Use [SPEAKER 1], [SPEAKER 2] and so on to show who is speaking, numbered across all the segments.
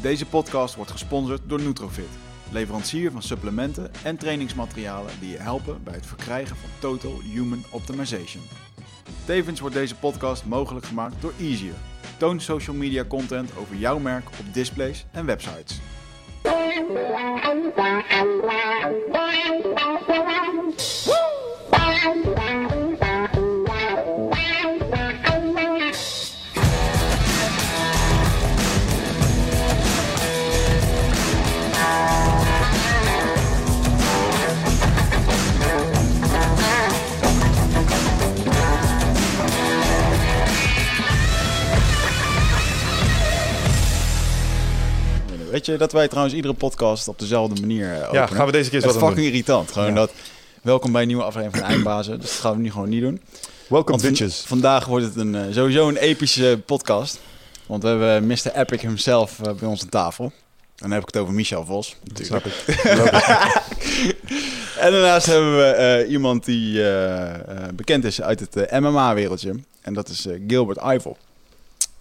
[SPEAKER 1] Deze podcast wordt gesponsord door Nutrofit, leverancier van supplementen en trainingsmaterialen die je helpen bij het verkrijgen van Total Human Optimization. Tevens wordt deze podcast mogelijk gemaakt door Easier. Toon social media content over jouw merk op displays en websites. Weet je dat wij trouwens iedere podcast op dezelfde manier eh, openen?
[SPEAKER 2] Ja, gaan we deze keer aan
[SPEAKER 1] fucking irritant. Gewoon
[SPEAKER 2] Ja.
[SPEAKER 1] dat. Welkom bij een nieuwe aflevering van Eindbazen. Dus dat gaan we nu gewoon niet doen. Van-
[SPEAKER 2] bitches.
[SPEAKER 1] vandaag wordt het een, eh, sowieso een epische podcast. Want we hebben Mr. Epic himself eh, bij ons aan tafel. En dan heb ik het over Michel Vos.
[SPEAKER 2] Snap ik.
[SPEAKER 1] En daarnaast hebben we eh, iemand die eh, eh, bekend is uit het eh, MMA-wereldje. En dat is eh, Gilbert Eiffel.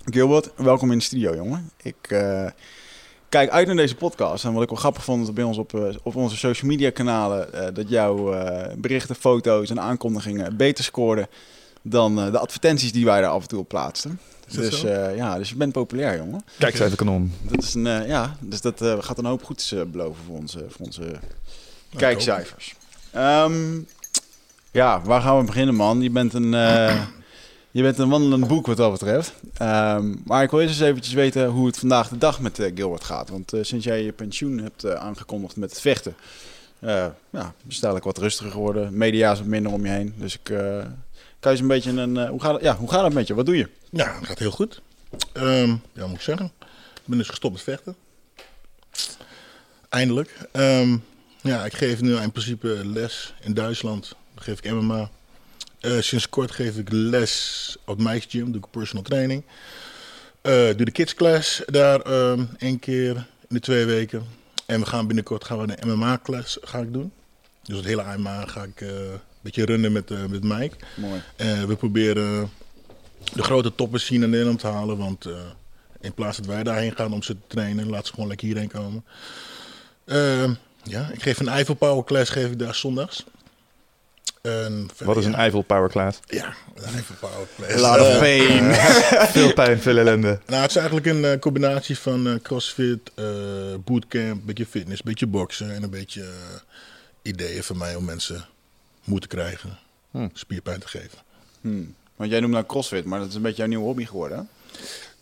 [SPEAKER 1] Gilbert, welkom in de studio, jongen. Ik eh, kijk uit naar deze podcast. En wat ik wel grappig vond, dat bij ons op, eh, op onze social media kanalen... eh, dat jouw eh, berichten, foto's en aankondigingen beter scoorden... dan eh, de advertenties die wij daar af en toe op plaatsten. Dus, eh, ja, dus je bent populair, jongen.
[SPEAKER 2] Kijk eens even kanon.
[SPEAKER 1] Dat is een, eh, ja, dus dat eh, gaat een hoop goeds eh, beloven voor onze, voor onze
[SPEAKER 3] Nou,
[SPEAKER 1] kijkcijfers. Ehm, ja, waar gaan we beginnen, man? Je bent een, eh, je bent een wandelend boek wat dat betreft. Ehm, maar ik wil eerst eens eventjes weten hoe het vandaag de dag met eh, Gilbert gaat. Want eh, sinds jij je pensioen hebt eh, aangekondigd met het vechten, ja, is het wat rustiger geworden. Media is wat minder om je heen. Dus ik kan je eens een beetje een... hoe, gaat het, ja, hoe gaat het met je? Wat doe je?
[SPEAKER 3] Ja, het gaat heel goed. Ehm, ja, moet ik zeggen. Ik ben dus gestopt met vechten. Eindelijk. Ehm, ja, ik geef nu in principe les in Duitsland. Dan geef ik MMA. Eh, sinds kort geef ik les op Mike's Gym. Doe ik personal training. Eh doe de kids class daar ehm één keer in de twee weken. En we gaan binnenkort gaan we een MMA class ga ik doen. Dus het hele MMA ga ik eh, een beetje runnen met, met Mike.
[SPEAKER 1] Mooi.
[SPEAKER 3] We proberen de grote toppers hier naar Nederland te halen. Want in plaats dat wij daarheen gaan om ze te trainen, laten ze gewoon lekker hierheen komen. Eh, ja, ik geef een Eiffel Power Class geef ik daar zondags.
[SPEAKER 2] Wat is een Eiffel Power Class?
[SPEAKER 3] Ja, een Eiffel Power Class.
[SPEAKER 1] A lot of pain.
[SPEAKER 2] Veel pijn, veel ellende.
[SPEAKER 3] nou, het is eigenlijk een eh, combinatie van eh, crossfit, eh, bootcamp, beetje fitness, beetje boksen en een beetje ideeën van mij om mensen moed te krijgen,
[SPEAKER 2] Hm.
[SPEAKER 3] spierpijn te geven.
[SPEAKER 1] Hmm. Want jij noemt nou CrossFit, maar dat is een beetje jouw nieuwe hobby geworden. hè?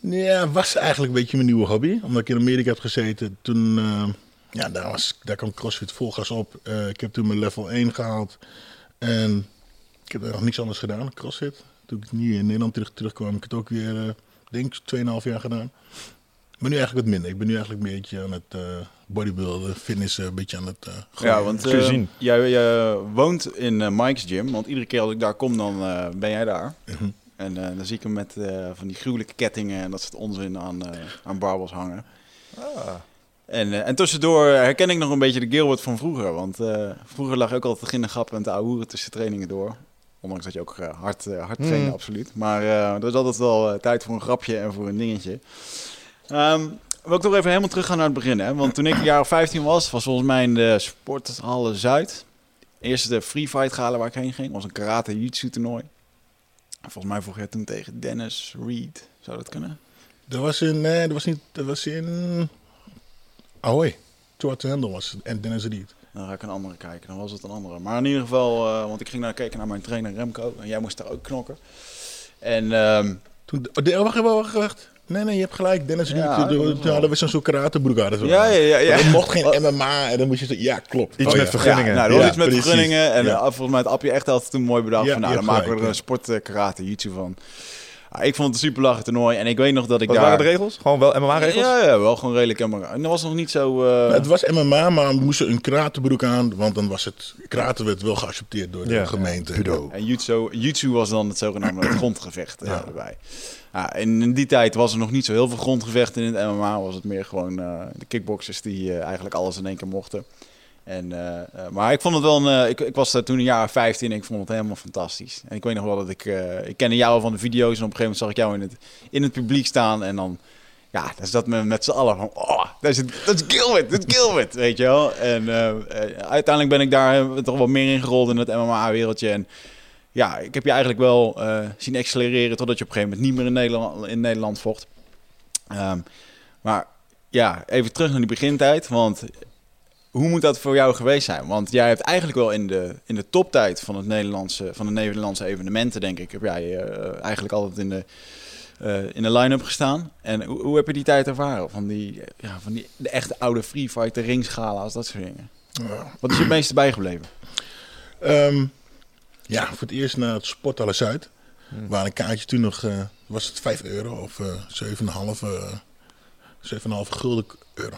[SPEAKER 3] Ja, was eigenlijk een beetje mijn nieuwe hobby. Omdat ik in Amerika heb gezeten. Toen, eh, ja, daar, was, daar kwam CrossFit vol gas op. Eh, ik heb toen mijn level 1 gehaald. En ik heb er nog niks anders gedaan, CrossFit. Toen ik hier in Nederland terug, terugkwam, heb ik het ook weer, eh denk ik, 2,5 jaar gedaan. Ben nu eigenlijk wat minder. Ik ben nu eigenlijk een beetje aan het eh bodybuilden, fitness, een beetje aan het... eh, gooien.
[SPEAKER 1] Ja, want
[SPEAKER 2] zien.
[SPEAKER 1] jij, jij woont in Mike's Gym, want iedere keer als ik daar kom, dan eh, ben jij daar.
[SPEAKER 3] Mhm.
[SPEAKER 1] En eh, dan zie ik hem met eh, van die gruwelijke kettingen en dat soort onzin aan, eh, aan barbels hangen. En, eh, en tussendoor herken ik nog een beetje de Gilbert van vroeger. Want eh, vroeger lag ook altijd in de grappen en te ouwehoeren tussen trainingen door. Ondanks dat je ook eh, hard, hard trainde,
[SPEAKER 2] Mm.
[SPEAKER 1] absoluut. Maar er is altijd wel tijd voor een grapje en voor een dingetje. Ehm wil ik toch even helemaal teruggaan naar het begin. Hè? Want toen ik een jaar of 15 was, was volgens mij in de Sporthalle Zuid. Eerst de free fight gala waar ik heen ging. was een karate jiu toernooi. Volgens mij vroeg jij toen tegen Dennis Reed. Zou dat kunnen?
[SPEAKER 3] Dat was in, nee, dat was niet, dat was in Ahoy. Zwarte Hendel was het. En Dennis Reed.
[SPEAKER 1] Dan ga ik een andere kijken. Dan was het een andere. Maar in ieder geval, eh, want ik ging naar kijken naar mijn trainer Remco. En jij moest daar ook knokken. En ehm,
[SPEAKER 3] Toen, oh, de- oh, wacht, wacht, wacht, wacht. Nee, nee, je hebt gelijk. Dennis
[SPEAKER 1] dat
[SPEAKER 3] Ja,
[SPEAKER 1] was wel-
[SPEAKER 3] dat was zo'n karatebroek aan. Zo.
[SPEAKER 1] ja, ja, ja. ja.
[SPEAKER 3] Er mocht geen MMA en dan moest je zeggen, ja, klopt.
[SPEAKER 2] Iets
[SPEAKER 3] Oh,
[SPEAKER 2] met
[SPEAKER 3] ja.
[SPEAKER 2] vergunningen.
[SPEAKER 1] Ja, nou, dat was
[SPEAKER 3] Ja,
[SPEAKER 1] iets met
[SPEAKER 3] precies.
[SPEAKER 1] vergunningen. En
[SPEAKER 3] Ja.
[SPEAKER 1] eh, volgens mij had Appje echt altijd toen mooi bedacht
[SPEAKER 3] Ja,
[SPEAKER 1] van, nou, dan maken we er een sport eh, karate jiu van. Ik vond het een super lachen toernooi. En ik weet nog dat ik
[SPEAKER 2] Wat
[SPEAKER 1] daar...
[SPEAKER 2] waren de regels? Gewoon wel MMA-regels?
[SPEAKER 1] Ja, ja, wel gewoon redelijk. En dat was nog niet zo... eh,
[SPEAKER 3] Het was MMA, maar we moesten een kratebroek aan, want dan was het, kraten werd wel geaccepteerd door de
[SPEAKER 2] Ja.
[SPEAKER 3] gemeente.
[SPEAKER 1] En jutsu, jutsu was dan het zogenaamde grondgevecht eh,
[SPEAKER 3] Ja.
[SPEAKER 1] erbij. Ja, en in die tijd was er nog niet zo heel veel grondgevechten in het MMA. Was het meer gewoon eh, de kickboxers die eh, eigenlijk alles in één keer mochten. En, eh, eh, maar ik vond het wel een. eh, ik, ik was toen een jaar of 15 en ik vond het helemaal fantastisch. En ik weet nog wel dat ik. ik kende jou van de video's en op een gegeven moment zag ik jou in het, in het publiek staan. En dan ja, dan zat men met z'n allen van, oh, dat is, dat is Gilbert, dat is Gilbert, weet je wel. En uiteindelijk ben ik daar toch wel meer in gerold in het MMA-wereldje. En ja, ik heb je eigenlijk wel zien accelereren totdat je op een gegeven moment niet meer in Nederland, in Nederland vocht. Ehm, maar ja, even terug naar die begintijd, want hoe moet dat voor jou geweest zijn? Want jij hebt eigenlijk wel in de, in de toptijd van, het Nederlandse, van de Nederlandse evenementen, denk ik, heb jij eh, eigenlijk altijd in de, eh, in de line-up gestaan. En hoe, hoe heb je die tijd ervaren? Van die, ja, van die de echte oude free fight, de ringschala's, dat soort dingen.
[SPEAKER 3] Ja.
[SPEAKER 1] Wat is je het meeste bijgebleven?
[SPEAKER 3] Ehm, ja, voor het eerst naar het Sporthalle Zuid. Waar een kaartje toen nog, eh, was het 5 euro of eh 7,5 eh 7,5 gulden euro.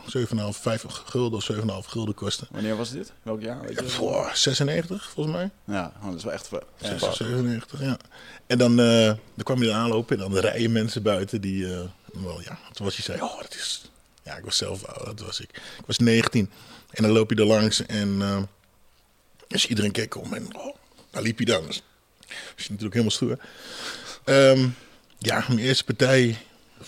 [SPEAKER 3] 7,5, 5 gulden of 7,5 gulden kosten.
[SPEAKER 1] Wanneer was dit? Welk jaar? Weet je dat?
[SPEAKER 3] Voor 96 volgens mij.
[SPEAKER 1] Ja, oh, dat is wel echt... veel.
[SPEAKER 3] 96, 97, ja. En dan, dan kwam je aanlopen en dan rijden mensen buiten die, eh, wel ja, toen was je zei, oh dat is, ja ik was zelf, oud, dat was ik. Ik was 19 en dan loop je er langs en eh, dus iedereen keek om en oh, daar liep je dan. Dus, was je natuurlijk helemaal stoer. Ehm, ja, mijn eerste partij,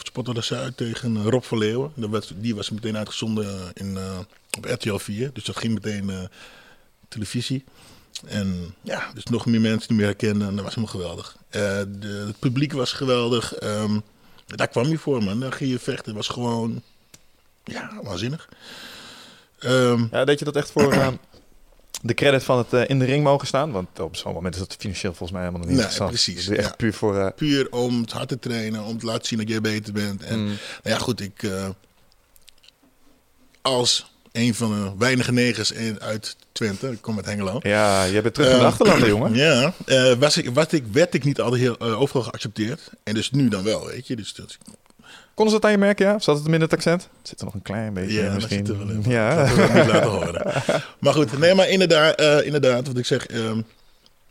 [SPEAKER 3] Spotter de Zuid tegen Rob van Leeuwen. Die was meteen uitgezonden eh, in, eh, op RTL 4, dus dat ging meteen eh, televisie. En ja, dus nog meer mensen die me herkenden. En dat was helemaal geweldig. De, het publiek was geweldig. Ehm, daar kwam je voor, man. Daar ging je vechten. Het was gewoon, ja, waanzinnig. Ehm,
[SPEAKER 2] Ja, deed je dat echt voor de credit van het eh, in de ring mogen staan? Want op zo'n moment is dat financieel volgens mij helemaal niet
[SPEAKER 3] Nee,
[SPEAKER 2] interessant.
[SPEAKER 3] precies,
[SPEAKER 2] Het is echt
[SPEAKER 3] ja.
[SPEAKER 2] puur voor... eh,
[SPEAKER 3] puur om het hard te trainen, om te laten zien dat jij beter bent. En
[SPEAKER 2] Mm.
[SPEAKER 3] nou ja, goed, ik eh, als een van de weinige negers in, uit Twente, ik kom uit Hengelo.
[SPEAKER 2] ja, je bent terug in de
[SPEAKER 3] Eh,
[SPEAKER 2] achterlanden, jongen.
[SPEAKER 3] Ja, was ik, wat ik, werd ik niet altijd heel overal geaccepteerd. En dus nu dan wel, weet je. Dus dat,
[SPEAKER 2] Konden ze het aan je merken, ja? Zat het in het accent? Het zit er nog een klein beetje
[SPEAKER 3] ja,
[SPEAKER 2] in
[SPEAKER 3] dat
[SPEAKER 2] misschien.
[SPEAKER 3] zit er in.
[SPEAKER 2] Ja.
[SPEAKER 3] Dat niet laten horen. Maar goed, nee, maar inderdaad, eh, inderdaad wat ik zeg. ehm,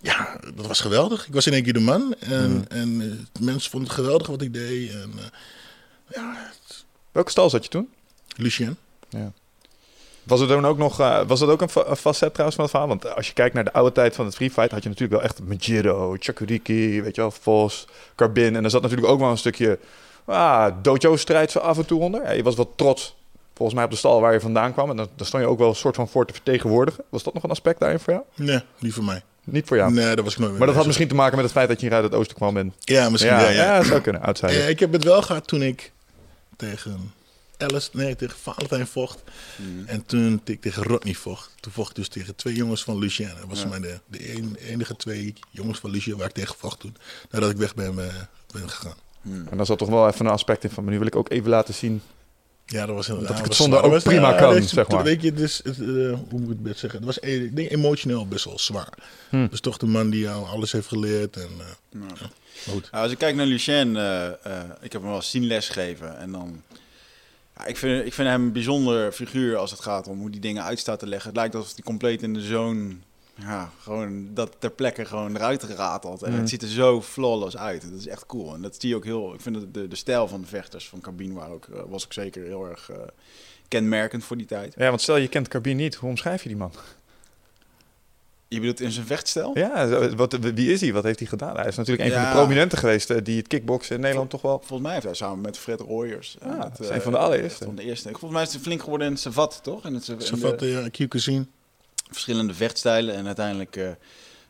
[SPEAKER 3] ja, dat was geweldig. Ik was in één keer de man. En,
[SPEAKER 2] Mm.
[SPEAKER 3] en eh, mensen vonden het geweldig wat ik deed. En eh, ja,
[SPEAKER 2] Welke stal zat je toen?
[SPEAKER 3] Lucien.
[SPEAKER 2] Was het dan ook nog, eh, was dat ook een facet trouwens van het verhaal? Want als je kijkt naar de oude tijd van het free fight, had je natuurlijk wel echt Majiro, Chakuriki, weet je wel, Vos, Carbin. En er zat natuurlijk ook wel een stukje ah, dojo-strijd zo af en toe onder. Ja, je was wel trots, volgens mij, op de stal waar je vandaan kwam. En dan, dan stond je ook wel een soort van voor te vertegenwoordigen. Was dat nog een aspect daarin voor jou?
[SPEAKER 3] Nee, niet voor mij.
[SPEAKER 2] Niet voor jou.
[SPEAKER 3] Nee, dat was ik nooit mee
[SPEAKER 2] Maar dat had misschien te maken met het feit dat je hier uit het oosten kwam. En...
[SPEAKER 3] Ja, misschien
[SPEAKER 2] Ja, ja, zou kunnen, outsider.
[SPEAKER 3] Ja, ik heb het wel gehad toen ik tegen Alice, nee, tegen Valentijn vocht.
[SPEAKER 1] Mm.
[SPEAKER 3] En toen ik tegen Rodney vocht. Toen vocht ik dus tegen twee jongens van Lucien. Dat was
[SPEAKER 1] Ja.
[SPEAKER 3] mij de, de enige twee jongens van Lucien waar ik tegen vocht toen. Nadat ik weg ben, eh, ben gegaan.
[SPEAKER 1] Hmm.
[SPEAKER 2] En dan zat toch wel even een aspect in van, maar nu wil ik ook even laten zien.
[SPEAKER 3] Ja, dat was heel
[SPEAKER 2] Dat ik het zonder ook prima
[SPEAKER 3] ja,
[SPEAKER 2] kan, zeg maar.
[SPEAKER 3] Weet je, dus, het, eh, hoe moet ik het best zeggen? Het was eh, ik denk, emotioneel best wel zwaar.
[SPEAKER 2] Hm.
[SPEAKER 3] Dus toch de man die jou alles heeft geleerd. En, eh,
[SPEAKER 1] Ja.
[SPEAKER 3] maar goed.
[SPEAKER 1] Nou, als ik kijk naar Lucien, eh, eh, ik heb hem wel zien lesgeven. En dan, ja, ik, vind, ik vind hem een bijzonder figuur als het gaat om hoe die dingen uit staat te leggen. Het lijkt alsof hij compleet in de zone, ja, gewoon dat ter plekke gewoon eruit ratelt. En
[SPEAKER 2] Mhm.
[SPEAKER 1] het ziet er zo flawless uit. Dat is echt cool. En dat zie je ook heel, ik vind dat de, de stijl van de vechters van Cabine waren ook, eh, was ook zeker heel erg eh, kenmerkend voor die tijd.
[SPEAKER 2] Ja, want stel je kent Carbin niet, hoe omschrijf je die man?
[SPEAKER 1] Je bedoelt in zijn vechtstijl?
[SPEAKER 2] Ja, wat, wie is hij? Wat heeft hij gedaan? Hij is natuurlijk een van
[SPEAKER 1] Ja.
[SPEAKER 2] de prominenten geweest eh, die het kickboksen in Nederland toch wel...
[SPEAKER 1] Volgens mij heeft hij samen met Fred Royers. eh,
[SPEAKER 2] Ah,
[SPEAKER 1] met,
[SPEAKER 2] dat is een van de allereerste.
[SPEAKER 1] Van de eerste. Volgens mij is hij flink geworden in het Savat, toch? In het, in de-
[SPEAKER 3] Savat, ja, Q-Cuisine.
[SPEAKER 1] Verschillende vechtstijlen en uiteindelijk eh,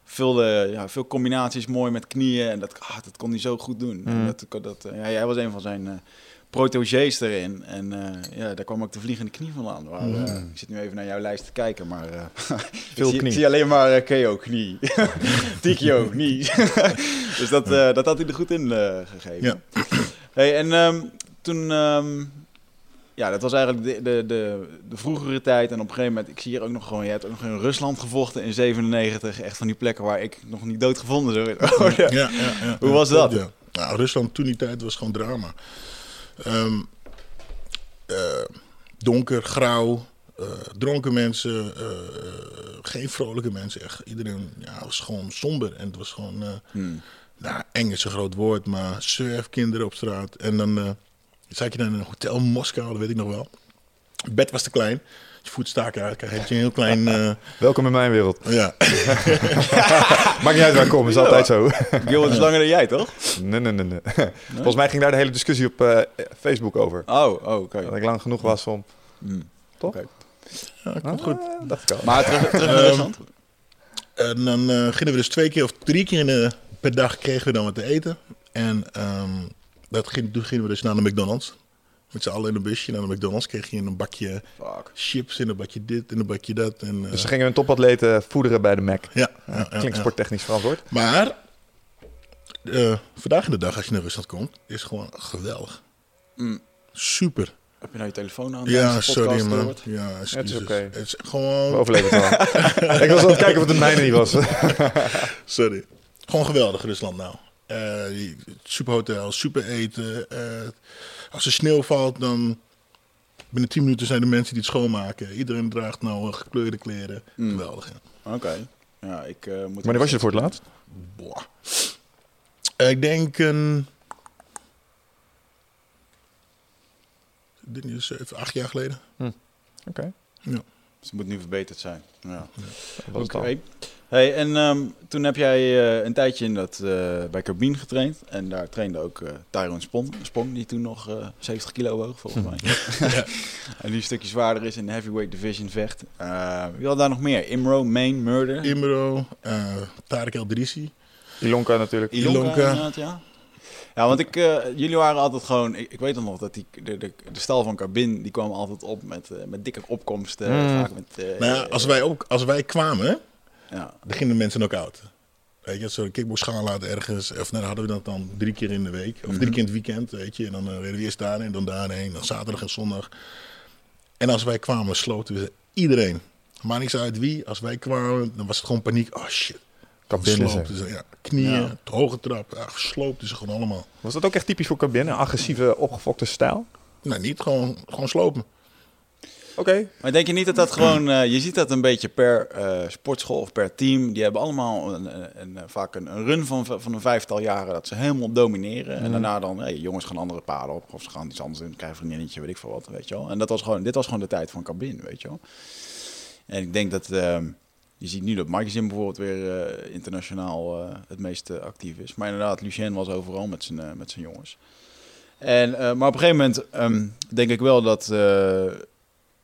[SPEAKER 1] veel, eh, ja, veel combinaties mooi met knieën en dat, ah, dat kon hij zo goed doen. En
[SPEAKER 2] Mm.
[SPEAKER 1] dat, dat, eh, ja, jij was een van zijn eh protégés erin en ja, daar kwam ook de vliegende knie van aan. Waar, eh, ik zit nu even naar jouw lijst te kijken, maar
[SPEAKER 2] Veel
[SPEAKER 1] ik, zie, zie alleen maar KO knie, TKO knie. dus dat, dat had hij er goed in gegeven.
[SPEAKER 3] Ja.
[SPEAKER 1] Hey, en ehm, toen, ehm, ja, dat was eigenlijk de, de, de, de vroegere tijd. En op een gegeven moment, ik zie hier ook nog gewoon, je hebt ook nog in Rusland gevochten in 97. Echt van die plekken waar ik nog niet doodgevonden zou worden.
[SPEAKER 3] Ja, ja, ja,
[SPEAKER 1] Hoe was dat?
[SPEAKER 3] Nou, Rusland toen die tijd was gewoon drama. Ehm, eh, donker, grauw, eh, dronken mensen, eh, geen vrolijke mensen. Echt, iedereen ja, was gewoon somber. En het was gewoon,
[SPEAKER 1] Hmm.
[SPEAKER 3] nou, eng is een groot woord, maar surfkinderen op straat. En dan zat je dan in een hotel in Moskou, dat weet ik nog wel. Het bed was te klein. Je voet staken uit, krijg je een heel klein... eh,
[SPEAKER 2] Welkom in mijn wereld.
[SPEAKER 3] ja.
[SPEAKER 2] Maakt niet uit waar ik kom, is altijd zo.
[SPEAKER 1] Gilbert is langer dan jij, toch?
[SPEAKER 2] nee, nee, nee, nee. Volgens mij ging daar de hele discussie op eh, Facebook over.
[SPEAKER 1] Oh, oh oké.
[SPEAKER 2] Dat ik lang genoeg was om...
[SPEAKER 1] Hmm.
[SPEAKER 2] Toch?
[SPEAKER 1] Oké.
[SPEAKER 3] ja, komt goed.
[SPEAKER 2] Ah, dacht ik al.
[SPEAKER 1] Maar terug, terug naar
[SPEAKER 3] Ehm,
[SPEAKER 1] Rusland.
[SPEAKER 3] En dan eh, gingen we dus twee keer of drie keer in de, per dag kregen we dan wat te eten. En ehm, dat ging, toen gingen we dus naar de McDonald's. Met z'n allen in een busje naar de McDonald's. Kreeg je een bakje
[SPEAKER 1] Fuck.
[SPEAKER 3] chips en een bakje dit en een bakje dat. En, eh,
[SPEAKER 2] Dus ze gingen hun topatleten voederen bij de Mac.
[SPEAKER 3] ja, ja, ja,
[SPEAKER 2] Klinkt
[SPEAKER 3] ja.
[SPEAKER 2] sporttechnisch verantwoord.
[SPEAKER 3] Maar eh, vandaag in de dag, als je naar Rusland komt, is gewoon geweldig.
[SPEAKER 1] Mm.
[SPEAKER 3] Super.
[SPEAKER 1] Heb je nou je telefoon aan?
[SPEAKER 3] Ja, sorry man. Ja, excuses.
[SPEAKER 2] oké.
[SPEAKER 3] Het is
[SPEAKER 2] We
[SPEAKER 3] gewoon,
[SPEAKER 2] overleven het wel. ik was aan het kijken of het een mijne niet was.
[SPEAKER 3] sorry. Gewoon geweldig Rusland nou. Eh, die- super eten. eh, als er sneeuw valt, dan binnen 10 minuten zijn er mensen die het schoonmaken. Iedereen draagt nou gekleurde kleren.
[SPEAKER 1] Mm.
[SPEAKER 3] Geweldig, ja.
[SPEAKER 1] Oké. Ja, ik eh, moet...
[SPEAKER 2] Wanneer was je er voor het laatst?
[SPEAKER 3] Boah. Eh, ik denk een... Dit is zeven, acht jaar geleden.
[SPEAKER 2] Oké.
[SPEAKER 3] Ja.
[SPEAKER 1] Dus het moet nu verbeterd zijn. Ja. Oké. Hey, en ehm, toen heb jij eh, een tijdje in dat, eh, bij Carbine getraind. En daar trainde ook eh Tyrone Spong, Spong, die toen nog eh 70 kilo woog, volgens mij. en die een stukje zwaarder is in de heavyweight division vecht. Eh, wie had daar nog meer? Imro, Main, Murder.
[SPEAKER 3] Imro, eh Tarek El Drisi.
[SPEAKER 2] Ilonka natuurlijk.
[SPEAKER 1] Ilonka,
[SPEAKER 3] Ilonka.
[SPEAKER 1] ja. Ja, want ik, eh, jullie waren altijd gewoon... Ik, ik weet nog dat die, de, de, de stal van Carbin, die kwam altijd op met, eh, met dikke opkomsten.
[SPEAKER 2] Mm.
[SPEAKER 1] Vaak met... eh,
[SPEAKER 3] Nou ja, als wij, ook, als wij kwamen,
[SPEAKER 1] ja.
[SPEAKER 3] dan gingen de mensen ook oud. Weet je, zo'n kickboxschaal ergens. Of nou, dan hadden we dat dan drie keer in de week. Of drie keer in het weekend, weet je. En dan reden we eerst daarheen, dan daarheen. Dan zaterdag en zondag. En als wij kwamen, sloten we iedereen. Maakt niks uit wie. Als wij kwamen, dan was het gewoon paniek. Oh shit.
[SPEAKER 2] Cabine
[SPEAKER 3] Sloopten ze, ja. Knieën,
[SPEAKER 1] Ja.
[SPEAKER 3] hoge trap. Ja, gesloopten ze gewoon allemaal.
[SPEAKER 2] Was dat ook echt typisch voor cabine? Een agressieve, opgefokte stijl?
[SPEAKER 3] Nou, niet gewoon, gewoon slopen.
[SPEAKER 2] Oké.
[SPEAKER 1] Maar denk je niet dat dat gewoon... eh, je ziet dat een beetje per eh, sportschool of per team. Die hebben allemaal een, een, een- vaak een, een run van, van een vijftal jaren... dat ze helemaal domineren. En daarna dan... Hey, jongens gaan andere paden op. Of ze gaan iets anders doen. Krijgen een vriendinnetje, weet ik veel wat, weet je wel. En dat was gewoon, dit was gewoon de tijd van Cabin, weet je wel. En ik denk dat... ehm, je ziet nu dat Magazine bijvoorbeeld weer eh, internationaal eh, het meest eh, actief is. Maar inderdaad, Lucien was overal met zijn, met zijn jongens. En, maar op een gegeven moment ehm, denk ik wel dat...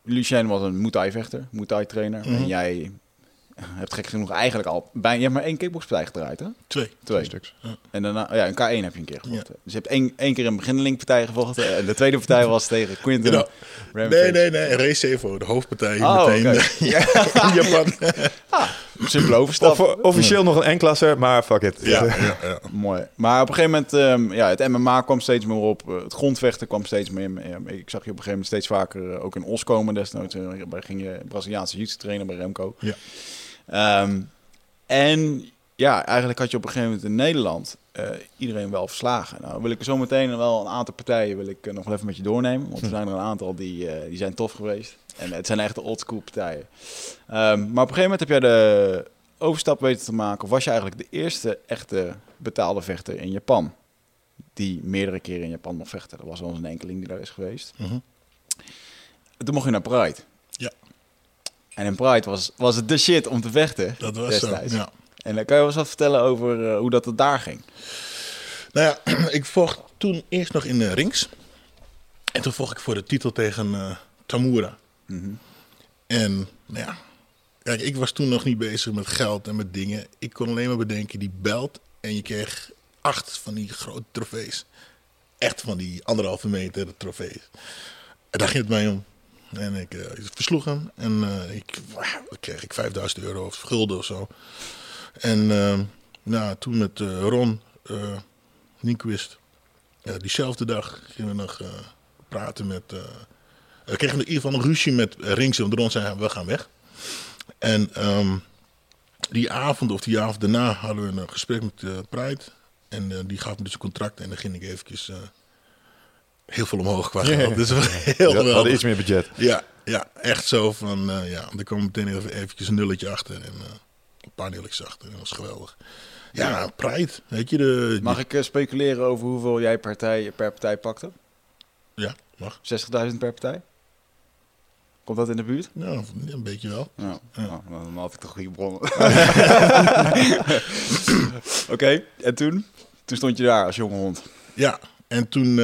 [SPEAKER 1] Lucien was een Muay Thai vechter, Muay Thai trainer.
[SPEAKER 3] Mhm.
[SPEAKER 1] En jij hebt gek genoeg eigenlijk al... Bij, je hebt maar één kickboxpartij gedraaid, hè?
[SPEAKER 3] Twee.
[SPEAKER 1] Twee.
[SPEAKER 2] stuks.
[SPEAKER 1] En daarna, ja, een K1 heb je een keer gevochten. Dus je hebt één, één keer een beginnelingpartij gevochten. En de tweede partij was tegen Quinten
[SPEAKER 3] Ja. Nee, nee, nee. Race Evo, de hoofdpartij.
[SPEAKER 1] Oh,
[SPEAKER 3] meteen eh, in Japan.
[SPEAKER 1] Simpele overstap.
[SPEAKER 2] Of, officieel nog een N-klasser, maar fuck it.
[SPEAKER 3] ja, ja, ja.
[SPEAKER 1] Mooi. Maar op een gegeven moment, ehm, ja, het MMA kwam steeds meer op. eh, Het grondvechten kwam steeds meer. eh, Ik zag je op een gegeven moment steeds vaker eh, ook in Os komen desnoods. Eh, Bij ging je Braziliaanse jiu trainen bij Remco.
[SPEAKER 3] Ja.
[SPEAKER 1] Ehm, en ja, eigenlijk had je op een gegeven moment in Nederland eh, iedereen wel verslagen. Nou wil ik er zo meteen wel een aantal partijen wil ik eh, nog wel even met je doornemen. Want er zijn er een aantal die, eh, die zijn tof geweest. En het zijn echt de oldschool partijen. Ehm, maar op een gegeven moment heb jij de overstap weten te maken. Of was je eigenlijk de eerste echte betaalde vechter in Japan? Die meerdere keren in Japan mocht vechten. Er was wel eens een enkeling die daar is geweest.
[SPEAKER 3] Mhm.
[SPEAKER 1] Toen mocht je naar Pride.
[SPEAKER 3] Ja.
[SPEAKER 1] En in Pride was, was het de shit om te vechten.
[SPEAKER 3] Dat was zo,
[SPEAKER 1] destijds.
[SPEAKER 3] ja.
[SPEAKER 1] En dan kan je wel eens wat vertellen over eh, hoe dat het daar ging.
[SPEAKER 3] Nou ja, ik vocht toen eerst nog in de rings. En toen vocht ik voor de titel tegen eh, Tamura.
[SPEAKER 1] Mhm.
[SPEAKER 3] En nou ja, kijk, ik was toen nog niet bezig met geld en met dingen. Ik kon alleen maar bedenken, die belt en je kreeg acht van die grote trofees. Echt van die anderhalve meter trofees. En daar ging het mij om. En ik, eh, ik versloeg hem en eh, ik, kreeg ik 5000 euro of gulden of zo. En eh, nou, toen met eh, Ron eh, diezelfde dag gingen we nog praten met... we kregen in ieder geval een ruzie met uh, Rings. Want Ron zei, we gaan weg. En ehm, die avond of die avond daarna hadden we een gesprek met uh, Pride. En uh, die gaf me dus een contract. En dan ging ik eventjes uh, heel veel omhoog qua geld.
[SPEAKER 2] Ja.
[SPEAKER 3] Dus heel
[SPEAKER 2] Ja, we
[SPEAKER 3] geweldig.
[SPEAKER 2] hadden iets meer budget.
[SPEAKER 3] Ja, ja, echt zo van, uh, ja, er kwam meteen even eventjes een nulletje achter. En uh, een paar nulletjes achter. En dat was geweldig. Ja, Pride, weet je. De,
[SPEAKER 1] Mag ik uh, speculeren over hoeveel jij partij, per partij pakte? 60.000
[SPEAKER 3] Ja, mag.
[SPEAKER 1] per partij? Komt dat in de buurt?
[SPEAKER 3] Ja, een beetje wel.
[SPEAKER 1] Ja.
[SPEAKER 3] Ja.
[SPEAKER 1] Nou, dan had ik toch goede bronnen. Oké, en toen? Toen stond je daar als jonge hond.
[SPEAKER 3] Ja, en toen...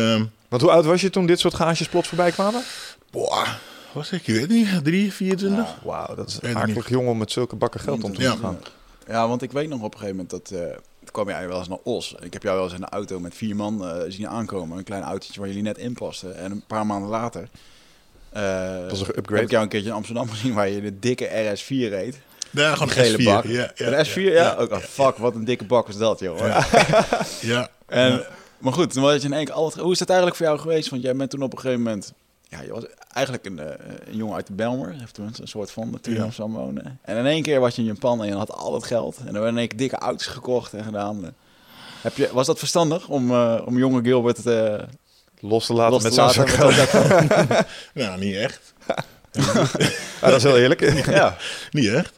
[SPEAKER 2] Want hoe oud was je toen dit soort gaasjes plots voorbij kwamen?
[SPEAKER 3] boah, was ik? Je weet niet, 3, 24?
[SPEAKER 2] Wauw, dat is akelig jong om met zulke bakken geld om te
[SPEAKER 3] Ja.
[SPEAKER 2] gaan.
[SPEAKER 1] Ja, want ik weet nog op een gegeven moment dat... eh toen kwam jij wel eens naar Os. Ik heb jou wel eens in een auto met vier man eh, zien aankomen. Een klein autootje waar jullie net in pasten. En een paar maanden later... eh,
[SPEAKER 2] Dat was een upgrade.
[SPEAKER 1] Heb ik jou een keertje in Amsterdam gezien waar je de dikke RS4 reed.
[SPEAKER 3] Ja, gewoon
[SPEAKER 1] Een gele
[SPEAKER 3] S4.
[SPEAKER 1] bak.
[SPEAKER 3] Ja, ja,
[SPEAKER 1] een S4, ja? oh, fuck, wat een dikke bak was dat, joh.
[SPEAKER 3] Ja. Ja,
[SPEAKER 1] En,
[SPEAKER 3] Ja.
[SPEAKER 1] Maar goed, toen was je in één keer altijd... Hoe is dat eigenlijk voor jou geweest? Want jij bent toen op een gegeven moment... Ja, je was eigenlijk een, eh, een jongen uit de Belmer. Heeft toen een soort van
[SPEAKER 3] Ja.
[SPEAKER 1] Amsterdam woonde. En in één keer was je in Japan en je had al het geld. En er werden in één keer dikke auto's gekocht en gedaan. Heb je, was dat verstandig om, eh, om jonge Gilbert eh
[SPEAKER 2] Los te laten
[SPEAKER 1] los
[SPEAKER 2] met
[SPEAKER 1] laten?
[SPEAKER 2] zak geld.
[SPEAKER 3] nou, niet echt.
[SPEAKER 2] Ja, dat is heel eerlijk.
[SPEAKER 1] ja.
[SPEAKER 3] Niet echt.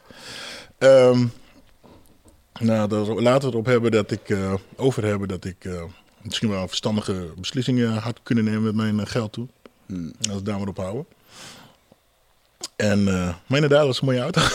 [SPEAKER 3] Ehm, nou, laten we het op hebben dat ik, eh, over hebben dat ik eh, misschien wel verstandige beslissingen had kunnen nemen met mijn eh, geld toe.
[SPEAKER 1] Hmm.
[SPEAKER 3] Als we daar maar op houden. En, eh, maar inderdaad, dat is een mooie auto.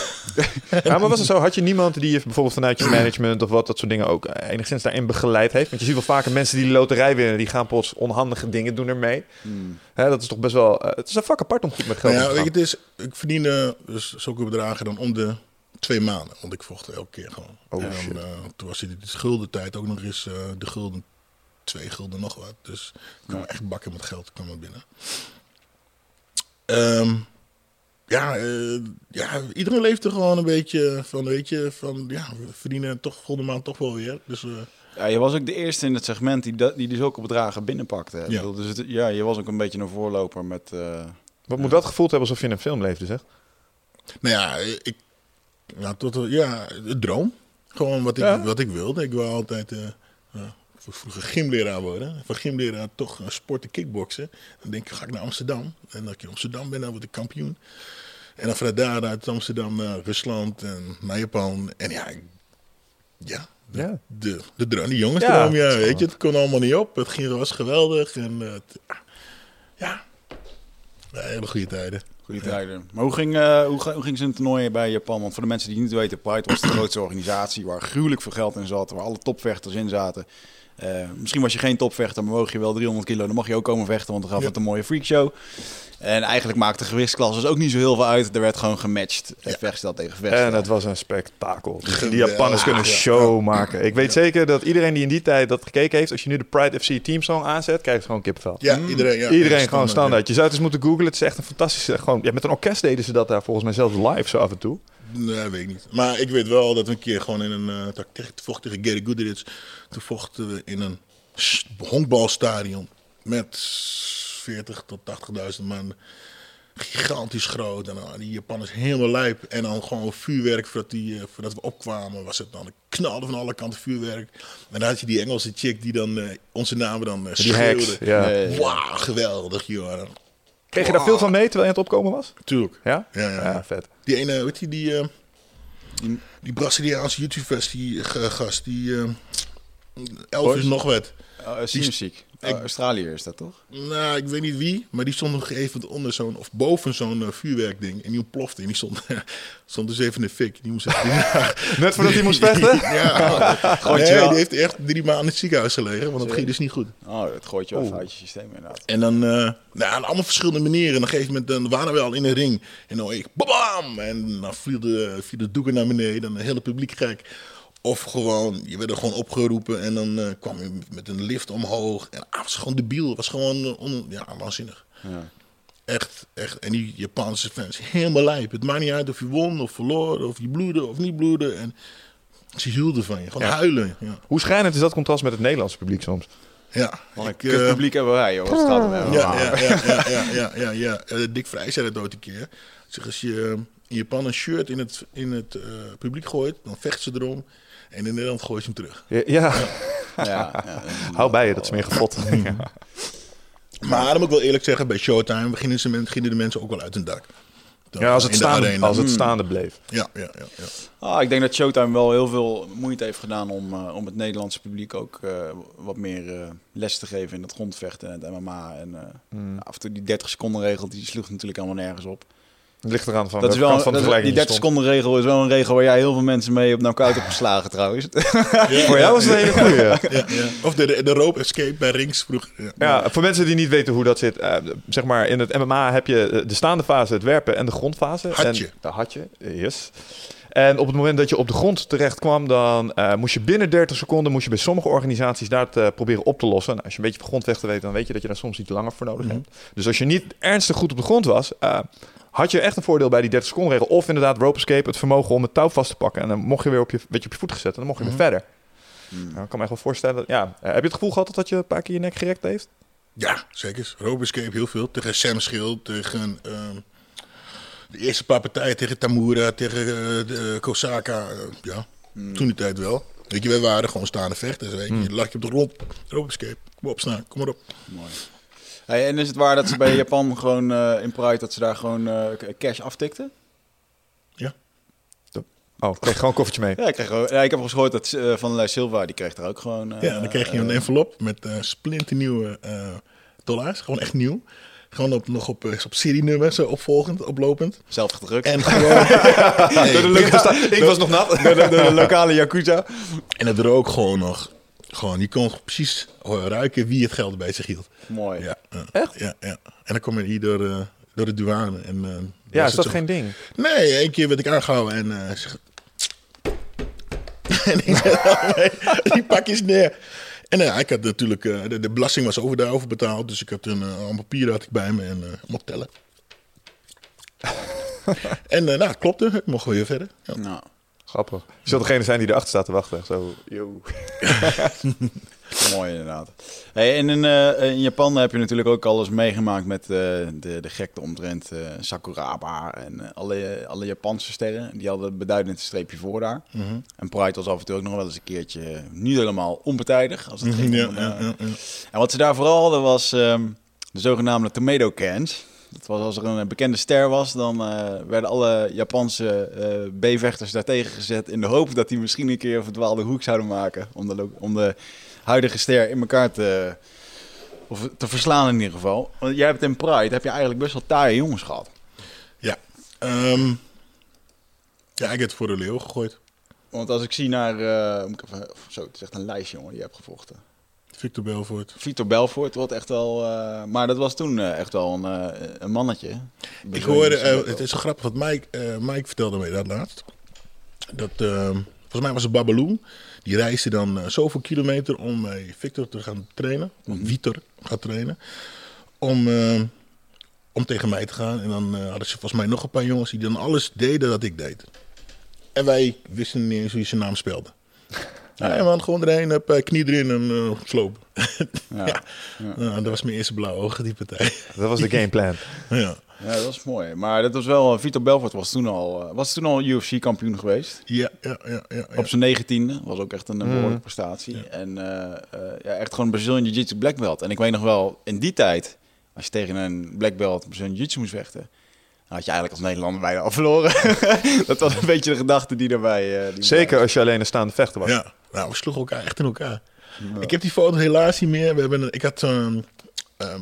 [SPEAKER 2] Ja, maar was het zo? Had je niemand die je bijvoorbeeld vanuit je management of wat, dat soort dingen ook eh, enigszins daarin begeleid heeft? Want je ziet wel vaker mensen die de loterij winnen, die gaan plots onhandige dingen doen ermee.
[SPEAKER 1] Hmm.
[SPEAKER 2] Hè, dat is toch best wel... het is een vak apart om goed met geld
[SPEAKER 3] Nou ja,
[SPEAKER 2] te
[SPEAKER 3] weet je,
[SPEAKER 2] gaan.
[SPEAKER 3] het is, ik verdiende dus zulke bedragen dan om de twee maanden. Want ik vocht elke keer gewoon.
[SPEAKER 2] Oh,
[SPEAKER 3] en dan, toen was het de guldentijd ook nog eens de gulden, twee gulden nog wat. Dus ik kwam
[SPEAKER 1] Ja.
[SPEAKER 3] echt bakken met geld kwam er binnen. Ehm, ja, eh, ja, iedereen leeft er gewoon een beetje van, weet je, van ja, we verdienen toch volgende maand toch wel weer. Dus eh,
[SPEAKER 1] Ja, je was ook de eerste in het segment die, dat, die dus ook bedragen binnenpakte. Ik
[SPEAKER 3] Ja.
[SPEAKER 1] bedoel, Dus het- ja, je was ook een beetje een voorloper met... eh,
[SPEAKER 2] Wat moet dat gevoeld hebben alsof je in een film leefde, zeg?
[SPEAKER 3] Nou ja, ik, ja, tot, ja, de droom. Gewoon wat ik,
[SPEAKER 2] Ja.
[SPEAKER 3] wat ik wilde. Ik wil altijd, eh ja, ik wil vroeger gymleraar worden. Van gymleraar toch uh, sporten, kickboksen. Dan denk ik, ga ik naar Amsterdam. En als ik in Amsterdam ben, dan word ik kampioen. En dan vanuit daar uit Amsterdam naar Rusland en naar Japan. En ja, ik- ja, de,
[SPEAKER 2] Ja.
[SPEAKER 3] de, de, droom, die jongens
[SPEAKER 2] Ja,
[SPEAKER 3] droom, ja,
[SPEAKER 2] dat
[SPEAKER 3] weet je. Het kon allemaal niet op. Het ging, was geweldig. En eh, het- ja, ja, hele goede tijden.
[SPEAKER 1] Goede tijden. Maar hoe ging, eh, hoe, hoe ging zijn toernooi bij Japan? Want voor de mensen die niet weten, Pride was de grootste organisatie waar gruwelijk veel geld in zat, waar alle topvechters in zaten. Eh, misschien was je geen topvechter, maar woog je wel 300 kilo, dan mag je ook komen vechten, want dan gaf
[SPEAKER 3] Ja.
[SPEAKER 1] het een mooie freakshow. En eigenlijk maakte gewichtsklasses ook niet zo heel veel uit. Er werd gewoon gematcht.
[SPEAKER 3] Ja.
[SPEAKER 1] Vechtstijl tegen vechtstijl.
[SPEAKER 2] En het was een spektakel. Die-. Japanners kunnen
[SPEAKER 3] Ja.
[SPEAKER 2] show maken. Ik weet zeker dat iedereen die in die tijd dat gekeken heeft, als je nu de Pride FC teamsong aanzet, krijg je gewoon kipvel.
[SPEAKER 3] Ja, iedereen. Ja,
[SPEAKER 2] Iedereen
[SPEAKER 3] ja,
[SPEAKER 2] gewoon
[SPEAKER 3] ja.
[SPEAKER 2] standaard. Je zou het eens moeten googlen. Het is echt een fantastische... Gewoon, ja, met een orkest deden ze dat daar volgens mij zelfs live zo af en toe.
[SPEAKER 3] Nee, weet ik niet. Maar ik weet wel dat we een keer gewoon in een... eh tegen, toen vocht tegen Gary Goodrich. Toen vochten we in een honkbalstadion. Met 40 tot 80.000 man. Gigantisch groot. En dan die Japanners helemaal lijp. En dan gewoon vuurwerk voordat, die, eh, voordat we opkwamen. Was het dan een knallen van alle kanten vuurwerk. En dan had je die Engelse chick die dan eh, onze namen dan uh,
[SPEAKER 2] Die hacks.
[SPEAKER 3] schreeuwde.
[SPEAKER 2] Ja.
[SPEAKER 3] Wauw, geweldig joh.
[SPEAKER 2] Kreeg je daar veel van mee terwijl je aan het opkomen was?
[SPEAKER 3] Tuurlijk.
[SPEAKER 2] Ja?
[SPEAKER 3] Ja, ja, ja.
[SPEAKER 2] vet.
[SPEAKER 3] Die ene, weet je, die, eh, die Braziliaanse YouTube-fest, die eh, gast, die eh, Elvis
[SPEAKER 1] Boys?
[SPEAKER 3] nog wat.
[SPEAKER 1] Uh, Siemensziek.
[SPEAKER 3] Ik-
[SPEAKER 1] Australië is dat toch?
[SPEAKER 3] Nou, ik weet niet wie, maar die stond nog even onder zo'n, of boven zo'n eh, vuurwerkding. En die ontplofte en die stond, stond dus even in de fik. Die moest even
[SPEAKER 2] Net voordat hij moest vechten?
[SPEAKER 3] ja,
[SPEAKER 1] Gooit
[SPEAKER 3] nee, die heeft echt drie maanden in het ziekenhuis gelegen, want dat ging dus niet goed.
[SPEAKER 1] Oh, dat gooit je wel uit je systeem inderdaad.
[SPEAKER 3] En dan, eh nou, aan allemaal verschillende manieren. En op een gegeven moment dan waren we al in een ring. En dan ik, babam! En dan viel de, viel de doeken naar beneden. Dan een hele publiek gek. Of gewoon, je werd er gewoon opgeroepen. En dan eh, kwam je met een lift omhoog. En ah, het was gewoon debiel. Het was gewoon, eh, on, ja, waanzinnig.
[SPEAKER 1] Ja.
[SPEAKER 3] Echt, echt. En die Japanse fans, helemaal lijp. Het maakt niet uit of je won of verloor. Of je bloedde of niet bloedde. En ze hielden van je. Gewoon
[SPEAKER 2] Ja.
[SPEAKER 3] huilen. Ja,
[SPEAKER 2] Hoe schrijnend is dat contrast met het Nederlandse publiek soms?
[SPEAKER 3] ja.
[SPEAKER 1] Wat een
[SPEAKER 3] Ik,
[SPEAKER 1] kut
[SPEAKER 3] eh,
[SPEAKER 1] publiek hebben wij, joh. Gaat nou?
[SPEAKER 3] Ja, ja, ja, ja, ja, ja, ja, ja. Dick Vrij zei dat ooit een keer. Zeg, als je in Japan een shirt in het, in het publiek gooit, dan vecht ze erom. En in Nederland gooi je hem terug.
[SPEAKER 2] Ja, ja.
[SPEAKER 1] Ja, ja.
[SPEAKER 2] hou bij je, dat is meer gefot.
[SPEAKER 3] Maar dan moet ik wel eerlijk zeggen, bij Showtime gingen, ze, men- gingen de mensen ook wel uit hun dak. Dan,
[SPEAKER 2] Ja, als het, staande,
[SPEAKER 3] arena.
[SPEAKER 2] als het staande bleef.
[SPEAKER 3] Ja, ja, ja. ja.
[SPEAKER 1] Ah, ik denk dat Showtime wel heel veel moeite heeft gedaan om, eh, om het Nederlandse publiek ook eh, wat meer eh, les te geven in het grondvechten en het MMA. En eh,
[SPEAKER 2] Hmm.
[SPEAKER 1] af en toe die 30 seconden regel, die sloeg natuurlijk allemaal nergens op.
[SPEAKER 2] Het ligt eraan van
[SPEAKER 1] Dat is wel,
[SPEAKER 2] kant van de
[SPEAKER 1] dat die
[SPEAKER 2] vergelijking
[SPEAKER 1] 30
[SPEAKER 2] je stond.
[SPEAKER 1] seconden regel is wel een regel waar jij heel veel mensen mee op knock-out hebt geslagen trouwens.
[SPEAKER 2] Voor jou was het een hele goeie.
[SPEAKER 3] Ja, ja. Of de, de, de rope escape bij rings vroeger. Ja.
[SPEAKER 2] Ja, voor mensen die niet weten hoe dat zit. eh, zeg maar, in het MMA heb je eh, de staande fase, het werpen en de grondfase.
[SPEAKER 3] Hatje.
[SPEAKER 2] En, de hatje, yes. En op het moment dat je op de grond terecht kwam, dan eh, moest je binnen 30 seconden, moest je bij sommige organisaties daar te proberen op te lossen. Nou, als je een beetje van grondvechten weet, dan weet je dat je daar soms iets langer voor nodig
[SPEAKER 3] Mhm.
[SPEAKER 2] hebt. Dus als je niet ernstig goed op de grond was, eh, had je echt een voordeel bij die 30 seconden regel. Of inderdaad rope escape, het vermogen om het touw vast te pakken. En dan mocht je weer op je, werd je op je voet gezet en dan mocht je
[SPEAKER 3] Mhm.
[SPEAKER 2] weer verder. Nou, ik kan me echt wel voorstellen. Ja, eh, heb je het gevoel gehad dat je een paar keer je nek gerekt heeft?
[SPEAKER 3] Ja, zeker. Rope escape heel veel. Tegen Sam Schild, tegen ehm, de eerste paar partijen. Tegen Tamura, tegen de, Kosaka. ja, toen die tijd wel. Weet je, wij waren gewoon staande vechters. Weet je. Dan lag je op de grond. Rope escape. Kom op, staan. Kom maar op.
[SPEAKER 1] Mooi. Hey, en is het waar dat ze bij Japan gewoon eh, in Pride dat ze daar gewoon eh, cash aftikten?
[SPEAKER 3] Ja.
[SPEAKER 2] Oh, ik kreeg gewoon een koffertje mee.
[SPEAKER 1] Ja, ik, kreeg, ja, ik heb al gehoord dat eh, Van der Silva, die kreeg er ook gewoon... eh,
[SPEAKER 3] Ja, dan kreeg je een envelop met eh splinternieuwe eh dollars. Gewoon echt nieuw. Gewoon op, nog op, op serienummer, zo opvolgend, oplopend.
[SPEAKER 1] zelf gedrukt.
[SPEAKER 3] En gewoon... Nee,
[SPEAKER 2] Door de lucht ik was nog nat.
[SPEAKER 1] door, de, door de lokale Yakuza.
[SPEAKER 3] En het rook gewoon nog. Gewoon, je kon precies ruiken wie het geld bij zich hield.
[SPEAKER 1] Mooi.
[SPEAKER 3] Ja, ja.
[SPEAKER 2] Echt?
[SPEAKER 3] Ja, ja. En dan kom je hier door, eh, door de douane. En, eh,
[SPEAKER 2] Ja, is dat
[SPEAKER 3] zo-
[SPEAKER 2] geen ding?
[SPEAKER 3] Nee, één keer werd ik aangehouden en... eh zeg... en ik zei, oh, nee, die pakjes neer. En eh, ik had natuurlijk... eh, de, de belasting was over daarover betaald. Dus ik had een uh, allemaal papieren had ik bij me en uh, mocht tellen. en eh, nou, het klopte. Ik mocht weer verder. Ja.
[SPEAKER 1] Nou,
[SPEAKER 2] Grappig. Je zult degene zijn die erachter staat te wachten. Zo, yo.
[SPEAKER 1] mooi inderdaad. Hey, en in, eh, in Japan heb je natuurlijk ook alles meegemaakt met eh, de, de gekte omtrent eh, Sakuraba en alle, alle Japanse sterren. Die hadden een beduidend streepje voor daar.
[SPEAKER 3] Mhm.
[SPEAKER 1] En Pride was af en toe ook nog wel eens een keertje niet helemaal onpartijdig. Als het ging
[SPEAKER 3] Ja, ja, ja.
[SPEAKER 1] En wat ze daar vooral hadden was ehm, de zogenaamde tomato cans. Dat was als er een bekende ster was, dan eh, werden alle Japanse eh B-vechters daartegen gezet in de hoop dat die misschien een keer een verdwaalde hoek zouden maken. Om de, om de huidige ster in elkaar te, of te verslaan in ieder geval. Want jij hebt in Pride, heb je eigenlijk best wel taaie jongens gehad.
[SPEAKER 3] Ja. Ehm, ja, ik heb het voor de leeuw gegooid.
[SPEAKER 1] Want als ik zie naar, eh, moet ik even, zo, het is echt een lijstje jongen, die je hebt gevochten.
[SPEAKER 3] Victor Belfort.
[SPEAKER 1] Vitor Belfort, wat echt wel, eh, maar dat was toen eh, echt wel een, eh, een mannetje.
[SPEAKER 3] Ik hoorde, het is zo grappig, wat Mike, Mike vertelde me dat laatst. Dat, ehm, volgens mij was het Babaloo. Die reisde dan zoveel kilometer om bij Victor te gaan trainen. Om Vitor gaat trainen. Om, ehm, om tegen mij te gaan. En dan hadden ze volgens mij nog een paar jongens die dan alles deden dat ik deed. En wij wisten niet eens hoe je zijn naam spelde. Ja, man, gewoon erheen, heb eh, knie erin en uh, slopen.
[SPEAKER 1] Ja.
[SPEAKER 3] ja. Nou, dat was mijn eerste blauwe ogen, die partij.
[SPEAKER 2] Dat was de gameplan.
[SPEAKER 3] ja.
[SPEAKER 1] Ja, dat was mooi. Maar dat was wel, eh, Vitor Belfort was toen al, eh, was toen al UFC-kampioen geweest.
[SPEAKER 3] Ja, ja, ja, ja, ja.
[SPEAKER 1] Op zijn negentiende, was ook echt een
[SPEAKER 2] Mhm.
[SPEAKER 1] behoorlijke prestatie. En eh, eh, ja, echt gewoon Brazilian Jiu-Jitsu black belt. En ik weet nog wel, in die tijd, als je tegen een black belt Brazilian Jiu-Jitsu moest vechten, had je eigenlijk als Nederlander bijna al verloren. dat was een beetje de gedachte die daarbij... eh, die
[SPEAKER 2] Zeker als je alleen een staande vechter was.
[SPEAKER 3] Ja, nou, we sloegen elkaar echt in elkaar. Ik heb die foto helaas niet meer. We hebben, een- ik had zo'n, ehm,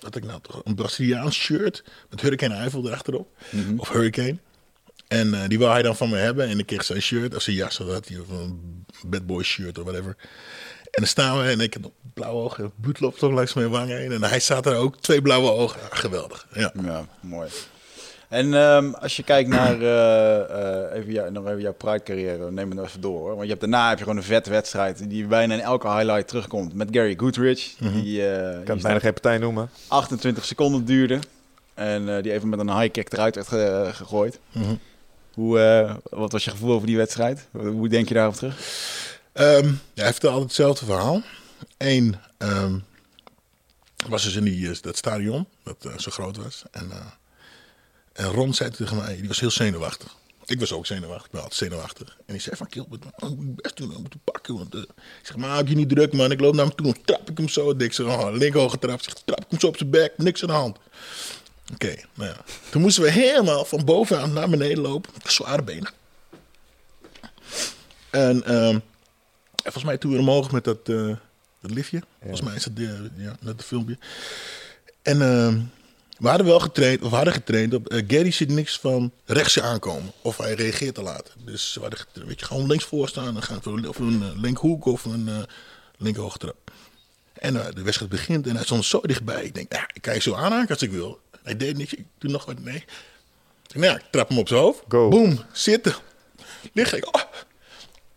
[SPEAKER 3] wat ik nou toch, een Braziliaans shirt met Hurricane Eiffel erachterop. Of Hurricane. En eh, die wou hij dan van me hebben. En ik kreeg zijn shirt, of zijn jas, of dat hij, een bad boy shirt of whatever. En dan staan we en ik heb blauwe ogen. Bloed loopt toch langs mijn wang heen. En hij staat er ook, twee blauwe ogen. Geweldig. Ja.
[SPEAKER 1] Ja, mooi. En ehm, als je kijkt naar eh, eh, even jou, nog even jouw Pride-carrière, neem het nog even door. Hoor. Want je hebt, daarna heb je gewoon een vette wedstrijd die bijna in elke highlight terugkomt. Met Gary Goodrich, die, eh,
[SPEAKER 2] Ik
[SPEAKER 1] die
[SPEAKER 2] kan het bijna geen partij noemen.
[SPEAKER 1] 28 seconden duurde. En eh, die even met een high kick eruit werd ge- gegooid.
[SPEAKER 3] Mhm.
[SPEAKER 1] Hoe, wat was je gevoel over die wedstrijd? Hoe denk je daarop terug?
[SPEAKER 3] Ehm, ja, hij vertelde altijd hetzelfde verhaal. Eén ehm, was dus in die, dat stadion, dat zo groot was. En, eh, en Ron zei tegen mij, die was heel zenuwachtig. Ik was ook zenuwachtig, ik ben altijd zenuwachtig. En die zei van, Gilbert, man, ik moet best doen, ik moet pakken. Want, eh, ik zeg, maak je niet druk, man. Ik loop naar hem toe, dan trap ik hem zo. Ik zeg, oh, linkerhoog getrapt. Zeg, trap ik hem zo op zijn bek, niks aan de hand. Oké, nou ja. Toen moesten we helemaal van bovenaan naar beneden lopen. Zware benen. En ehm, en volgens mij toen we omhoog met dat, eh, dat liftje. Volgens mij is het de, ja, net het filmpje. En ehm, We hadden wel getraind, of we hadden getraind op. eh, Gary ziet niks van rechts aankomen. Of hij reageert te laat. Dus we hadden getraind, weet je, gewoon links voor staan. Dan gaan we of een uh, linkhoek of een uh, linkerhoogtrap. En uh, de wedstrijd begint en hij stond zo dichtbij. Ik denk, ja, ik kan je zo aanhaken als ik wil. Hij deed niks. Ik doe nog wat. Nee. Ik denk, nou ja, ik trap hem op zijn hoofd.
[SPEAKER 2] Go.
[SPEAKER 3] Boom, zitten. Lig ik. Oh,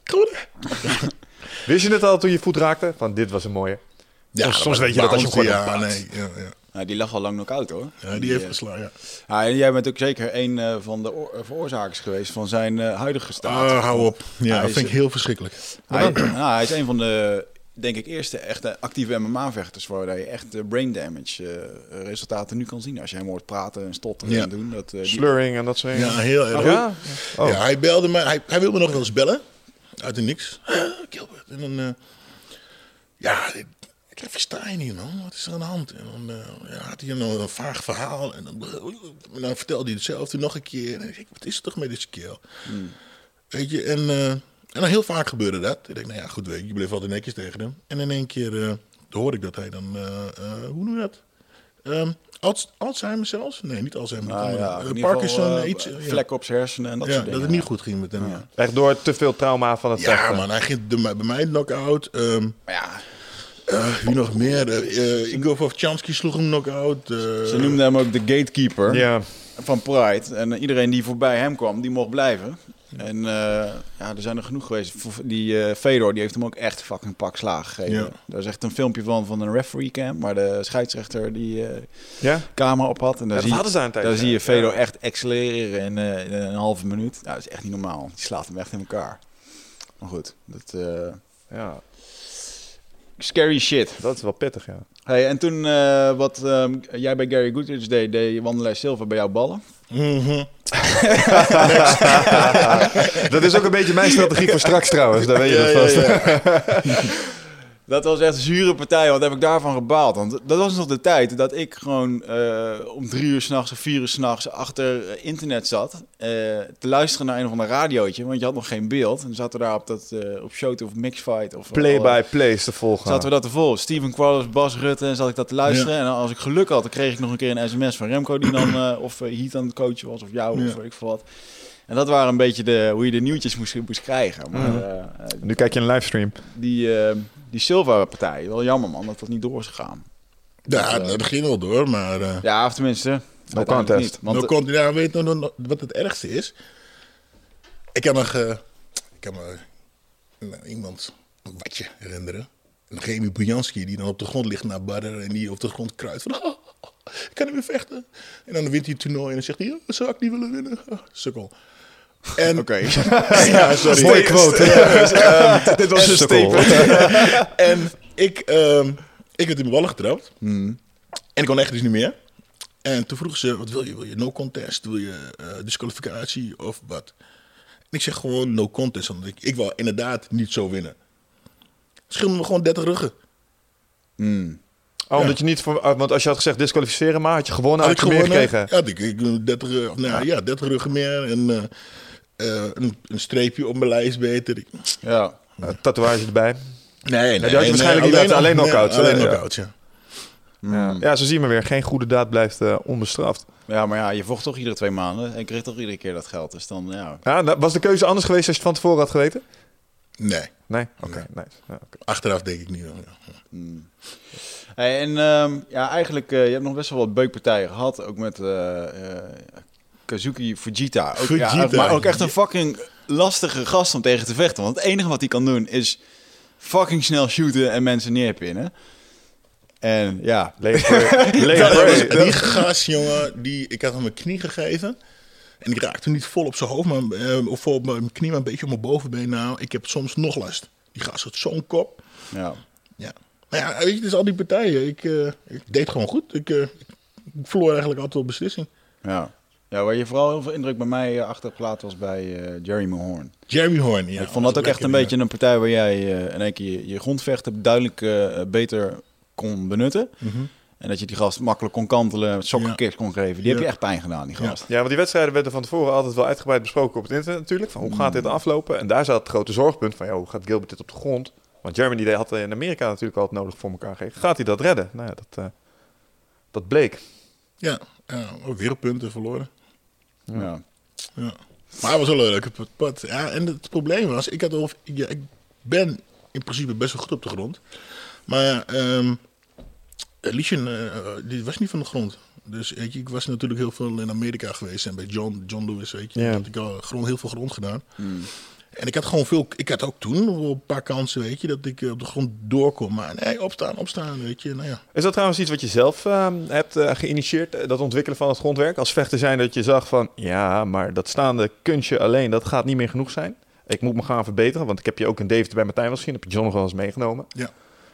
[SPEAKER 3] goed.
[SPEAKER 2] Wist je het al toen je voet raakte? Van dit was een mooie.
[SPEAKER 3] Ja,
[SPEAKER 2] soms, soms weet je dat als je gewoon
[SPEAKER 3] ja, nee, ja, ja.
[SPEAKER 1] Ja, die lag al lang knock-out hoor.
[SPEAKER 3] ja, die heeft
[SPEAKER 1] eh,
[SPEAKER 3] geslagen. Ja.
[SPEAKER 1] Ja, en jij bent ook zeker een uh, van de oor- veroorzakers geweest van zijn huidige staat.
[SPEAKER 3] Oh, hou op. Ja,
[SPEAKER 1] Hij
[SPEAKER 3] dat
[SPEAKER 1] is-
[SPEAKER 3] vind ik heel verschrikkelijk.
[SPEAKER 1] Hij, nou, hij is een van de, denk ik, eerste echte actieve MMA-vechters waar je echt eh, brain damage eh, resultaten nu kan zien. Als je hem hoort praten en stotteren
[SPEAKER 3] Ja.
[SPEAKER 1] en doen. Dat, eh, die-
[SPEAKER 2] Slurring en dat soort dingen.
[SPEAKER 3] Ja, heel erg.
[SPEAKER 2] Ja? Oh.
[SPEAKER 3] Ja, hij belde me. Hij, hij wilde nog wel eens bellen. Uit de niks. Ah, Gilbert. En dan... eh, ja, ik, ik versta je niet, man. Wat is er aan de hand? En dan eh, ja, had hij nog een vaag verhaal. En dan, en dan vertelde hij hetzelfde nog een keer. En dan denk ik, wat is er toch met deze kerel? Weet je, en, eh, en dan heel vaak gebeurde dat. Ik denk, nou ja, goed, weet je, je bleef altijd netjes tegen hem. En in één keer eh hoorde ik dat hij dan, eh, eh, hoe noem je dat? Ehm, Alz- Alzheimer zelfs? Nee, niet Alzheimer.
[SPEAKER 1] nou ja,
[SPEAKER 3] Eh, Parkinson,
[SPEAKER 1] geval, eh,
[SPEAKER 3] iets.
[SPEAKER 1] vlek op zijn hersenen en dat
[SPEAKER 3] Ja,
[SPEAKER 1] soort
[SPEAKER 3] dat het niet goed ging met hem. Ja,
[SPEAKER 2] Echt door te veel trauma van het
[SPEAKER 3] ja
[SPEAKER 2] vechten.
[SPEAKER 3] man, hij ging de, bij mij knock-out. Ehm,
[SPEAKER 1] Maar ja,
[SPEAKER 3] eh, wie nog meer? Eh eh, Igor Vovchansky sloeg hem knock-out.
[SPEAKER 1] ze noemden hem ook de gatekeeper
[SPEAKER 2] Ja.
[SPEAKER 1] van Pride. En iedereen die voorbij hem kwam, die mocht blijven. En eh, ja, er zijn er genoeg geweest. Die eh, Fedor, die heeft hem ook echt fucking pak slagen gegeven.
[SPEAKER 3] Ja.
[SPEAKER 1] Daar is echt een filmpje van van een referee cam, waar de scheidsrechter die eh,
[SPEAKER 2] Ja?
[SPEAKER 1] camera op had. En daar
[SPEAKER 2] Ja, dat
[SPEAKER 1] zie,
[SPEAKER 2] hadden ze aan een tijdje.
[SPEAKER 1] daar zie je
[SPEAKER 2] Ja.
[SPEAKER 1] Fedor echt accelereren in, eh, in een halve minuut. Ja, dat is echt niet normaal. Die slaat hem echt in elkaar. Maar goed, dat, eh,
[SPEAKER 2] Ja,
[SPEAKER 1] scary shit.
[SPEAKER 2] dat is wel pittig, ja.
[SPEAKER 1] Hey, en toen eh, wat ehm, jij bij Gary Goodrich deed, deed Wandelij Silva bij jou ballen.
[SPEAKER 3] mhm.
[SPEAKER 2] Dat is ook een beetje mijn strategie voor straks trouwens. Daar weet je dat vast.
[SPEAKER 1] Dat was echt een zure partij, wat heb ik daarvan gebaald. Want dat was nog de tijd dat ik gewoon eh, om drie uur s'nachts of vier uur s'nachts achter eh, internet zat. eh, te luisteren naar een of ander radiootje, want je had nog geen beeld. En zaten we daar op, dat, eh, op Showt of Mixfight of...
[SPEAKER 2] Play
[SPEAKER 1] alle-
[SPEAKER 2] by play is te volgen.
[SPEAKER 1] Zaten we dat te volgen. Steven Quarles, Bas Rutte, en zat ik dat te luisteren. En als ik geluk had, dan kreeg ik nog een keer een sms van Remco, die dan eh, of uh, Heat aan het coachen was, of jou,
[SPEAKER 3] Ja.
[SPEAKER 1] of weet ik veel wat. En dat waren een beetje de, hoe je de nieuwtjes moest, moest krijgen. Maar eh, eh,
[SPEAKER 2] Nu kijk je een livestream.
[SPEAKER 1] die, eh, die Silva-partij, wel jammer man, dat dat niet door is gegaan.
[SPEAKER 3] Ja, dat ging wel door, maar... eh
[SPEAKER 1] Ja, of tenminste, uiteindelijk
[SPEAKER 2] contest.
[SPEAKER 1] niet. Want,
[SPEAKER 3] nou, komt, ja, weet je nog- nog wat het ergste is? Ik kan nog... eh, ik kan me nou, iemand een watje herinneren. Een Remy Bujanski die dan op de grond ligt naar Badder en die op de grond kruidt van... "Oh, ik kan niet meer vechten. En dan wint hij het toernooi en dan zegt hij... Oh, zou ik niet willen winnen? Oh, sukkel. En,
[SPEAKER 1] Oké.
[SPEAKER 3] ja, sorry.
[SPEAKER 2] Mooie quote.
[SPEAKER 1] Dit was een statement.
[SPEAKER 3] En ik, ehm, ik werd in mijn ballen getrapt.
[SPEAKER 1] Hmm.
[SPEAKER 3] En ik kon echt dus niet meer. En toen vroegen ze, wat wil je? Wil je no contest? Wil je eh, disqualificatie of wat? En ik zeg gewoon no contest. Want ik, ik wil inderdaad niet zo winnen. Scheelde me gewoon 30 ruggen.
[SPEAKER 2] Oh, omdat je niet voor, ah, want als je had gezegd disqualificeren, maar had je gewonnen, had,
[SPEAKER 3] Had
[SPEAKER 2] je meer
[SPEAKER 3] gewonnen?
[SPEAKER 2] gekregen.
[SPEAKER 3] Ja, ik, ik 30, eh, nou, ja. 30 ruggen meer. En eh, eh, een, een streepje op mijn lijst beter.
[SPEAKER 1] Ja.
[SPEAKER 2] Uh, tatoeage erbij.
[SPEAKER 3] Nee,
[SPEAKER 2] die had je waarschijnlijk niet laten, alleen knockouts,
[SPEAKER 3] Nee, alleen
[SPEAKER 2] Ja.
[SPEAKER 3] knockouts, ja.
[SPEAKER 2] Ja. ja, zo zien we weer. Geen goede daad blijft eh, onbestraft.
[SPEAKER 1] ja, maar ja, je vocht toch iedere twee maanden en kreeg toch iedere keer dat geld. Dus dan, ja.
[SPEAKER 2] Ja, nou, was de keuze anders geweest als je het van tevoren had geweten?
[SPEAKER 3] Nee,
[SPEAKER 2] Nee? Oké, nice. Ja, oké.
[SPEAKER 3] achteraf denk ik niet. wel.
[SPEAKER 1] Hey, en ehm, ja, eigenlijk, eh, je hebt nog best wel wat beukpartijen gehad. Ook met eh, eh, Kazuki Fujita. Ook, Ja, maar ook echt een fucking lastige gast om tegen te vechten. Want het enige wat hij kan doen is fucking snel shooten en mensen neerpinnen. En ja,
[SPEAKER 2] Prey.
[SPEAKER 3] die gast, jongen, die, ik had hem mijn knie gegeven. En ik raakte niet vol op zijn hoofd, maar, eh, of vol op mijn knie, maar een beetje op mijn bovenbeen. Nou, ik heb soms nog last. Die gast had zo'n kop.
[SPEAKER 1] ja.
[SPEAKER 3] Ja. Maar ja, weet je, het is al die partijen. Ik, eh, ik deed gewoon goed. Ik, eh, ik verloor eigenlijk altijd op beslissing.
[SPEAKER 1] ja. Ja, waar je vooral heel veel indruk bij mij uh, achtergelaten was bij eh, Jeremy Horn.
[SPEAKER 3] Jeremy Horn, ja.
[SPEAKER 1] ik vond dat ook echt een beetje een partij waar jij eh, in één keer je, je grondvechten duidelijk eh, beter kon benutten.
[SPEAKER 3] ja. Mhm.
[SPEAKER 1] En dat je die gast makkelijk kon kantelen, sokkenkicks kon geven. Die heb
[SPEAKER 3] Ja.
[SPEAKER 1] je echt pijn gedaan, die
[SPEAKER 3] Ja.
[SPEAKER 1] gast.
[SPEAKER 2] Ja, want die wedstrijden werden van tevoren altijd wel uitgebreid besproken op het internet natuurlijk. Van hoe gaat dit aflopen? En daar zat het grote zorgpunt van, ja, hoe gaat Gilbert dit op de grond? Want Germany die had in Amerika natuurlijk altijd nodig voor elkaar gekregen. Gaat hij dat redden? Nou ja, dat, eh, dat bleek.
[SPEAKER 3] Ja, ja ook weer punten verloren.
[SPEAKER 1] Ja.
[SPEAKER 3] Ja. Maar het was wel put. Ja, en het probleem was, ik, had al, ja, ik ben in principe best wel goed op de grond. Maar ehm Lichem, eh, die was niet van de grond. Dus weet je, ik was natuurlijk heel veel in Amerika geweest en bij John, John Lewis, weet je.
[SPEAKER 2] Ja.
[SPEAKER 3] Had ik al grond, heel veel grond gedaan. En ik had gewoon veel, ik had ook toen een paar kansen, weet je, dat ik eh, op de grond doorkom. Maar nee, opstaan, opstaan, weet je. Nou ja,
[SPEAKER 2] Is dat trouwens iets wat je zelf ehm, hebt eh, geïnitieerd, eh, dat ontwikkelen van het grondwerk? Als vechter zijn dat je zag van, ja, maar dat staande kunstje alleen, dat gaat niet meer genoeg zijn. Ik moet me gaan verbeteren, want ik heb je ook in Deventer bij Martijn wel gezien, heb je John nog wel eens meegenomen.
[SPEAKER 3] ja.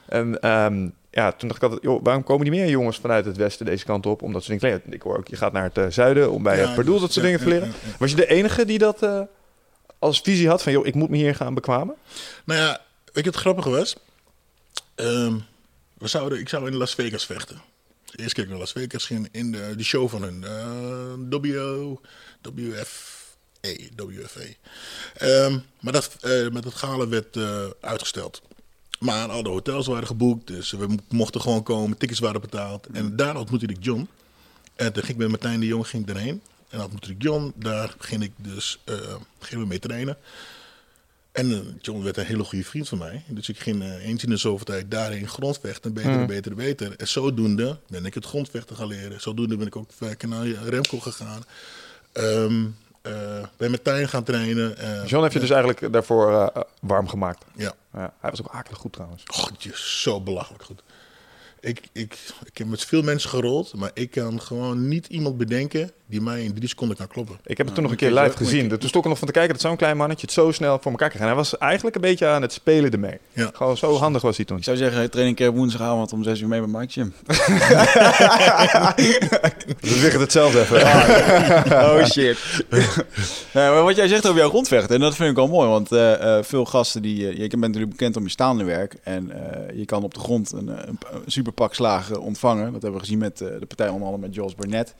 [SPEAKER 2] En ehm, ja, toen dacht ik altijd, joh, waarom komen die meer jongens vanuit het westen deze kant op? Omdat ze leren. Ik hoor ook, je gaat naar het zuiden om bij
[SPEAKER 3] Ja,
[SPEAKER 2] het Pardoel dat soort
[SPEAKER 3] ja,
[SPEAKER 2] dingen te leren. Was je de enige die dat als visie had van, joh, ik moet me hier gaan bekwamen?
[SPEAKER 3] Nou ja, weet je wat grappig was? Ehm, we zouden, ik zou in Las Vegas vechten. De eerste keer ik naar Las Vegas ging in de, die show van hun. eh W, WFA. WFA. Ehm, maar dat, eh, met het gala werd eh, uitgesteld. Maar al de hotels waren geboekt, dus we mo- mochten gewoon komen. Tickets waren betaald. En daar ontmoette ik John. En toen ging ik met Martijn de Jong ging erheen. En dan ontmoette ik John. Daar ging ik dus eh, gingen we mee trainen. En eh, John werd een hele goede vriend van mij. Dus ik ging eh, eens in de zoveel tijd daarheen grondvechten. Beter, en beter, en beter. En zodoende ben ik het grondvechten gaan leren. Zodoende ben ik ook werken naar Remco gegaan. Ehm eh ben met Tijn gaan trainen.
[SPEAKER 2] John heeft je dus eigenlijk daarvoor warm gemaakt.
[SPEAKER 3] Ja.
[SPEAKER 2] Ja, hij was ook akelig goed trouwens.
[SPEAKER 3] God, je zo belachelijk goed. Ik, ik, ik heb met veel mensen gerold, maar ik kan gewoon niet iemand bedenken die mij in drie seconden kan kloppen.
[SPEAKER 2] Ik heb het toen nog een keer live gezien. Toen stond ik nog van te kijken dat zo'n klein mannetje het zo snel voor elkaar kreeg. En hij was eigenlijk een beetje aan het spelen ermee.
[SPEAKER 3] Ja.
[SPEAKER 2] Gewoon zo handig was hij toen.
[SPEAKER 1] Ik zou zeggen, train een keer woensdagavond om 6 uur mee bij Mike Gym.
[SPEAKER 2] Dus Wigert hetzelfde even.
[SPEAKER 1] Oh shit. nee, maar wat jij zegt over jouw grondvechten, en dat vind ik wel mooi. Want eh, eh, veel gasten die. eh, je bent natuurlijk bekend om je staande werk. En eh, je kan op de grond een, een, een superpak slagen ontvangen. Dat hebben we gezien met eh, de partij onder andere met Jules Burnett.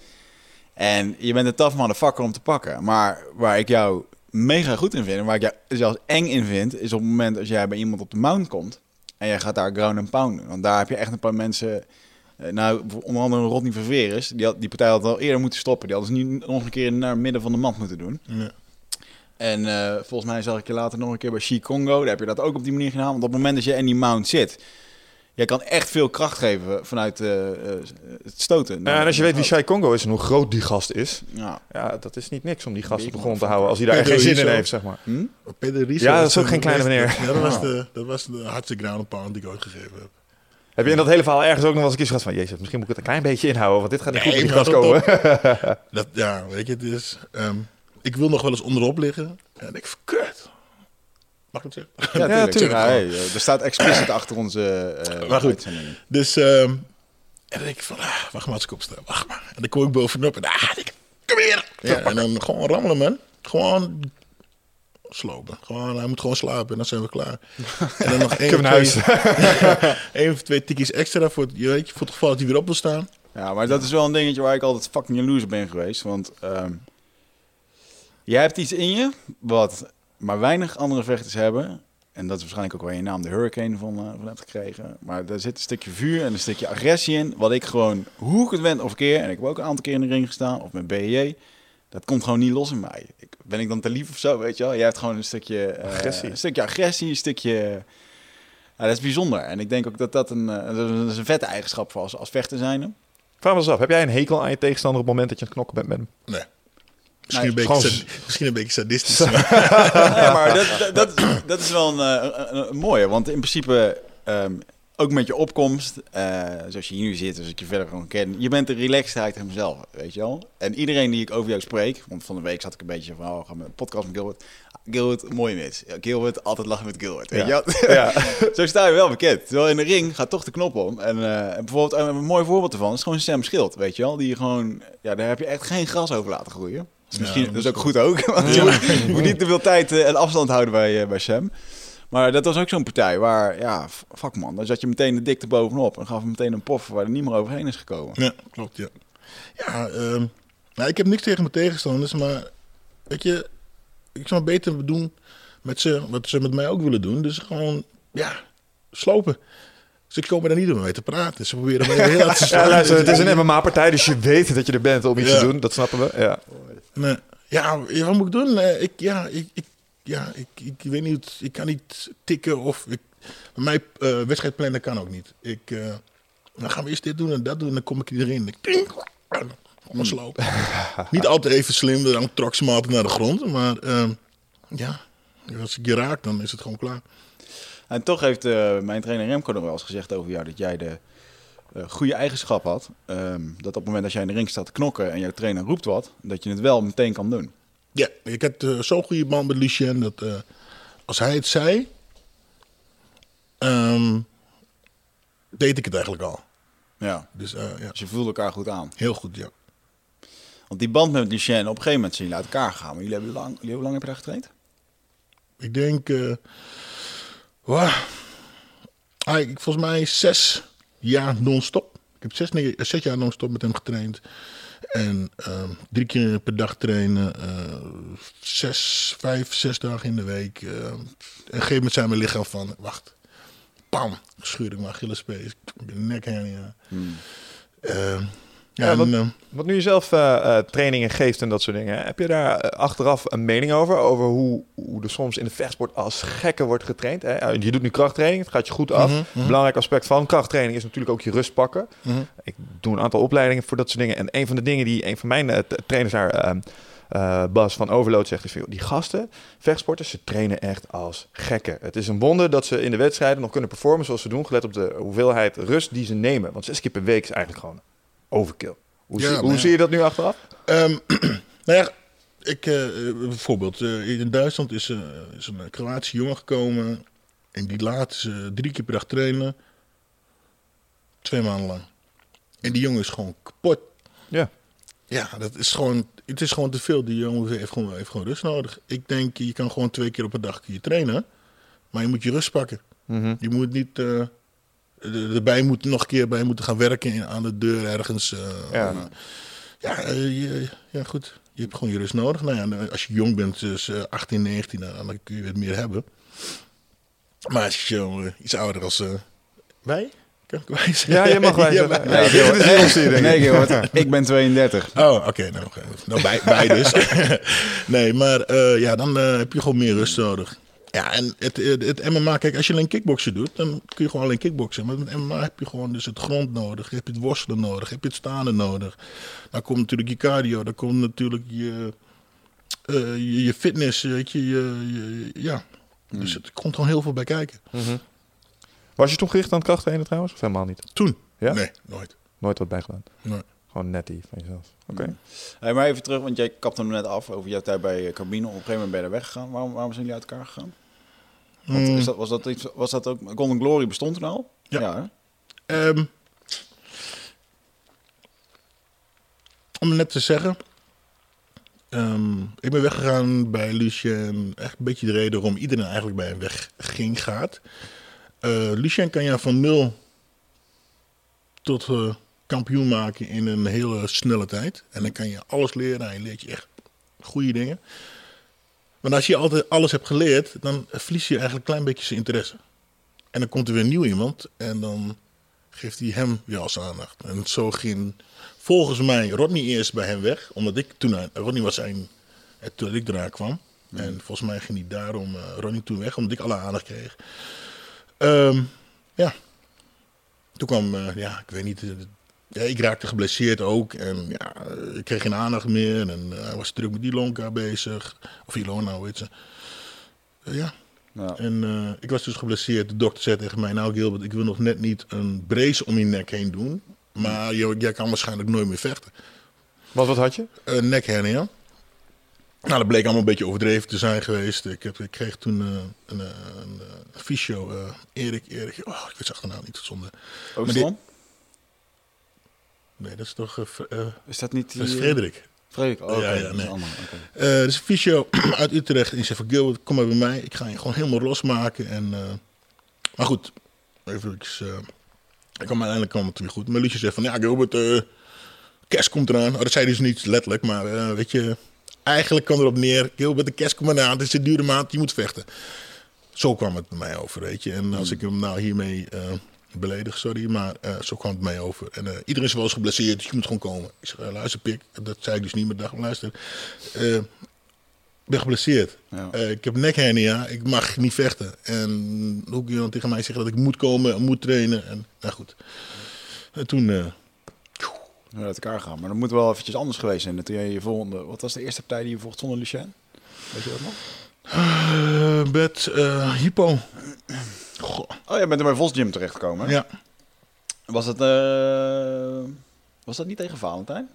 [SPEAKER 1] En je bent een tough motherfucker om te pakken. Maar waar ik jou mega goed in vind, en waar ik jou zelfs eng in vind, is op het moment als jij bij iemand op de mount komt. En jij gaat daar ground and pound doen. Want daar heb je echt een paar mensen. eh, Nou, onder andere Rodney Ververes. Die, had, die partij had al eerder moeten stoppen. Die hadden ze nu nog een keer naar het midden van de mand moeten doen.
[SPEAKER 3] Ja.
[SPEAKER 1] En eh, volgens mij zag ik je later nog een keer bij Chi Congo. Daar heb je dat ook op die manier gedaan. Want op het moment dat je in die mount zit... Jij kan echt veel kracht geven vanuit eh, eh, het stoten.
[SPEAKER 2] Ja, en als je weet wie Shai Congo is en hoe groot die gast is.
[SPEAKER 1] Ja.
[SPEAKER 2] Ja, dat is niet niks om die gast op de grond te houden als hij daar echt geen zin in heeft, zeg maar.
[SPEAKER 1] Hm?
[SPEAKER 3] Ries
[SPEAKER 2] Ja, dat is ook geen kleine meneer.
[SPEAKER 3] Ja, dat was de, dat was de hardste ground and pound die ik ooit gegeven heb.
[SPEAKER 2] Heb je in dat hele verhaal ergens ook nog wel eens een keer gehad van... Jezus, misschien moet ik het een klein beetje inhouden, want dit gaat niet goed met die gast komen.
[SPEAKER 3] dat- ja, weet je, het is... ehm, ik wil nog wel eens onderop liggen. En ik kut. Mag ik het zeggen?
[SPEAKER 1] Ja, tuurlijk.
[SPEAKER 2] tuurlijk.
[SPEAKER 1] Ja, hey, eh, er staat expliciet achter onze eh
[SPEAKER 3] Maar goed.
[SPEAKER 1] uitzending.
[SPEAKER 3] Dus, ehm, en dan denk ik van, ah, wacht maar als ik opsta, wacht maar. En dan kom ik bovenop en, ah, ik, kom hier. Ja, en dan gewoon rammelen, man. Gewoon slopen. Gewoon, hij moet gewoon slapen en dan zijn we klaar. En dan nog één of
[SPEAKER 2] naar
[SPEAKER 3] twee, één of twee tikjes extra voor, het- je weet, je, voor het geval dat hij weer op wil staan.
[SPEAKER 1] Ja, maar dat is wel een dingetje waar ik altijd fucking jaloers ben geweest. Want ehm, jij hebt iets in je wat maar weinig andere vechters hebben. En dat is waarschijnlijk ook waar je naam de Hurricane van, eh, van hebt gekregen. Maar daar zit een stukje vuur en een stukje agressie in. Wat ik gewoon, hoe ik het wend of keer, en ik heb ook een aantal keer in de ring gestaan, of met BJ. Dat komt gewoon niet los in mij. Ik, ben ik dan te lief of zo, weet je wel? Jij hebt gewoon een stukje eh,
[SPEAKER 2] Agressie.
[SPEAKER 1] Een stukje agressie, een stukje... Ja, dat is bijzonder. En ik denk ook dat dat een, eh, dat is een- vette eigenschap voor als, als vechter zijnde.
[SPEAKER 2] Vraag me eens af, heb jij een hekel aan je tegenstander op het moment dat je aan het knokken bent met hem?
[SPEAKER 3] Nee. Misschien,
[SPEAKER 1] Nee,
[SPEAKER 3] een, beetje
[SPEAKER 2] gewoon-
[SPEAKER 3] sad- misschien een beetje sadistisch. maar-
[SPEAKER 1] dat, dat, dat, is, dat is wel een, eh, een, een mooie. Want in principe, ehm, ook met je opkomst, eh, zoals je hier nu zit, als ik je verder gewoon ken, je bent de relaxedheid in mezelf, weet je wel. En iedereen die ik over jou spreek, want van de week zat ik een beetje van, oh, gaan we een podcast met Gilbert. Gilbert, mooie mens. Ja, Gilbert, altijd lachen met Gilbert, weet
[SPEAKER 2] Ja.
[SPEAKER 1] je wel.
[SPEAKER 2] Ja.
[SPEAKER 1] Zo sta je wel bekend. Terwijl in de ring gaat toch de knop om. En eh, en bijvoorbeeld, een mooi voorbeeld ervan is gewoon Sam Schild, weet je wel. Die je gewoon, ja, daar heb je echt geen gras over laten groeien. Misschien,
[SPEAKER 3] dat
[SPEAKER 1] is ook goed ook. Want je, moet, je moet niet te veel tijd eh, en afstand houden bij, eh, bij Sam. Maar dat was ook zo'n partij waar, ja, fuck man. Dan zat je meteen de dikte bovenop en gaf hem meteen een pof waar er niet meer overheen is gekomen.
[SPEAKER 3] Ja, klopt, ja. Ja, ehm, nou, ik heb niks tegen mijn tegenstanders, maar weet je, ik zou beter doen met ze wat ze met mij ook willen doen. Dus gewoon, ja, slopen. Ze komen daar niet om mee te praten. Ze proberen me heel hard te
[SPEAKER 2] Ja, luister, het is een MMA-partij, dus je weet dat je er bent om iets
[SPEAKER 3] Ja.
[SPEAKER 2] te doen. Dat snappen we. Ja.
[SPEAKER 3] Nee. Ja, wat moet ik doen? Eh, ik, ja, ik, ik, ja ik, ik weet niet. Ik kan niet tikken of... Ik, bij mij eh wedstrijd plannen kan ook niet. Ik, eh, dan gaan we eerst dit doen en dat doen. En dan kom ik erin. Ik niet altijd even slim. Dan trok ze me altijd naar de grond. Maar ehm, ja, als ik je raak, dan is het gewoon klaar.
[SPEAKER 1] En toch heeft eh, mijn trainer Remco nog wel eens gezegd over jou dat jij de eh, goede eigenschap had. ehm, dat op het moment dat jij in de ring staat te knokken en jouw trainer roept wat, dat je het wel meteen kan doen.
[SPEAKER 3] Ja, ik had eh, zo'n goede band met Lucien dat eh, als hij het zei, ehm, deed ik het eigenlijk al.
[SPEAKER 1] Ja.
[SPEAKER 3] Dus ja,
[SPEAKER 1] Dus je voelde elkaar goed aan.
[SPEAKER 3] heel goed, ja.
[SPEAKER 1] Want die band met Lucien, op een gegeven moment zijn jullie uit elkaar gegaan. Maar jullie hebben lang, jullie, hoe lang heb je daar getraind?
[SPEAKER 3] Ik denk, wauw. Ah, ik, volgens mij zes jaar non-stop. Ik heb zes, nee, zes jaar non-stop met hem getraind. En ehm, drie keer per dag trainen. eh, zes, vijf, zes dagen in de week. eh. en op een gegeven moment zei mijn lichaam van, wacht. Pam, schuur ik mijn Achillespees. Ik heb een ja, en,
[SPEAKER 2] wat-
[SPEAKER 3] eh,
[SPEAKER 2] Want nu je zelf eh, eh, trainingen geeft en dat soort dingen, heb je daar achteraf een mening over? Over hoe, hoe er soms in de vechtsport als gekke wordt getraind? Hè? Je doet nu krachttraining, het gaat je goed af.
[SPEAKER 3] Mhm.
[SPEAKER 2] Belangrijk aspect van krachttraining is natuurlijk ook je rust pakken.
[SPEAKER 3] mhm.
[SPEAKER 2] Ik doe een aantal opleidingen voor dat soort dingen. En een van de dingen die een van mijn trainers daar, ehm, eh, Bas van Overload, zegt joh, die gasten, vechtsporters, ze trainen echt als gekken. Het is een wonder dat ze in de wedstrijden nog kunnen performen zoals ze doen, gelet op de hoeveelheid rust die ze nemen. Want zes keer per week is eigenlijk gewoon overkill. Hoe,
[SPEAKER 3] Ja,
[SPEAKER 2] zie,
[SPEAKER 3] maar
[SPEAKER 2] hoe
[SPEAKER 3] ja.
[SPEAKER 2] zie je dat nu achteraf?
[SPEAKER 3] Ehm, nou ja, ik, eh, bijvoorbeeld eh, in Duitsland is, eh, is een Kroatische jongen gekomen. En die laat ze drie keer per dag trainen. Twee maanden lang. En die jongen is gewoon kapot.
[SPEAKER 2] Ja.
[SPEAKER 3] Ja, dat is gewoon, het is gewoon te veel. Die jongen heeft gewoon, heeft gewoon rust nodig. Ik denk, je kan gewoon twee keer op een dag kun je trainen. Maar je moet je rust pakken.
[SPEAKER 2] Mhm.
[SPEAKER 3] Je moet niet erbij moeten, nog een keer bij moeten gaan werken in, aan de deur ergens. eh,
[SPEAKER 2] Ja.
[SPEAKER 3] eh, ja, eh, je- ja, goed. Je hebt gewoon je rust nodig. Nou ja, als je jong bent, dus eh, 18, 19, dan, dan kun je het meer hebben. Maar als je eh, iets ouder als eh, wij, kan ik wij zeggen?
[SPEAKER 2] Ja, je mag wij
[SPEAKER 3] Ja,
[SPEAKER 2] ik.
[SPEAKER 1] Nee, Gerard, ik ben 32.
[SPEAKER 3] Oh, oké. nou, nou bij, bij dus. nee, maar eh, ja, dan eh, heb je gewoon meer rust nodig. Ja, en het, het, het MMA, kijk, als je alleen kickboksen doet, dan kun je gewoon alleen kickboksen. Maar met MMA heb je gewoon dus het grond nodig, heb je het worstelen nodig, heb je het staande nodig. Dan komt natuurlijk je cardio, dan komt natuurlijk je, eh, je, je fitness, weet je, je, je- ja. Dus het komt gewoon heel veel bij kijken.
[SPEAKER 2] Mhm. Was je toen gericht aan het krachttrainen trouwens? Of helemaal niet?
[SPEAKER 3] Toen?
[SPEAKER 2] Ja?
[SPEAKER 3] Nee, nooit.
[SPEAKER 2] Nooit wat bijgedaan?
[SPEAKER 3] Nee.
[SPEAKER 2] Gewoon netty van jezelf. Oké.
[SPEAKER 1] Hey, maar even terug, want jij kapte hem net af over jouw tijd bij eh, Carbine. Op een gegeven moment ben je daar weggegaan. Waarom, waarom zijn jullie uit elkaar gegaan? Want
[SPEAKER 3] Mm.
[SPEAKER 1] is dat, was, dat iets, was dat ook... Golden Glory bestond toen al?
[SPEAKER 3] Ja. Ehm, om net te zeggen. ehm, ik ben weggegaan bij Lucien. Echt een beetje de reden waarom iedereen eigenlijk bij hem wegging gaat. Eh, Lucien kan je van nul tot eh, kampioen maken in een hele snelle tijd. En dan kan je alles leren. Hij leert je echt goede dingen. Maar als je altijd alles hebt geleerd, dan verlies je eigenlijk een klein beetje zijn interesse. En dan komt er weer nieuw iemand en dan geeft hij hem weer als aandacht. En zo ging volgens mij Rodney eerst bij hem weg, omdat ik toen, aan- Rodney was zijn, eh, toen ik eraan kwam. En volgens mij ging hij daarom eh Rodney toen weg, omdat ik alle aandacht kreeg. Ehm, ja, toen kwam, eh, ja, ik weet niet, eh, ja, ik raakte geblesseerd ook. En ja, ik kreeg geen aandacht meer. En eh, hij was druk met Ilonka bezig. Of Ilona, hoe heet ze. Eh, ja, en eh, ik was dus geblesseerd. De dokter zei tegen mij, nou Gilbert, ik wil nog net niet een brace om je nek heen doen. Maar jij, jij kan waarschijnlijk nooit meer vechten.
[SPEAKER 2] Wat, wat had je?
[SPEAKER 3] Een nekhernia. Nou, dat bleek allemaal een beetje overdreven te zijn geweest. Ik, heb, ik kreeg toen een, een, eh, fysio, Erik, Erik, oh, ik weet zijn achternaam niet, zonde.
[SPEAKER 1] Oosterom?
[SPEAKER 3] Nee, dat is toch eh, eh,
[SPEAKER 1] Is dat niet die...
[SPEAKER 3] dat is Frederik.
[SPEAKER 1] Frederik? Oh, oké,
[SPEAKER 3] Ja, ja,
[SPEAKER 1] dat is
[SPEAKER 3] nee.
[SPEAKER 1] een ander, oké.
[SPEAKER 3] Eh dus een fysio uit Utrecht. En die zei van Gilbert, kom maar bij mij. Ik ga je gewoon helemaal losmaken. En, eh, maar goed, even, eh, ik kwam uiteindelijk kwam het weer goed. Maar Lucie zei van, ja Gilbert, eh kerst komt eraan. Oh, dat zei hij dus niet letterlijk, maar eh, weet je... Eigenlijk kwam erop neer, Gilbert, de kerst komt eraan. Het is een dure maand, je moet vechten. Zo kwam het bij mij over, weet je. En als ik hem nou hiermee... Beledig, sorry, maar eh, zo kwam het mij over. En eh, iedereen is wel eens geblesseerd, dus je moet gewoon komen. Ik zeg, eh, luister pik, dat zei ik dus niet, maar ik dacht, luister. ik ben geblesseerd.
[SPEAKER 1] Ja.
[SPEAKER 3] Ik heb nekhernia, ik mag niet vechten. En hoe kun je dan tegen mij zeggen dat ik moet komen, moet trainen? En, nou goed. En toen,
[SPEAKER 1] uit elkaar gaan. Maar dan moet wel eventjes anders geweest zijn. Toen jij je volgende... Wat was de eerste partij die je vocht zonder Lucien? Weet je dat nog?
[SPEAKER 3] eh, hypo. Goh,
[SPEAKER 1] Oh, jij bent er bij Vos Gym terechtgekomen.
[SPEAKER 3] ja.
[SPEAKER 1] Was dat... eh, Was dat niet tegen Valentijn?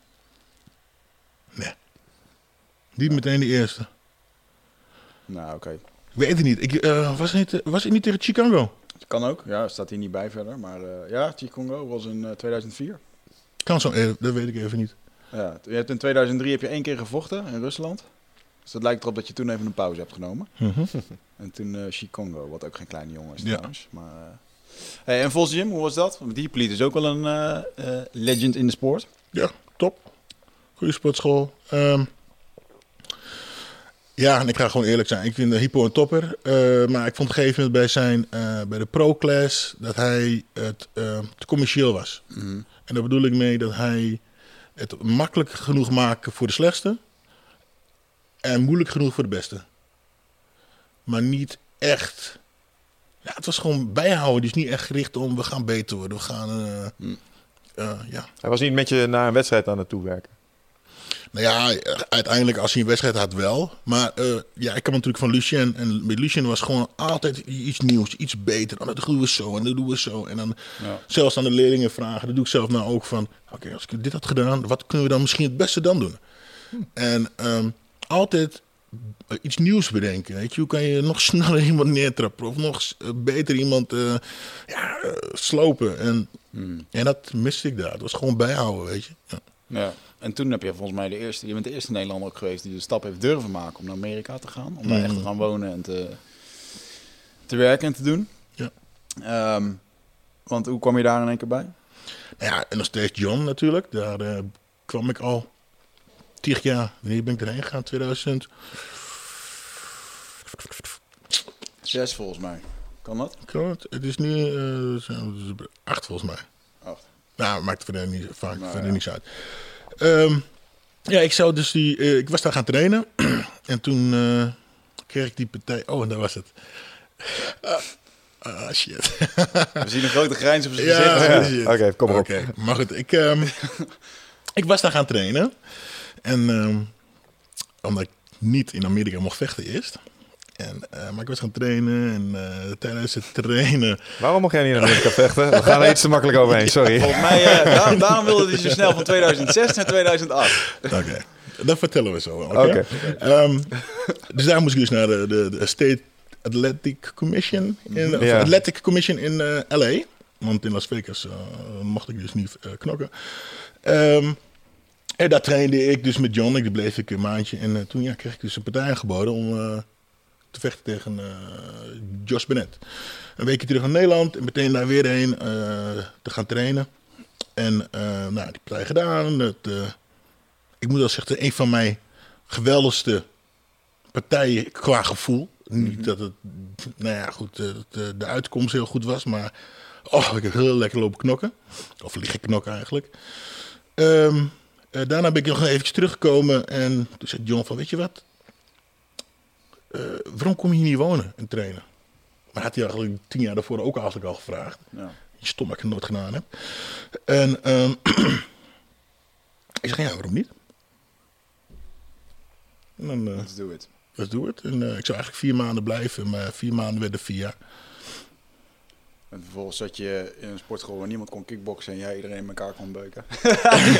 [SPEAKER 3] Nee. Niet meteen de eerste.
[SPEAKER 1] Nou, oké.
[SPEAKER 3] Ik weet het niet. Ik, eh, was, het niet was het niet tegen Chicago?
[SPEAKER 1] Kan ook. Ja, staat hier niet bij verder. Maar eh, ja, Chikongo was in eh, 2004.
[SPEAKER 3] Kan zo, eh, dat weet ik even niet.
[SPEAKER 1] Ja, je hebt in 2003 heb je één keer gevochten in Rusland. Dus dat lijkt erop dat je toen even een pauze hebt genomen.
[SPEAKER 3] Mhm.
[SPEAKER 1] En toen eh Chikongo, wat ook geen kleine jongen is
[SPEAKER 3] Ja.
[SPEAKER 1] trouwens. Maar, eh, hey, en Vos Gym, hoe was dat? Want die is ook wel een eh, legend in de sport.
[SPEAKER 3] Ja, top. Goede sportschool. Ehm, ja, en ik ga gewoon eerlijk zijn. Ik vind de Hypo een topper. Maar ik vond op een gegeven moment bij, zijn, bij de pro-class dat hij het eh, te commercieel was. En daar bedoel ik mee dat hij het makkelijk genoeg maakte voor de slechtste. En moeilijk genoeg voor de beste. Maar niet echt... Ja, het was gewoon bijhouden. Dus niet echt gericht om we gaan beter worden. We gaan... eh, eh, ja,
[SPEAKER 2] Hij was niet met je naar een wedstrijd aan het toewerken.
[SPEAKER 3] Nou ja, uiteindelijk als hij een wedstrijd had wel. Maar eh, ja, ik kwam natuurlijk van Lucien. En met Lucien was gewoon altijd iets nieuws, iets beter. En dat doen we zo en dat doen we zo. En dan
[SPEAKER 1] Ja.
[SPEAKER 3] zelfs aan de leerlingen vragen. Dat doe ik zelf nou ook van... Oké, als ik dit had gedaan, wat kunnen we dan misschien het beste dan doen? En ehm, altijd eh, iets nieuws bedenken. Weet je? Hoe kan je nog sneller iemand neertrappen? Of nog eh, beter iemand eh, ja, slopen? En, en dat miste ik daar. Het was gewoon bijhouden, weet je. Ja.
[SPEAKER 1] Ja. En toen heb je volgens mij de eerste, je bent de eerste Nederlander ook geweest die de stap heeft durven maken om naar Amerika te gaan. Om daar echt te gaan wonen en te, te werken en te doen.
[SPEAKER 3] Ja.
[SPEAKER 1] Ehm, want hoe kwam je daar in één keer bij?
[SPEAKER 3] Nou ja, en nog steeds John natuurlijk. Daar kwam ik al tig jaar. Wanneer ben ik erheen gegaan? 2000.
[SPEAKER 1] Zes volgens mij. Kan dat?
[SPEAKER 3] Kan het? Het is nu eh, acht volgens mij.
[SPEAKER 1] Acht.
[SPEAKER 3] Nou, maakt verder niet, vaak
[SPEAKER 1] Nou,
[SPEAKER 3] verder
[SPEAKER 1] ja.
[SPEAKER 3] niks uit. Ehm, ja, ik zou dus die. eh, ik was daar gaan trainen. en toen eh, kreeg ik die partij. Oh, en daar was het. Ah, ah, shit.
[SPEAKER 1] We zien een grote grijns op zijn
[SPEAKER 3] Ja,
[SPEAKER 1] gezicht.
[SPEAKER 3] shit.
[SPEAKER 2] Oké, kom maar op.
[SPEAKER 3] Oké, maar goed. Ik, ehm, ik was daar gaan trainen. En ehm, omdat ik niet in Amerika mocht vechten eerst. En, eh, maar ik was gaan trainen en eh, tijdens het trainen...
[SPEAKER 2] Waarom mocht jij niet naar Amerika vechten? We gaan er iets te makkelijk overheen, sorry.
[SPEAKER 1] Volgens mij, eh, daarom, daarom wilde hij zo snel van 2006 naar 2008.
[SPEAKER 3] Oké, dat vertellen we zo. Oké. Ehm, dus daar moest ik dus naar de, de, de State Athletic Commission in, of. Athletic Commission in eh, LA. Want in Las Vegas eh, mocht ik dus niet eh, knokken. Ehm, en daar trainde ik dus met John. Ik bleef ik een maandje. En eh, toen ja, kreeg ik dus een partij aangeboden om eh, te vechten tegen eh, Josh Bennett. Een weekje terug naar Nederland en meteen daar weer heen te gaan trainen. En nou, die partij gedaan. Het, ik moet wel zeggen, een van mijn geweldigste partijen qua gevoel. Niet dat het, nou ja, goed, dat de uitkomst heel goed was, maar oh, ik heb heel lekker lopen knokken. Of liggen knokken eigenlijk. Ehm, eh, daarna ben ik nog eventjes teruggekomen en toen zei John van, weet je wat? Eh, waarom kom je hier niet wonen en trainen? Maar had hij eigenlijk tien jaar daarvoor ook eigenlijk al gevraagd.
[SPEAKER 1] Ja.
[SPEAKER 3] Stom dat ik het nooit gedaan heb. En ehm, ik zeg, ja, waarom niet? En dan, eh,
[SPEAKER 1] Let's do it.
[SPEAKER 3] let's do it. En ik zou eigenlijk vier maanden blijven, maar vier maanden werden vier jaar.
[SPEAKER 1] En vervolgens zat je in een sportschool waar niemand kon kickboksen en jij iedereen in elkaar kon beuken.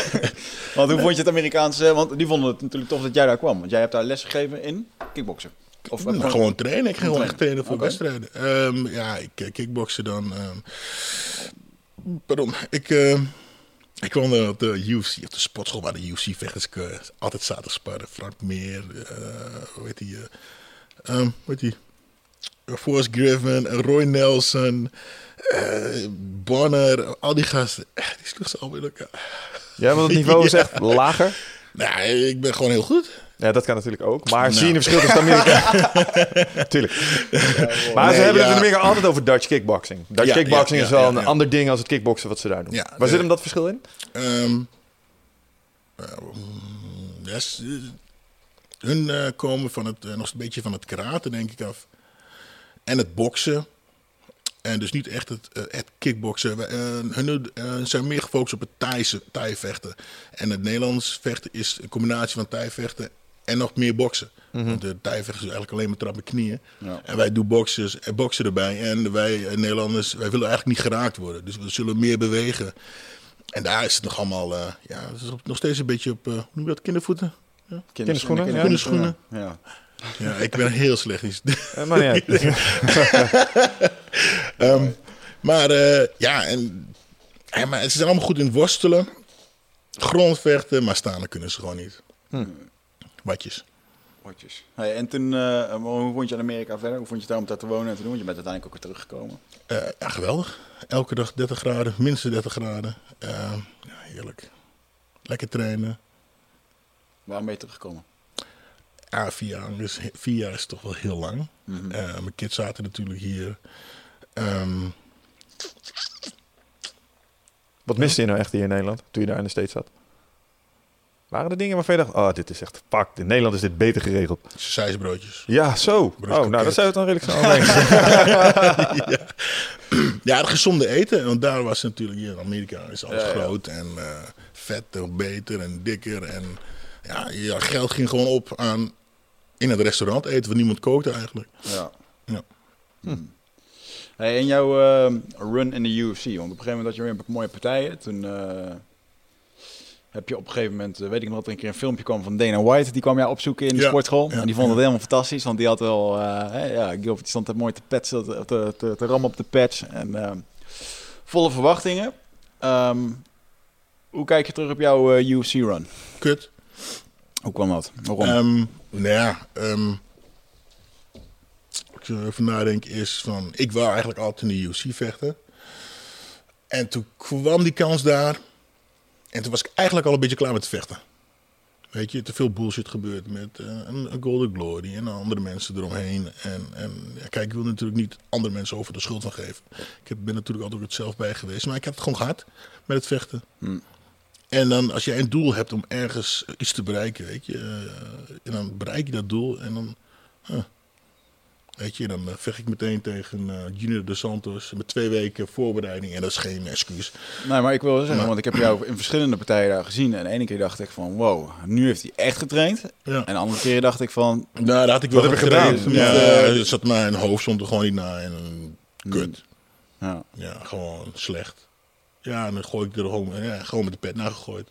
[SPEAKER 1] want hoe vond je het Amerikaanse? Want die vonden het natuurlijk tof dat jij daar kwam. Want jij hebt daar les gegeven in kickboksen. Of
[SPEAKER 3] Nou, gewoon trainen. Ik ging gewoon echt trainen voor wedstrijden. Ehm, ja, ik eh, kickboksen dan. ehm, pardon. Ik, ehm, ik kwam op de UFC, op de sportschool waar de UFC-vechters altijd zaten sparren. Frank Meer, eh hoe heet die? eh, hoe heet die? Forrest Griffin, Roy Nelson, eh Bonner, al die gasten. Eh, Die sloeg ze allemaal in elkaar.
[SPEAKER 2] Ja, want het niveau is echt lager.
[SPEAKER 3] Nou, ik ben gewoon heel goed.
[SPEAKER 2] Ja, dat kan natuurlijk ook. Maar
[SPEAKER 3] Nou.
[SPEAKER 2] zie je een verschil tussen Amerika? Tuurlijk. Maar ze
[SPEAKER 3] Nee,
[SPEAKER 2] hebben
[SPEAKER 3] ja.
[SPEAKER 2] het in Amerika altijd over Dutch kickboxing. Dutch
[SPEAKER 3] Ja,
[SPEAKER 2] kickboxing
[SPEAKER 3] ja,
[SPEAKER 2] is
[SPEAKER 3] ja,
[SPEAKER 2] wel
[SPEAKER 3] ja,
[SPEAKER 2] een
[SPEAKER 3] ja.
[SPEAKER 2] ander ding als het kickboksen wat ze daar doen.
[SPEAKER 3] Ja,
[SPEAKER 2] Waar
[SPEAKER 3] de-
[SPEAKER 2] zit hem dat verschil in?
[SPEAKER 3] Yes, eh, hun eh, komen van het, nog een beetje van het karate, denk ik af. En het boksen. En dus niet echt het, eh, het kickboksen. We- eh, hun eh, zijn meer gefocust op het Thaise, Thai-vechten. En het Nederlands vechten is een combinatie van Thai-vechten en nog meer boksen. Want de Thai-vechten is eigenlijk alleen maar trap met knieën.
[SPEAKER 1] Ja.
[SPEAKER 3] En wij doen boksen, eh, boksen erbij. En wij eh, Nederlanders, wij willen eigenlijk niet geraakt worden. Dus we zullen meer bewegen. En daar is het nog allemaal, eh, ja, het is nog steeds een beetje op, eh, hoe noem je dat, kindervoeten?
[SPEAKER 2] Kinderschoenen, ja.
[SPEAKER 3] Kinderschoenen.
[SPEAKER 1] Ja.
[SPEAKER 3] Ja, ik ben heel slecht in.
[SPEAKER 2] Eh, maar niet uit.
[SPEAKER 3] Ehm, maar eh, ja, en, ja, maar ze zijn allemaal goed in worstelen, grondvechten, maar staan kunnen ze gewoon niet.
[SPEAKER 2] Hm.
[SPEAKER 3] Watjes.
[SPEAKER 1] Watjes. Hey, en toen, eh, hoe vond je in Amerika verder? Hoe vond je het daar om daar te wonen en te doen? Want je bent uiteindelijk ook weer teruggekomen.
[SPEAKER 3] Eh, ja, geweldig. Elke dag 30 graden, minstens 30 graden. Ehm, ja, heerlijk. Lekker trainen.
[SPEAKER 1] Waarom ben je teruggekomen?
[SPEAKER 3] Ja, vier jaar, dus vier jaar is toch wel heel lang.
[SPEAKER 1] Mhm.
[SPEAKER 3] Eh, mijn kids zaten natuurlijk hier. Ehm,
[SPEAKER 2] Wat miste je nou echt hier in Nederland, toen je daar in de States zat? Waren er dingen waarvan je dacht, oh, dit is echt, fuck, in Nederland is dit beter geregeld.
[SPEAKER 3] sausbroodjes.
[SPEAKER 2] Ja, zo. Oh, nou, dat zou je het dan redelijk snel denken.
[SPEAKER 3] Ja, het gezonde eten. Want daar was natuurlijk hier in Amerika is alles
[SPEAKER 1] Ja, ja.
[SPEAKER 3] groot en eh vet en beter en dikker. En ja, je geld ging gewoon op aan in het restaurant eten, want niemand kookte eigenlijk.
[SPEAKER 1] Ja.
[SPEAKER 3] Ja.
[SPEAKER 1] Hmm. Hey, en jouw eh, run in de UFC, want op een gegeven moment had je weer mooie partijen. Toen eh, heb je op een gegeven moment, eh, weet ik nog dat er een keer een filmpje kwam van Dana White. Die kwam jou opzoeken in de
[SPEAKER 3] Ja.
[SPEAKER 1] sportschool.
[SPEAKER 3] Ja,
[SPEAKER 1] En die vond het
[SPEAKER 3] ja.
[SPEAKER 1] helemaal fantastisch, want die had wel, hè, ja, Gilbert die stond er mooi te petsen, te, te, te, te rammen op de patch. En volle verwachtingen. Ehm, hoe kijk je terug op jouw eh, UFC-run?
[SPEAKER 3] Kut.
[SPEAKER 1] Hoe kwam dat? Waarom?
[SPEAKER 3] Ehm, nou ja, ehm, ik even nadenken is van, ik wou eigenlijk altijd in de UFC vechten. En toen kwam die kans daar. En toen was ik eigenlijk al een beetje klaar met vechten. Weet je, te veel bullshit gebeurd met eh, een, Golden Glory en andere mensen eromheen. En, en ja, kijk, ik wil natuurlijk niet andere mensen over de schuld van geven. Ik heb, ben natuurlijk altijd ook het zelf bij geweest. Maar ik heb het gewoon gehad met het vechten.
[SPEAKER 1] Hmm.
[SPEAKER 3] En dan als jij een doel hebt om ergens iets te bereiken, weet je, eh, en dan bereik je dat doel en dan, huh, weet je, dan eh, vecht ik meteen tegen eh, Junior dos Santos met twee weken voorbereiding en dat is geen excuus.
[SPEAKER 1] Nee, maar ik wil wel zeggen,
[SPEAKER 3] Maar-
[SPEAKER 1] want ik heb jou in verschillende partijen daar gezien. En de ene keer dacht ik van, wow, nu heeft hij echt getraind.
[SPEAKER 3] Ja.
[SPEAKER 1] En de andere keer dacht ik van,
[SPEAKER 3] Nou, dat had ik wel
[SPEAKER 2] Wat heb
[SPEAKER 3] gedaan.
[SPEAKER 2] gedaan?
[SPEAKER 3] Ja,
[SPEAKER 1] Ja.
[SPEAKER 3] het zat mijn hoofd stond er gewoon niet naar en kut.
[SPEAKER 1] ja,
[SPEAKER 3] Ja, gewoon slecht. Ja, en dan gooi ik er gewoon, ja, gewoon met de pet naar gegooid.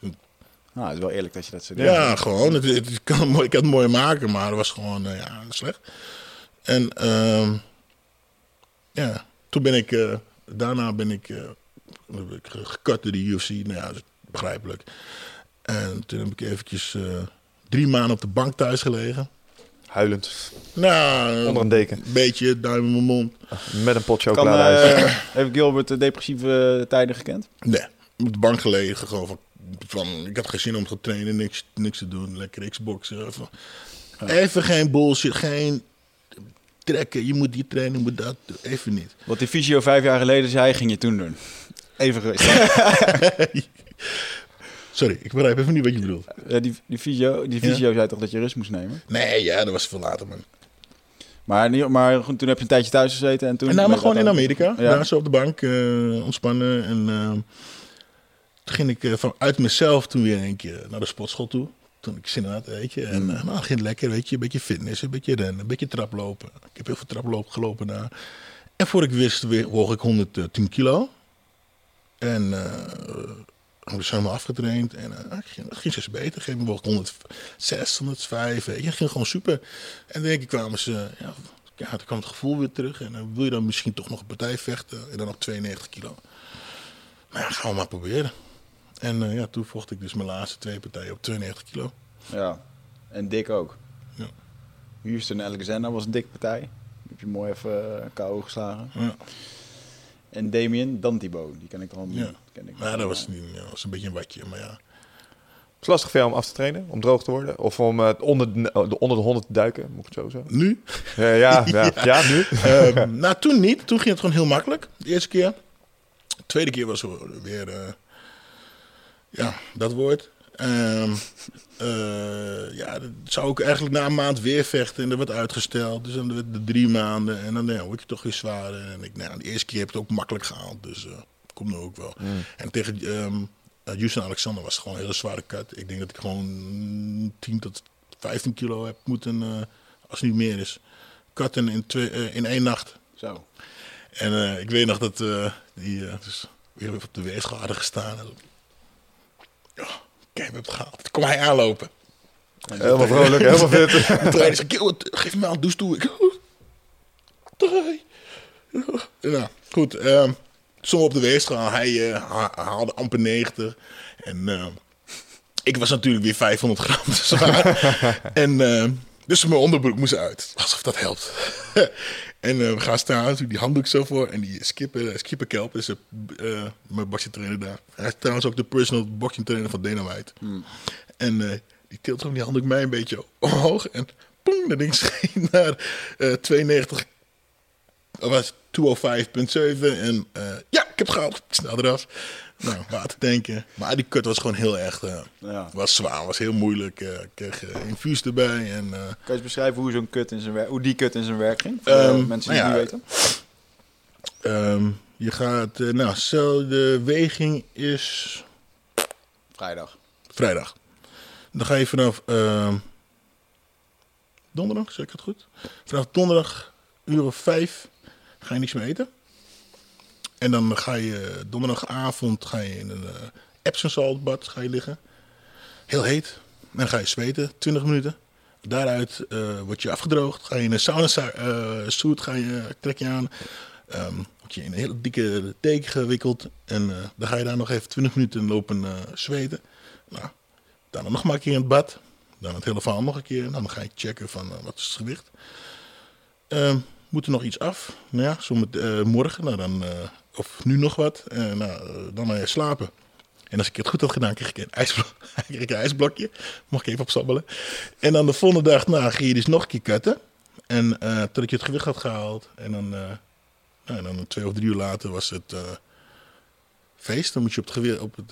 [SPEAKER 1] nou, het is wel eerlijk dat je dat zo doet.
[SPEAKER 3] Ja, gewoon. Het, kan, ik kan het mooi maken, maar het was gewoon eh, ja, slecht. En ehm, ja, toen ben ik, eh, daarna ben ik, eh, gekut door de UFC. Nou ja, begrijpelijk. En toen heb ik eventjes drie maanden op de bank thuis gelegen.
[SPEAKER 2] Huilend,
[SPEAKER 3] Nou,
[SPEAKER 2] onder een deken,
[SPEAKER 3] een beetje duim in mijn mond.
[SPEAKER 2] met een pot
[SPEAKER 1] Kan,
[SPEAKER 2] chocolade.
[SPEAKER 1] eh, heeft Gilbert de depressieve tijden gekend?
[SPEAKER 3] Nee, op de bank gelegen. Gewoon van, van, ik had geen zin om te trainen, niks, niks te doen. Lekker Xboxen. Even, even geen bullshit, geen trekken. Je moet die trainen, je moet dat. doen. Even niet.
[SPEAKER 1] Wat die fysio vijf jaar geleden zei, ging je toen doen. Even gerust.
[SPEAKER 3] Sorry, ik begrijp even niet wat je bedoelt.
[SPEAKER 1] Eh, die, die fysio, die
[SPEAKER 3] Ja.
[SPEAKER 1] fysio zei toch dat je rust moest nemen?
[SPEAKER 3] Nee, ja, dat was veel later, man.
[SPEAKER 1] Maar, niet- maar goed, toen heb je een tijdje thuis gezeten en toen...
[SPEAKER 3] En nou, maar gewoon in Amerika.
[SPEAKER 1] Ja.
[SPEAKER 3] Daar zo op de bank, eh, ontspannen. En eh, toen ging ik vanuit mezelf toen weer een keer naar de sportschool toe. Toen ik zin had, weet je. En eh, nou, ging lekker, weet je. Een beetje fitness, een beetje rennen, een beetje traplopen. Ik heb heel veel traplopen gelopen daar. En voor ik wist, weer, woog ik 110 kilo. En eh, was helemaal afgetraind. En eh, ik ging, het ging steeds beter. Geen woog ik 106, 105. Weet je. Het ging gewoon super. En denk ik, kwamen ze... Ja, ja, toen kwam het gevoel weer terug. En dan wil je dan misschien toch nog een partij vechten. En dan op 92 kilo. Maar ja, gaan we maar proberen. En eh, ja, toen vocht ik dus mijn laatste twee partijen op 92 kilo.
[SPEAKER 1] Ja, en dik ook.
[SPEAKER 3] Ja.
[SPEAKER 1] Houston Alexander was een dikke partij. Heb je mooi even uh, KO geslagen.
[SPEAKER 3] Ja.
[SPEAKER 1] En Damien Dantibo, die ken ik dan.
[SPEAKER 3] Ja.
[SPEAKER 1] Ken ik
[SPEAKER 3] Maar dat was, niet, was een beetje een watje. Maar ja,
[SPEAKER 2] het lastig voor jou om af te trainen, om droog te worden? Of om eh, onder, de, de- onder de 100 te duiken, moet ik het zo zeggen?
[SPEAKER 3] Nu?
[SPEAKER 2] Ja, ja, ja, ja, nu.
[SPEAKER 3] Ehm, nou, toen niet. Toen ging het gewoon heel makkelijk. De eerste keer. De tweede keer was weer... eh, ja, dat woord. Ehm, eh, ja, dat zou ik eigenlijk na een maand weer vechten. En dat werd uitgesteld. Dus dan werd de drie maanden. En dan ja, word je toch weer zwaarder. En ik, nou, de eerste keer heb ik het ook makkelijk gehaald. Dus eh komt nu ook wel. En tegen ehm uh, Houston Alexander was het gewoon een hele zware cut. Ik denk dat ik gewoon 10 tot 15 kilo heb moeten, eh, als het niet meer is, cutten in, twee, eh, in één nacht.
[SPEAKER 4] Zo.
[SPEAKER 3] En eh, ik weet nog dat eh, die eh, dus weer op de weegschaal hadden gestaan. En ja, kijk, we hebben het gehaald. Kom hij aanlopen.
[SPEAKER 2] Helemaal vrolijk, helemaal fit.
[SPEAKER 3] De trainer zei, "Kill het, geef me aan, doe eens toe. Ik, Drie. Nou, goed. ehm Som op de weegschaal. Hij eh, ha- haalde amper 90. En eh, ik was natuurlijk weer 500 gram te zwaar. en eh, dus mijn onderbroek moest uit. Alsof dat helpt. en we gaan staan, die handdoek zo voor. En die skipper, skipper Kelp is mijn boxing trainer daar. Hij is trouwens ook de personal boxing trainer van Dana White. En die tilt ook die handdoek mij een beetje omhoog. En pong, dat ding scheen naar eh 92 dat was 205.7 en eh, ja, ik heb het gehaald. Snel eraf. Nou, water denken. Maar die kut was gewoon heel erg, eh,
[SPEAKER 4] Ja.
[SPEAKER 3] was zwaar, was heel moeilijk. eh, ik kreeg infuus erbij en
[SPEAKER 4] Kan je eens beschrijven hoe zo'n kut in zijn werk, hoe die kut in zijn werk ging? Voor
[SPEAKER 3] Ehm,
[SPEAKER 4] mensen die
[SPEAKER 3] nou
[SPEAKER 4] het
[SPEAKER 3] ja,
[SPEAKER 4] niet weten.
[SPEAKER 3] ehm, je gaat, nou, stel de weging is
[SPEAKER 4] Vrijdag.
[SPEAKER 3] vrijdag. Dan ga je vanaf ehm, donderdag, zeg ik het goed? Vanaf donderdag, uur of vijf, ga je niks meer eten. En dan ga je donderdagavond ga je in een eh Epsom salt bad ga je liggen. Heel heet. En dan ga je zweten, 20 minuten. Daaruit eh, word je afgedroogd. Ga je in een sauna eh suit ga je, trek je aan. Ehm word je in een hele dikke deken gewikkeld. En dan ga je daar nog even 20 minuten lopen zweten. Nou, dan nog maar een keer in het bad. Dan het hele verhaal nog een keer. Dan ga je checken van wat is het gewicht. Ehm moet er nog iets af? Nou ja, zo met, eh, morgen. Nou dan, eh, of nu nog wat. Eh, nou, dan ga je slapen. En als ik het goed had gedaan, kreeg ik een, ijsblok, kreeg ik een ijsblokje. Mocht ik even opsabbelen. En dan de volgende dag nou, ga je dus nog een keer kutten. En totdat je het gewicht had gehaald. En dan, nou, dan twee of drie uur later was het feest. Dan moet je op, het op, het,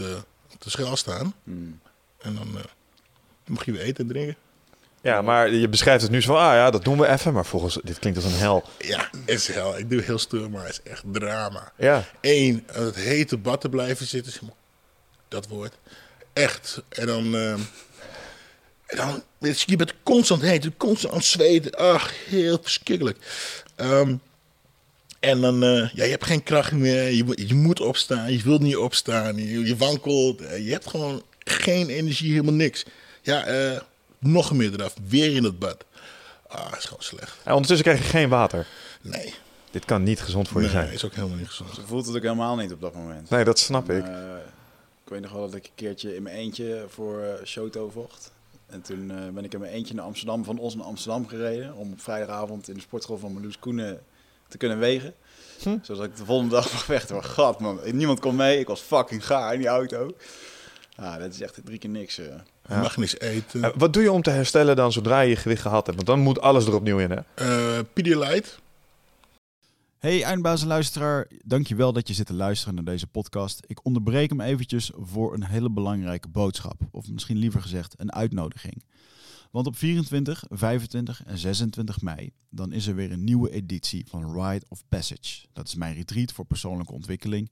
[SPEAKER 3] op de schaal staan.
[SPEAKER 4] Hmm.
[SPEAKER 3] En dan mag je weer eten en drinken.
[SPEAKER 2] Ja, maar je beschrijft het nu zo van, ah ja, dat doen we even. Maar volgens, dit klinkt als een hel.
[SPEAKER 3] Ja, is hel. Ik doe heel stoer, maar het is echt drama.
[SPEAKER 2] Ja,
[SPEAKER 3] Eén, het hete bad te blijven zitten. Dat woord. Echt. En dan... ehm, en dan je bent constant heet, constant aan het zweten. Ach, heel verschrikkelijk. Ehm, en dan, eh, ja, je hebt geen kracht meer. Je, moet- je moet opstaan. Je wilt niet opstaan. Je, je wankelt. Je hebt gewoon geen energie, helemaal niks. Ja, eh, nog meer eraf. Weer in het bad. Ah, is gewoon slecht.
[SPEAKER 2] en ondertussen krijg je geen water.
[SPEAKER 3] Nee.
[SPEAKER 2] Dit kan niet gezond voor je
[SPEAKER 3] nee,
[SPEAKER 2] zijn.
[SPEAKER 3] is ook helemaal niet gezond.
[SPEAKER 4] Ze voelt het ook helemaal niet op dat moment.
[SPEAKER 2] Nee, dat snap ik.
[SPEAKER 4] Eh, ik weet nog wel dat ik een keertje in mijn eentje voor eh Shoto vocht. En toen eh, ben ik in mijn eentje naar Amsterdam, van ons naar Amsterdam gereden. Om op vrijdagavond in de sportschool van Marloes Koenen te kunnen wegen.
[SPEAKER 2] Hm.
[SPEAKER 4] Zodat ik de volgende dag mag vechten. Maar god man, niemand kon mee. Ik was fucking gaar in die auto. Ah, dat is echt drie keer niks.
[SPEAKER 3] Je mag niks eten.
[SPEAKER 2] Eh, wat doe je om te herstellen dan zodra je je gewicht gehad hebt? Want dan moet alles er opnieuw in, hè?
[SPEAKER 3] Eh Pedialyte.
[SPEAKER 1] Hey eindbaas en luisteraar, dankjewel dat je zit te luisteren naar deze podcast. Ik onderbreek hem eventjes voor een hele belangrijke boodschap. Of misschien liever gezegd een uitnodiging. Want op 24, 25 en 26 mei, dan is er weer een nieuwe editie van Rite of Passage. Dat is mijn retreat voor persoonlijke ontwikkeling.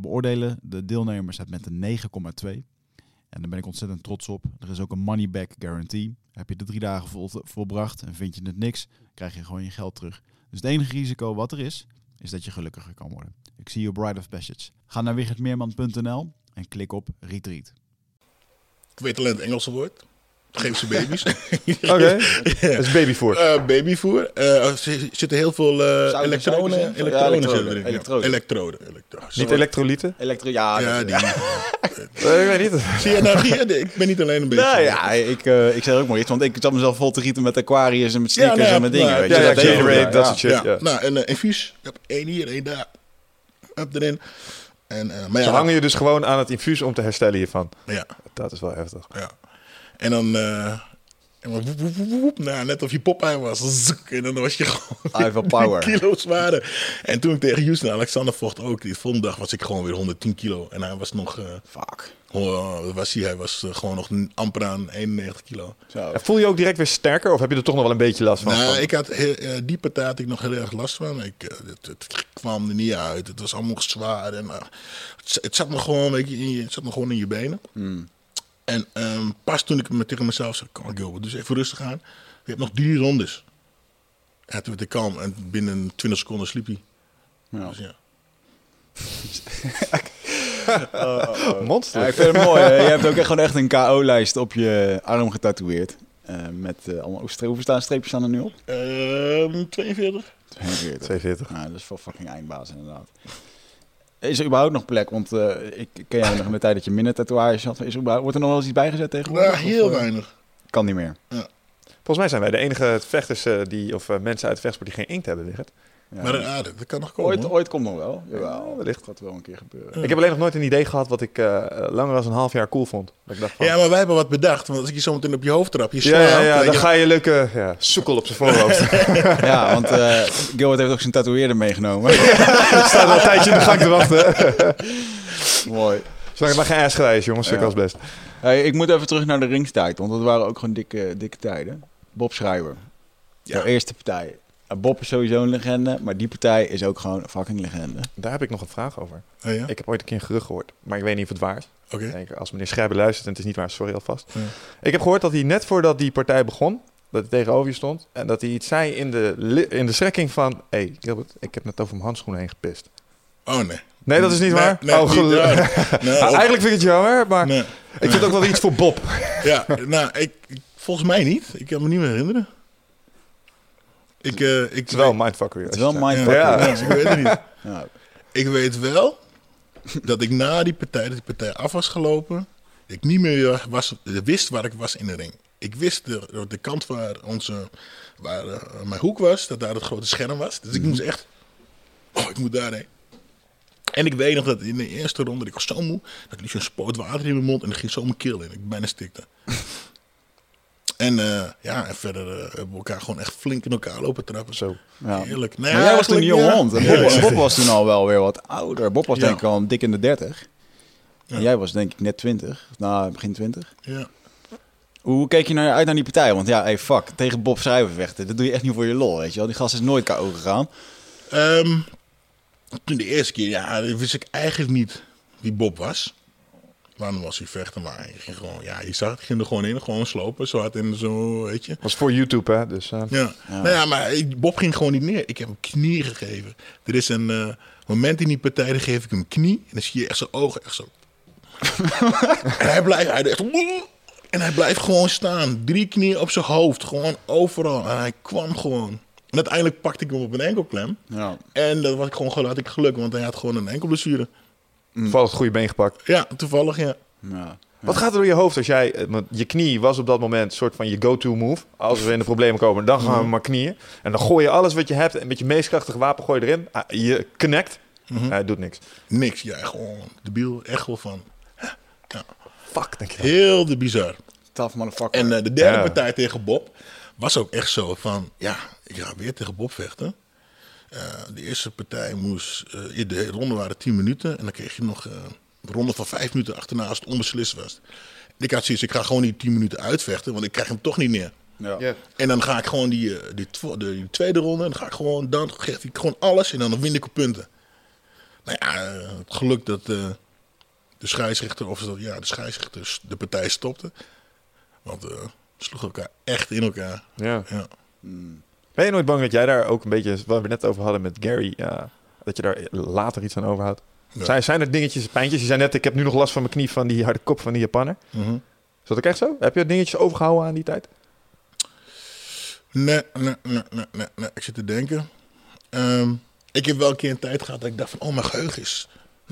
[SPEAKER 5] beoordelen de deelnemers het met een 9,2. En daar ben ik ontzettend trots op. Er is ook een money back guarantee. Heb je de drie dagen vol, volbracht en vind je het niks, krijg je gewoon je geld terug. Dus het enige risico wat er is, is dat je gelukkiger kan worden. Ik zie je Bride of Passage. Ga naar wichertmeerman.nl en klik op Retreat.
[SPEAKER 3] Ik weet alleen het Engelse woord. Geef ze baby's.
[SPEAKER 2] Oké, dat is babyvoer.
[SPEAKER 3] Eh, babyvoer. Eh, er zitten heel veel eh
[SPEAKER 1] Suiker,
[SPEAKER 3] elektronen, elektronen,
[SPEAKER 1] ja, elektroden.
[SPEAKER 3] Elektroden. elektroden.
[SPEAKER 2] Niet elektrolyten?
[SPEAKER 1] Elektro, ja,
[SPEAKER 3] Ja, die.
[SPEAKER 2] Nee, ik weet niet.
[SPEAKER 3] Zie je nou, ik ben niet alleen een beetje.
[SPEAKER 1] Nou ja, ik, eh, ik zeg ook maar iets, want ik zat mezelf vol te gieten met Aquarius en met
[SPEAKER 3] Ja,
[SPEAKER 1] sneakers
[SPEAKER 3] nou ja,
[SPEAKER 1] en met dingen.
[SPEAKER 3] nou,
[SPEAKER 1] weet
[SPEAKER 2] Ja,
[SPEAKER 1] je,
[SPEAKER 2] ja,
[SPEAKER 1] dat
[SPEAKER 2] Gatorade,
[SPEAKER 1] ook,
[SPEAKER 2] dat
[SPEAKER 1] ja.
[SPEAKER 2] soort shit.
[SPEAKER 3] Ja,
[SPEAKER 2] Ja.
[SPEAKER 3] nou, een uh, infuus. Ik heb één hier, één daar. Up erin. En, eh, maar ja,
[SPEAKER 2] Ze hangen je dus gewoon aan het infuus om te herstellen hiervan.
[SPEAKER 3] ja,
[SPEAKER 2] Dat is wel heftig.
[SPEAKER 3] ja. En dan... eh, en dan woep, woep, woep, woep. nou, net of je Popeye was. Zoek, en dan was je gewoon
[SPEAKER 1] I have a power.
[SPEAKER 3] kilo zwaarder. En toen ik tegen Houston Alexander vocht ook, die volgende dag was ik gewoon weer 110 kilo. En hij was nog, eh,
[SPEAKER 1] Fuck.
[SPEAKER 3] oh, was hij? Hij was eh, gewoon nog amper aan 91 kilo.
[SPEAKER 1] Zo.
[SPEAKER 2] Voel je ook direct weer sterker of heb je er toch nog wel een beetje last van?
[SPEAKER 3] Nou,
[SPEAKER 2] Van-
[SPEAKER 3] ik had heel, eh, die partij had ik nog heel erg last van. Ik, eh, het, het kwam er niet uit. Het was allemaal zwaar. En, eh, het, zat me gewoon, weet je, in je, het zat me gewoon in je benen. En ehm, pas toen ik me tegen mezelf zei, kan Gilbert, dus even rustig aan. Je hebt nog drie rondes. Ja, toen werd ik kalm en binnen 20 seconden sliep hij.
[SPEAKER 1] Ja.
[SPEAKER 3] Dus ja.
[SPEAKER 2] Monster.
[SPEAKER 1] Ja, ik vind het mooi. hè. Je hebt ook echt gewoon echt een KO-lijst op je arm getatoeëerd. Eh, met eh, allemaal, hoeveel hoeveel staan streepjes staan er nu op?
[SPEAKER 3] Ehm 42?
[SPEAKER 1] 42.
[SPEAKER 2] 42.
[SPEAKER 1] Nou, dat is voor fucking eindbaas inderdaad. Is er überhaupt nog plek? Want eh, ik ken jij nog in de tijd dat je minder tatoeages had. Is er überhaupt, wordt er nog wel eens iets bijgezet tegenwoordig?
[SPEAKER 3] Nou, heel
[SPEAKER 1] Of, eh,
[SPEAKER 3] weinig.
[SPEAKER 1] Kan niet meer.
[SPEAKER 2] Volgens mij zijn wij de enige vechters eh, die, of mensen uit de vechtsport die geen inkt hebben liggen.
[SPEAKER 1] Ja.
[SPEAKER 3] Maar uh, dat kan nog komen.
[SPEAKER 1] ooit, ooit komt nog wel. Jawel,
[SPEAKER 2] Ja, wellicht.
[SPEAKER 1] Gaat wel een keer gebeuren.
[SPEAKER 2] Ik heb alleen nog nooit een idee gehad wat ik eh, langer dan een half jaar cool vond. Dat ik dacht van,
[SPEAKER 3] Ja, maar wij hebben wat bedacht. Want als ik je zo meteen op je hoofd trap, je
[SPEAKER 2] ja,
[SPEAKER 3] slaat.
[SPEAKER 2] ja, ja,
[SPEAKER 3] weet
[SPEAKER 2] dan
[SPEAKER 3] je-
[SPEAKER 2] ga je leuke ja, sukkel op zijn voorhoofd.
[SPEAKER 1] Ja, want eh Gilbert heeft ook zijn tatoeëerder meegenomen.
[SPEAKER 2] staat al een tijdje in de gang te wachten.
[SPEAKER 1] Mooi.
[SPEAKER 2] Zolang het maar geen ass is, jongens.
[SPEAKER 1] Ja.
[SPEAKER 2] Ja. als best.
[SPEAKER 1] Hey, ik moet even terug naar de ringstijd, want dat waren ook gewoon dikke, dikke tijden. Bob Schrijver.
[SPEAKER 3] Ja.
[SPEAKER 1] Jouw eerste partij. Bob is sowieso een legende, maar die partij is ook gewoon een fucking legende.
[SPEAKER 2] Daar heb ik nog een vraag over.
[SPEAKER 3] Oh, ja?
[SPEAKER 2] Ik heb ooit een keer een gerucht gehoord, maar ik weet niet of het waar is.
[SPEAKER 3] Oké.
[SPEAKER 2] Als meneer Schrijver luistert en het is niet waar, sorry alvast.
[SPEAKER 3] Ja.
[SPEAKER 2] Ik heb gehoord dat hij net voordat die partij begon, dat hij tegenover je stond, en dat hij iets zei in de, in de strekking van... Hé, hey, Gilbert, ik heb net over mijn handschoenen heen gepist.
[SPEAKER 3] Oh, nee.
[SPEAKER 2] Nee, dat is niet
[SPEAKER 3] Nee,
[SPEAKER 2] waar?
[SPEAKER 3] nee,
[SPEAKER 2] oh.
[SPEAKER 3] Nee,
[SPEAKER 2] Nou, eigenlijk vind ik het jammer, maar ik vind ook wel iets voor Bob.
[SPEAKER 3] Ja, nou, ik- volgens mij niet. Ik kan me niet meer herinneren. Ik, eh, ik,
[SPEAKER 2] Het is wel een mindfucker.
[SPEAKER 1] Het is wel
[SPEAKER 3] ja,
[SPEAKER 1] mindfuck.
[SPEAKER 2] Ja.
[SPEAKER 3] ja, ik weet het niet.
[SPEAKER 1] Ja.
[SPEAKER 3] Ik weet wel dat ik na die partij, dat die partij af was gelopen, ik niet meer was, wist waar ik was in de ring. Ik wist de, de kant waar, onze, waar eh, mijn hoek was, dat daar het grote scherm was. Dus ik moest echt, oh, ik moet daarheen. En ik weet nog dat in de eerste ronde, ik was zo moe, dat liep zo'n spoot water in mijn mond en er ging zo mijn keel in. Ik bijna stikte. En eh, ja, en verder eh, hebben we elkaar gewoon echt flink in elkaar lopen trappen.
[SPEAKER 2] Zo.
[SPEAKER 1] Ja.
[SPEAKER 3] Heerlijk.
[SPEAKER 1] Maar jij was toen een jonge hond. En Bob, Bob was toen al wel weer wat ouder. Bob was denk ik al dik in de 30.
[SPEAKER 3] Ja.
[SPEAKER 1] En jij was denk ik net 20. Nou, begin 20.
[SPEAKER 3] Ja.
[SPEAKER 1] Hoe keek je naar, uit naar die partij? Want ja, hey, fuck, tegen Bob Schrijver vechten. Dat doe je echt niet voor je lol, weet je wel. Die gast is nooit KO gegaan.
[SPEAKER 3] Ehm, toen de eerste keer, ja, wist ik eigenlijk niet wie Bob was. Waarom was hij vechten? Maar hij ging gewoon, ja, je zag het, ging er gewoon in, gewoon slopen, zo hard en zo, weet je.
[SPEAKER 2] was voor YouTube, hè? Dus, eh,
[SPEAKER 3] Ja. Nou ja, maar Bob ging gewoon niet neer. Ik heb hem knie gegeven. Er is een eh, moment in die partij, dan geef ik hem knie. En dan zie je echt zijn ogen, echt zo. en hij blijft, hij echt... En hij blijft gewoon staan. Drie knieën op zijn hoofd. Gewoon overal. En hij kwam gewoon. En uiteindelijk pakte ik hem op een enkelklem.
[SPEAKER 1] Ja.
[SPEAKER 3] En dat was ik gewoon, had ik geluk, want hij had gewoon een enkelblessure.
[SPEAKER 2] Valt het goede been gepakt.
[SPEAKER 3] Ja, toevallig, ja.
[SPEAKER 1] ja.
[SPEAKER 2] Wat gaat er door je hoofd als jij... eh, want Je knie was op dat moment een soort van je go-to move. Als we in de problemen komen, dan gaan we maar knieën. En dan gooi je alles wat je hebt en met je meest krachtige wapen gooi je erin. Ah, Je connect. Hij doet niks.
[SPEAKER 3] Niks, ja, gewoon debiel. Echt wel van. Ja,
[SPEAKER 2] Fuck, denk je.
[SPEAKER 3] heel de bizar.
[SPEAKER 1] Tough motherfucker.
[SPEAKER 3] En eh, de derde
[SPEAKER 2] Ja.
[SPEAKER 3] partij tegen Bob was ook echt zo van, ja, ik ga weer tegen Bob vechten. Eh, de eerste partij moest, eh, de ronde waren 10 minuten en dan kreeg je nog eh, een ronde van 5 minuten achterna als het onbeslist was. Ik had zoiets, ik ga gewoon die 10 minuten uitvechten, want ik krijg hem toch niet neer.
[SPEAKER 1] Ja.
[SPEAKER 3] En dan ga ik gewoon die, eh, die, tw- de, die tweede ronde, dan ga ik gewoon, dan geef ik gewoon alles en dan win ik op punten. Nou ja, eh, het geluk dat eh, de scheidsrechter, of ja, de scheidsrechter de partij stopte. Want eh ze sloegen elkaar echt in elkaar.
[SPEAKER 2] Ja.
[SPEAKER 3] Ja.
[SPEAKER 2] Ben je nooit bang dat jij daar ook een beetje, wat we net over hadden met Gary, dat je daar later iets aan overhoudt?
[SPEAKER 3] Ja.
[SPEAKER 2] Zijn, zijn er dingetjes, pijntjes? Je zei net, ik heb nu nog last van mijn knie van die harde kop van die Japanner.
[SPEAKER 3] Mhm.
[SPEAKER 2] Is dat ook echt zo? Heb je dingetjes overgehouden aan die tijd?
[SPEAKER 3] Nee, nee, nee, nee, nee, nee. Ik zit te denken. Ehm, ik heb wel een keer een tijd gehad dat ik dacht van, oh, mijn geheugen is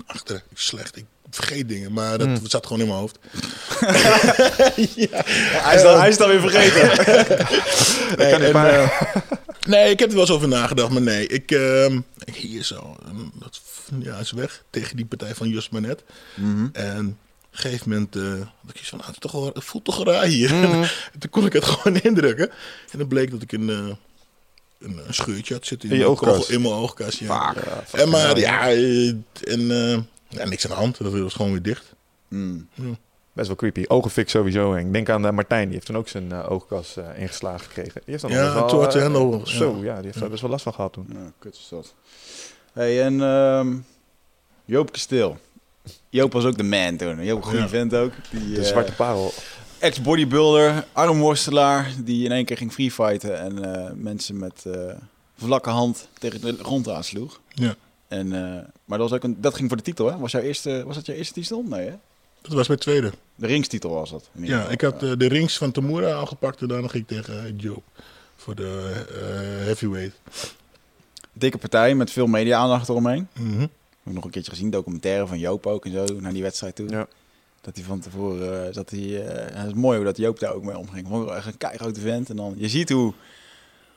[SPEAKER 3] naar achteren. Ik slecht, ik vergeet dingen. Maar dat zat gewoon in mijn hoofd.
[SPEAKER 1] Hij, is dan, hij is dan weer vergeten.
[SPEAKER 3] Nee,
[SPEAKER 2] kan niet,
[SPEAKER 3] en,
[SPEAKER 2] maar-
[SPEAKER 3] eh, nee, ik heb er wel eens over nagedacht, maar nee. Ik, ehm, ik hier zo, en dat ja, is weg tegen die partij van Jos Manet. En op een gegeven moment uh, ik van, nou, het, toch wel, het voelt toch raar hier. En toen kon ik het gewoon indrukken. En dan bleek dat ik een, eh, een, een scheurtje had zitten
[SPEAKER 2] In je
[SPEAKER 3] mijn
[SPEAKER 2] oogkas?
[SPEAKER 3] kogel- In mijn oogkas, ja.
[SPEAKER 2] Ja,
[SPEAKER 3] en maar, ja, en eh, ja, niks aan de hand. Dat was gewoon weer dicht.
[SPEAKER 1] Mm.
[SPEAKER 2] Best wel creepy. Ogenfik sowieso. En ik denk aan eh, Martijn, die heeft toen ook zijn eh, oogkas eh, ingeslagen gekregen. Die heeft dan
[SPEAKER 3] Ja,
[SPEAKER 2] wel,
[SPEAKER 3] toen had hij Hendel,
[SPEAKER 2] Zo,
[SPEAKER 3] ja.
[SPEAKER 2] ja, die heeft daar best wel last van gehad toen.
[SPEAKER 1] Ja, kut is dat. Hey, en ehm, Joop Kasteel. Joop was ook de man toen. Joop, een goede
[SPEAKER 3] Ja.
[SPEAKER 1] vent ook. Die,
[SPEAKER 2] De zwarte parel.
[SPEAKER 1] Ex-bodybuilder, armworstelaar, die in één keer ging freefighten en eh, mensen met eh, vlakke hand tegen de grond aansloeg.
[SPEAKER 3] Ja.
[SPEAKER 1] En, eh, maar dat, was ook een, dat ging voor de titel, hè? Was, jouw eerste, was dat jouw eerste titel? Nee, hè?
[SPEAKER 3] Dat was mijn tweede.
[SPEAKER 1] De ringstitel was dat.
[SPEAKER 3] Ja,
[SPEAKER 1] geval.
[SPEAKER 3] ik had eh, de rings van Tamura al gepakt en daarna ging ik tegen Joe voor de eh, heavyweight.
[SPEAKER 1] Dikke partij met veel media-aandacht eromheen.
[SPEAKER 3] Mhm.
[SPEAKER 1] Ik heb nog een keertje gezien, documentaire van Joop ook en zo, naar die wedstrijd toe.
[SPEAKER 2] Ja.
[SPEAKER 1] Dat hij van tevoren, eh, dat hij, eh, het is mooi hoe dat Joop daar ook mee omging. Wel echt een keigrote vent. En dan, je ziet hoe,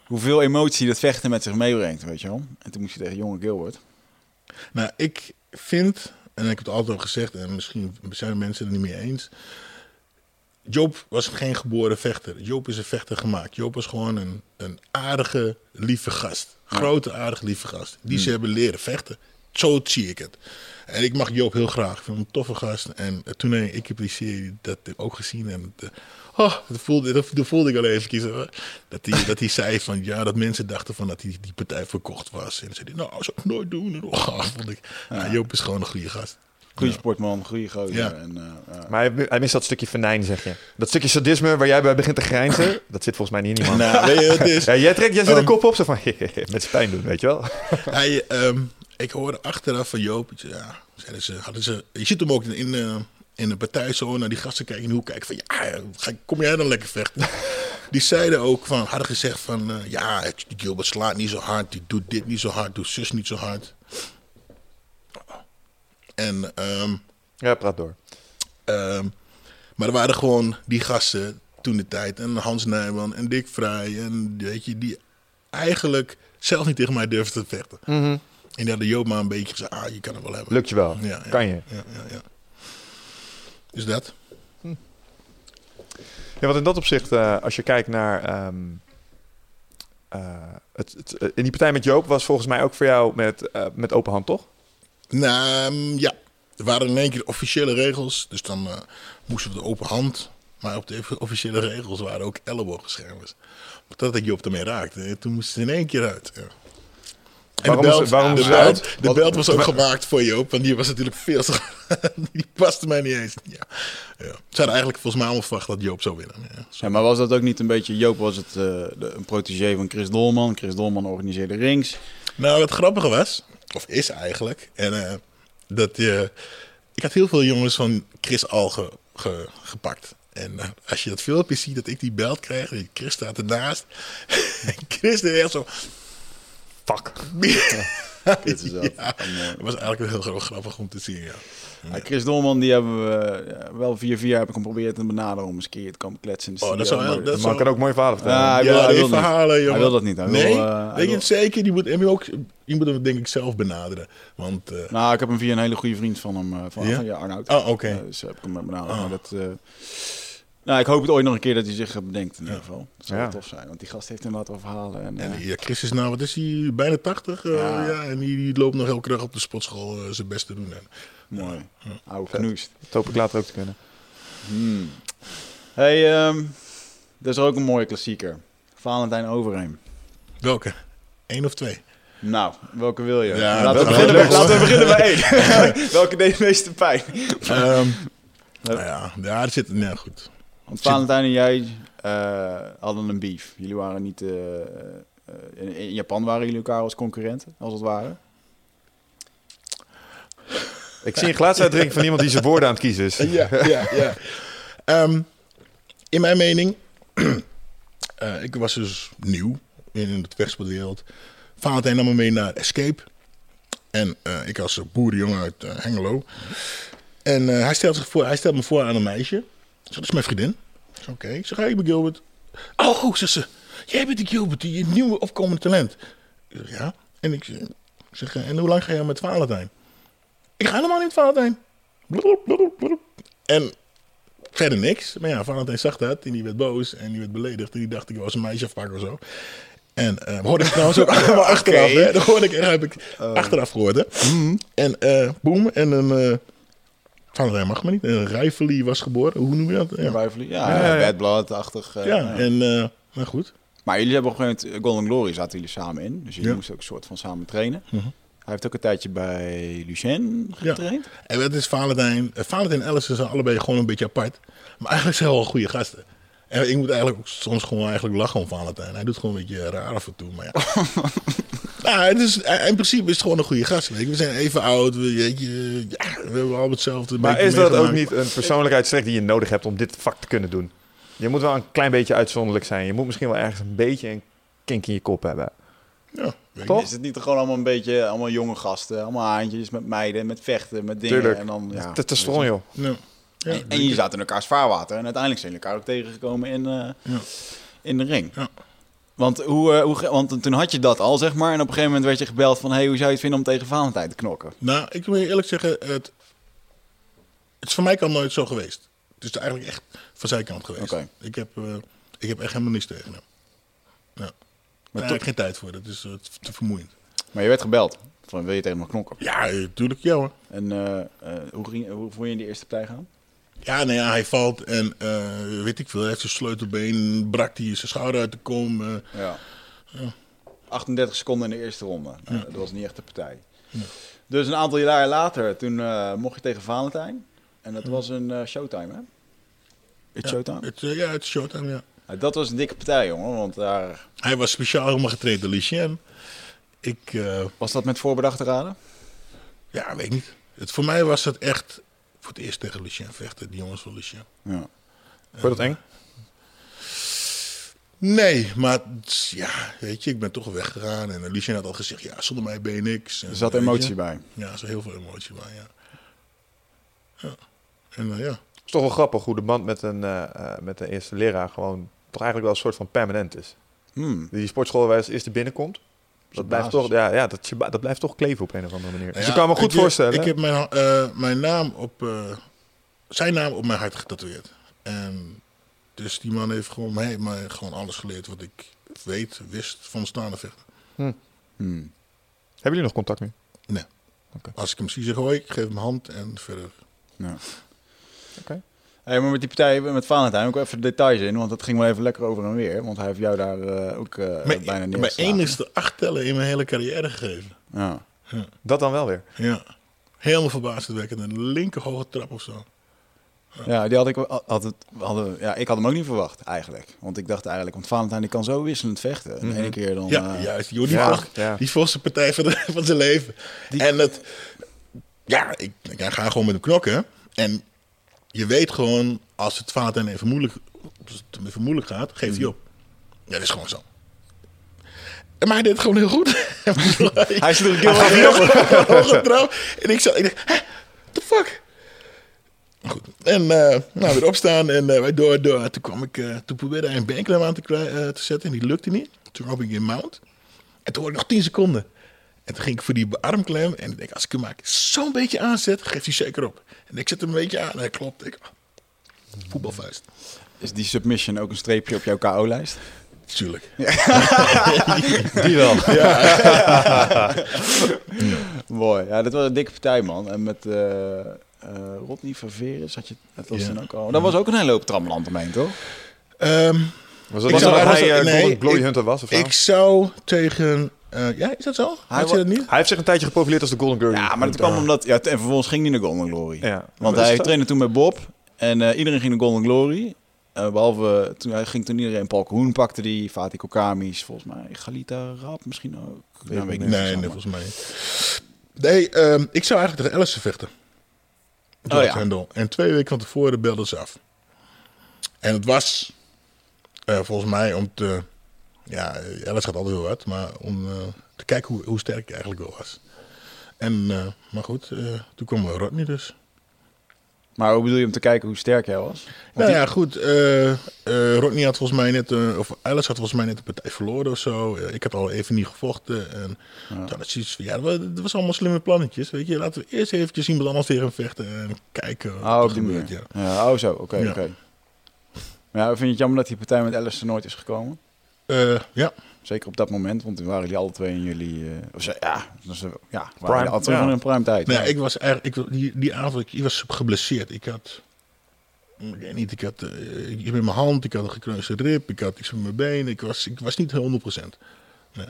[SPEAKER 1] hoeveel emotie dat vechten met zich meebrengt, weet je wel. En toen moest hij tegen jonge Gilbert.
[SPEAKER 3] Nou, ik vind, en ik heb het altijd al gezegd, en misschien zijn de mensen het er niet mee eens. Joop was geen geboren vechter. Joop is een vechter gemaakt. Joop was gewoon een, een aardige, lieve gast. Grote, aardige, lieve gast. Die ze hebben leren vechten. Zo zie ik het. En ik mag Joop heel graag. Ik vind hem een toffe gast. En eh, toen ik heb die serie dat ook gezien. En het, eh, oh, dat, voelde, dat, dat voelde ik al eventjes. hoor. Dat hij, dat hij zei van ja, dat mensen dachten van dat die, die partij verkocht was. En zei hij, nou, zou ik nooit doen. En, oh, vond ik, ja, Joop is gewoon een goede gast.
[SPEAKER 1] Goede
[SPEAKER 3] Ja.
[SPEAKER 1] sportman, goede gozer.
[SPEAKER 3] Ja.
[SPEAKER 1] En, eh.
[SPEAKER 2] Maar hij, hij mist dat stukje venijn, zeg je. Dat stukje sadisme waar jij bij begint te grijnzen, dat zit volgens mij niet in die man.
[SPEAKER 3] Nou, weet je wat het is?
[SPEAKER 2] Ja, jij, trekt, jij zet
[SPEAKER 3] Ehm.
[SPEAKER 2] een kop op, zo van, met zijn pijn doen, weet je wel.
[SPEAKER 3] Hij, ehm, ik hoorde achteraf van Joop, ja, zeiden ze, hadden ze, je ziet hem ook in, eh, in de partij zo naar die gasten kijken in de hoek kijken van, ja, ga, kom jij dan lekker vechten? Die zeiden ook van, hadden gezegd van, eh, ja, die Gilbert slaat niet zo hard, die doet dit niet zo hard, doet zus niet zo hard. En, ehm,
[SPEAKER 2] Ja, praat door.
[SPEAKER 3] ehm, maar er waren gewoon die gasten toen de tijd, en Hans Nijman en Dick Vrij, en weet je, die eigenlijk zelf niet tegen mij durfden te vechten. En die hadden Joop maar een beetje gezegd, ah, je kan het wel hebben.
[SPEAKER 2] Lukt je wel.
[SPEAKER 3] Ja, ja.
[SPEAKER 2] Kan je.
[SPEAKER 3] Ja, ja, ja. Dus dat.
[SPEAKER 2] Ja, want in dat opzicht, eh, als je kijkt naar... ehm, eh, het, het, eh, in die partij met Joop was volgens mij ook voor jou met, met open hand, toch?
[SPEAKER 3] Nou, ja. Er waren in één keer officiële regels. Dus dan moesten we de open hand. Maar op de officiële regels waren ook elleboogschermers. Maar dat ik Joop ermee raakte, toen moest het in één keer uit. Ja. En
[SPEAKER 2] Waarom
[SPEAKER 3] de belt,
[SPEAKER 2] waarom
[SPEAKER 3] de belt, de belt was ook gemaakt voor Joop, want die was natuurlijk veel te... die paste mij niet eens. Ja. Ja. Ze hadden eigenlijk volgens mij allemaal verwacht dat Joop zou winnen. Ja.
[SPEAKER 1] Ja, maar was dat ook niet een beetje... Joop was het, eh, de, een protégé van Chris Dolman. Chris Dolman organiseerde rings.
[SPEAKER 3] Nou, het grappige was, of is eigenlijk, en eh, dat je, ik had heel veel jongens van Chris al ge- ge- gepakt. En eh, als je dat filmpje ziet dat ik die belt krijg, en Chris staat ernaast. en Chris deed echt zo.
[SPEAKER 2] Fuck.
[SPEAKER 1] Dit is.
[SPEAKER 3] Ja,
[SPEAKER 1] eh,
[SPEAKER 3] dat was eigenlijk heel, heel grappig om te zien. Ja.
[SPEAKER 1] Ja, Chris Dolman, die hebben we eh, wel via via heb ik hem geprobeerd te benaderen om eens een keer te komen kletsen.
[SPEAKER 3] Oh, dat zou heel-
[SPEAKER 1] maar-
[SPEAKER 3] dat
[SPEAKER 2] man kan ook mooie verhalen vertellen.
[SPEAKER 1] Ja, hij wil,
[SPEAKER 3] ja,
[SPEAKER 1] hij
[SPEAKER 3] die
[SPEAKER 1] wil het
[SPEAKER 3] verhalen, jongen.
[SPEAKER 1] Hij wil dat niet. Hij
[SPEAKER 3] nee,
[SPEAKER 1] wil,
[SPEAKER 3] weet je
[SPEAKER 1] wil-
[SPEAKER 3] het zeker? Die moet, je, ook, je moet hem denk ik zelf benaderen. Want, eh,
[SPEAKER 1] Nou, ik heb hem via een hele goede vriend van hem, eh, van
[SPEAKER 3] Ja?
[SPEAKER 1] van ja, Arnoud.
[SPEAKER 3] Oh, oké.
[SPEAKER 1] Dus heb ik hem benaderd.
[SPEAKER 3] Oh.
[SPEAKER 1] Maar dat, eh, nou, ik hoop het ooit nog een keer dat hij zich eh, bedenkt in
[SPEAKER 3] Ja.
[SPEAKER 1] ieder geval. Dat zou
[SPEAKER 2] Ja.
[SPEAKER 1] tof zijn, want die gast heeft inderdaad wel verhalen. En,
[SPEAKER 3] en
[SPEAKER 1] eh,
[SPEAKER 3] ja, Chris is nou, wat is hij, bijna 80? eh,
[SPEAKER 1] Ja.
[SPEAKER 3] ja. en die, die loopt nog elke dag op de sportschool eh, zijn best te doen. En,
[SPEAKER 1] mooi. Oude knoest.
[SPEAKER 2] Dat hoop ik later ook te kunnen.
[SPEAKER 1] Hmm. Hey, ehm er is ook een mooie klassieker. Valentijn Overheem.
[SPEAKER 3] Welke? Eén of twee?
[SPEAKER 1] Nou, welke wil je?
[SPEAKER 3] Ja,
[SPEAKER 1] laten, we
[SPEAKER 3] dat-
[SPEAKER 1] beginnen,
[SPEAKER 3] dat-
[SPEAKER 1] bij- laten we beginnen bij één. welke deed het meeste pijn?
[SPEAKER 3] Ehm, nou ja, ja, er zit... Nee, goed.
[SPEAKER 1] Want Valentijn en jij eh, hadden een beef. Jullie waren niet... eh, eh, in, in Japan waren jullie elkaar als concurrenten, als het ware.
[SPEAKER 2] Ik zie een glas uitdrinken van iemand die zijn woorden aan het kiezen is.
[SPEAKER 3] Ja, ja, ja. Ehm, in mijn mening, eh, ik was dus nieuw in de vechtsportwereld. Valentijn nam me mee naar Escape. En eh, ik als boerenjongen uit Hengelo. En eh, hij, stelt zich voor, hij stelt me voor aan een meisje. Dat is mijn vriendin. Oké, ik zeg, hey, ik ben Gilbert. Oh, zegt ze. Jij bent die Gilbert, die nieuwe opkomende talent. Ik zeg, ja. En ik zeg, ik zeg, eh, en hoe lang ga je met Valentijn? Ik ga helemaal niet met Valentijn. En verder niks. Maar ja, Valentijn zag dat en die werd boos en die werd beledigd. En die dacht ik was een meisje afpakken of zo. En eh hoorde ik trouwens ook allemaal achteraf. Hè? Dat hoorde ik, heb ik achteraf gehoord. Hè? En eh boem. En een... eh Valentijn mag me niet. Een Rijfeli was geboren. Hoe noem je dat? Ja,
[SPEAKER 1] Rivalry. Ja,
[SPEAKER 2] Ja, ja.
[SPEAKER 1] Bad Blood-achtig. eh,
[SPEAKER 3] ja.
[SPEAKER 1] ja.
[SPEAKER 3] en... eh nou goed.
[SPEAKER 1] Maar jullie hebben op een gegeven moment... Golden Glory zaten jullie samen in. Dus jullie
[SPEAKER 3] Ja.
[SPEAKER 1] moesten ook een soort van samen trainen.
[SPEAKER 3] Mhm.
[SPEAKER 1] Hij heeft ook een tijdje bij Lucien
[SPEAKER 3] Ja.
[SPEAKER 1] getraind.
[SPEAKER 3] En dat is Valentijn. eh, Valentijn en Alice zijn allebei gewoon een beetje apart. Maar eigenlijk zijn ze wel goede gasten. En ik moet eigenlijk ook soms gewoon eigenlijk lachen om Valentijn. Hij doet gewoon een beetje raar af en toe. Maar ja. nou, het is, in principe is het gewoon een goede gast. Weet je. We zijn even oud. We, je, ja, we hebben allemaal hetzelfde.
[SPEAKER 2] Maar
[SPEAKER 3] beetje
[SPEAKER 2] is dat ook niet een persoonlijkheidstrek die je nodig hebt om dit vak te kunnen doen? Je moet wel een klein beetje uitzonderlijk zijn. Je moet misschien wel ergens een beetje een kink in je kop hebben.
[SPEAKER 3] Ja, weet je.
[SPEAKER 2] Toch?
[SPEAKER 1] Is het niet gewoon allemaal een beetje... Allemaal jonge gasten. Allemaal haantjes met meiden, met vechten, met dingen.
[SPEAKER 2] Tuurlijk.
[SPEAKER 1] En dan, ja,
[SPEAKER 2] Het is te stron, joh.
[SPEAKER 3] Ja. Ja,
[SPEAKER 1] En, en je zat in elkaars vaarwater. En uiteindelijk zijn jullie elkaar ook tegengekomen in, eh,
[SPEAKER 3] Ja.
[SPEAKER 1] in de ring. Want, hoe, eh, hoe, want toen had je dat al, zeg maar. En op een gegeven moment werd je gebeld van... Hey, hoe zou je het vinden om tegen Valentijn te knokken?
[SPEAKER 3] Nou, ik wil je eerlijk zeggen, het, het is voor mij kan nooit zo geweest. Het is eigenlijk echt van zijn kant geweest.
[SPEAKER 1] Oké.
[SPEAKER 3] Ik, heb, eh, ik heb echt helemaal niks tegen hem. Ja. Maar
[SPEAKER 1] toch-
[SPEAKER 3] eigenlijk geen tijd voor, dat is eh, te vermoeiend.
[SPEAKER 1] Maar je werd gebeld. Van, wil je tegen me knokken?
[SPEAKER 3] Ja, natuurlijk, ja hoor.
[SPEAKER 1] En hoe, ging, hoe vond je in die eerste partij gaan?
[SPEAKER 3] Ja, nou ja, hij valt en eh, weet ik veel, hij heeft zijn sleutelbeen, brak hij zijn schouder uit de kom. eh.
[SPEAKER 1] Ja. 38 seconden in de eerste ronde. Dat was niet echt de partij. Dus een aantal jaar later, toen eh, mocht je tegen Valentijn. En dat was een showtime, hè? It's
[SPEAKER 3] ja,
[SPEAKER 1] showtime?
[SPEAKER 3] Het, eh, ja, het is showtime, ja.
[SPEAKER 1] Dat was een dikke partij, jongen. Want daar...
[SPEAKER 3] Hij was speciaal helemaal getraind door Lucien. Ik,
[SPEAKER 1] Was dat met voorbedachte raden?
[SPEAKER 3] ja, weet ik niet. Het, voor mij was het echt voor het eerst tegen Lucien vechten, die jongens van Lucien.
[SPEAKER 1] Ja.
[SPEAKER 2] Vond je dat eng?
[SPEAKER 3] Nee, maar ja, weet je, ik ben toch weggegaan. En Lucien had al gezegd, ja, zonder mij ben je niks. En,
[SPEAKER 1] Er zat
[SPEAKER 3] weet
[SPEAKER 1] emotie
[SPEAKER 3] je.
[SPEAKER 1] bij.
[SPEAKER 3] Ja, er zat heel veel emotie bij, ja. ja. En eh, ja,
[SPEAKER 2] Het is toch wel grappig hoe de band met een, eh, eh, met een eerste leraar gewoon toch eigenlijk wel een soort van permanent is.
[SPEAKER 1] Hmm.
[SPEAKER 2] Die sportschool waar je als eerste binnenkomt, dat blijft,
[SPEAKER 1] basis.
[SPEAKER 2] toch, ja, ja, dat, je dat blijft toch kleven op een of andere manier. Dus
[SPEAKER 3] Nou
[SPEAKER 2] ik
[SPEAKER 3] ja,
[SPEAKER 2] kan me goed
[SPEAKER 3] ik,
[SPEAKER 2] voorstellen.
[SPEAKER 3] Ik heb mijn, eh, mijn naam op, eh, zijn naam op mijn hart getatoeëerd. En dus die man heeft gewoon mij, mij gewoon alles geleerd wat ik weet, wist van staande vechten.
[SPEAKER 1] Hmm.
[SPEAKER 2] Hebben jullie nog contact nu?
[SPEAKER 3] Nee.
[SPEAKER 2] Oké.
[SPEAKER 3] Als ik hem zie, zeg hoi, ik geef hem hand en verder.
[SPEAKER 1] Ja.
[SPEAKER 2] Oké.
[SPEAKER 1] Hey, maar met die partij met Valentijn ook even de details in, want dat ging wel even lekker over en weer. Want hij heeft jou daar eh, ook eh,
[SPEAKER 3] Mijn,
[SPEAKER 1] bijna
[SPEAKER 3] mijn
[SPEAKER 1] neergeslagen.
[SPEAKER 3] enigste acht tellen in mijn hele carrière gegeven.
[SPEAKER 1] Ja.
[SPEAKER 2] Dat dan wel weer.
[SPEAKER 3] Ja. Helemaal verbazendwekkend. Een linker hoge trap of zo.
[SPEAKER 1] ja, die had ik, wel- had het, hadden, ja, ik had hem ook niet verwacht eigenlijk. Want ik dacht eigenlijk, want Valentijn die kan zo wisselend vechten. En de ene keer dan...
[SPEAKER 3] Ja,
[SPEAKER 1] eh,
[SPEAKER 3] juist. Joh, die,
[SPEAKER 2] ja,
[SPEAKER 3] volgt,
[SPEAKER 2] ja.
[SPEAKER 3] die volgt zijn partij van, de- van zijn leven. En het... Ja, ik, ik ga gewoon met hem knokken. En je weet gewoon, als het Valentijn even moeilijk, even moeilijk gaat, geeft hij op. Ja, dat is gewoon zo. Maar hij deed het gewoon heel goed.
[SPEAKER 1] Hij sloeg heel
[SPEAKER 3] een hoge trap. En ik zat, ik dacht, hè, what the fuck? Goed. En eh, nou, weer opstaan en eh, wij door, door. Toen kwam ik, eh, toen probeerde hij een banklem aan te, te zetten en die lukte niet. Toen kwam ik in mount. En toen hoorde ik nog 10 seconden. En toen ging ik voor die armklem. En ik denk, als ik hem maar zo'n beetje aanzet, geeft hij zeker op. En ik zet hem een beetje aan en hij klopt. Ik, ah, voetbalvuist.
[SPEAKER 1] Is die submission ook een streepje op jouw KO-lijst?
[SPEAKER 3] Tuurlijk.
[SPEAKER 2] Die wel.
[SPEAKER 1] Mooi. Ja, dat was een dikke partij, man. En met, eh, eh Rodney Ververes, had je dat was
[SPEAKER 3] Ja.
[SPEAKER 1] toen ook al. Dat was ook een hele hoop trammeland omheen, toch?
[SPEAKER 3] Ehm,
[SPEAKER 2] Was dat
[SPEAKER 3] was
[SPEAKER 2] hij
[SPEAKER 3] nee,
[SPEAKER 2] Glory
[SPEAKER 3] ik-
[SPEAKER 2] Hunter was? Of
[SPEAKER 3] ik zou tegen... eh, ja, is dat zo?
[SPEAKER 1] Hij
[SPEAKER 3] Had je dat niet?
[SPEAKER 2] Hij heeft zich een tijdje geprofileerd als de Golden Glory
[SPEAKER 1] Ja, maar dat
[SPEAKER 2] Hunter.
[SPEAKER 1] kwam omdat... Ja, en vervolgens ging hij naar Golden Glory.
[SPEAKER 2] Ja.
[SPEAKER 1] Want hij trainde toen met Bob. En eh, iedereen ging naar Golden Glory. Eh, behalve, toen hij ging toen iedereen Paul Koen pakte die, Fatih Kokamis, volgens mij. Galita Rap misschien ook. Ja, weet ik niet
[SPEAKER 3] Nee,
[SPEAKER 1] precies
[SPEAKER 3] nee,
[SPEAKER 1] allemaal.
[SPEAKER 3] volgens mij niet. Nee, ehm, ik zou eigenlijk tegen Alice vechten.
[SPEAKER 1] Oh, ja.
[SPEAKER 3] Hendel. En twee weken van tevoren belden ze af. En het was eh, volgens mij om te... Ja, Alice gaat altijd heel hard, maar om eh, te kijken hoe, hoe sterk ik eigenlijk wel was. En, eh, maar goed, eh, toen kwam Rodney dus.
[SPEAKER 1] Maar hoe bedoel je om te kijken hoe sterk hij was?
[SPEAKER 3] Nou ja, goed. Rodney had volgens mij net, of Alice had volgens mij net een partij verloren of zo. Ik had al even niet gevochten. En had ik zoiets van, ja, dat was, dat allemaal slimme plannetjes. Weet je, laten we eerst eventjes iemand anders tegen hem vechten en kijken wat
[SPEAKER 1] Oh,
[SPEAKER 3] er
[SPEAKER 1] op die
[SPEAKER 3] gebeurt. Ja.
[SPEAKER 1] Ja, oh zo, oké,
[SPEAKER 3] Ja.
[SPEAKER 1] oké. Ja, vind je het jammer dat die partij met Alice er nooit is gekomen?
[SPEAKER 3] Eh, ja.
[SPEAKER 1] Zeker op dat moment, want toen waren jullie alle twee in jullie... eh, of ze, ja, dus, ja,
[SPEAKER 2] Prime,
[SPEAKER 1] alle twee
[SPEAKER 2] ja.
[SPEAKER 1] in prime tijd.
[SPEAKER 3] Ja,
[SPEAKER 1] Ja.
[SPEAKER 3] ik was eigenlijk, ik, die, die avond, ik was geblesseerd. Ik had, ik weet niet, ik had eh, iets met mijn hand, ik had een gekneusde rib, ik had iets met mijn been. Ik was, ik was niet 100%. Ja.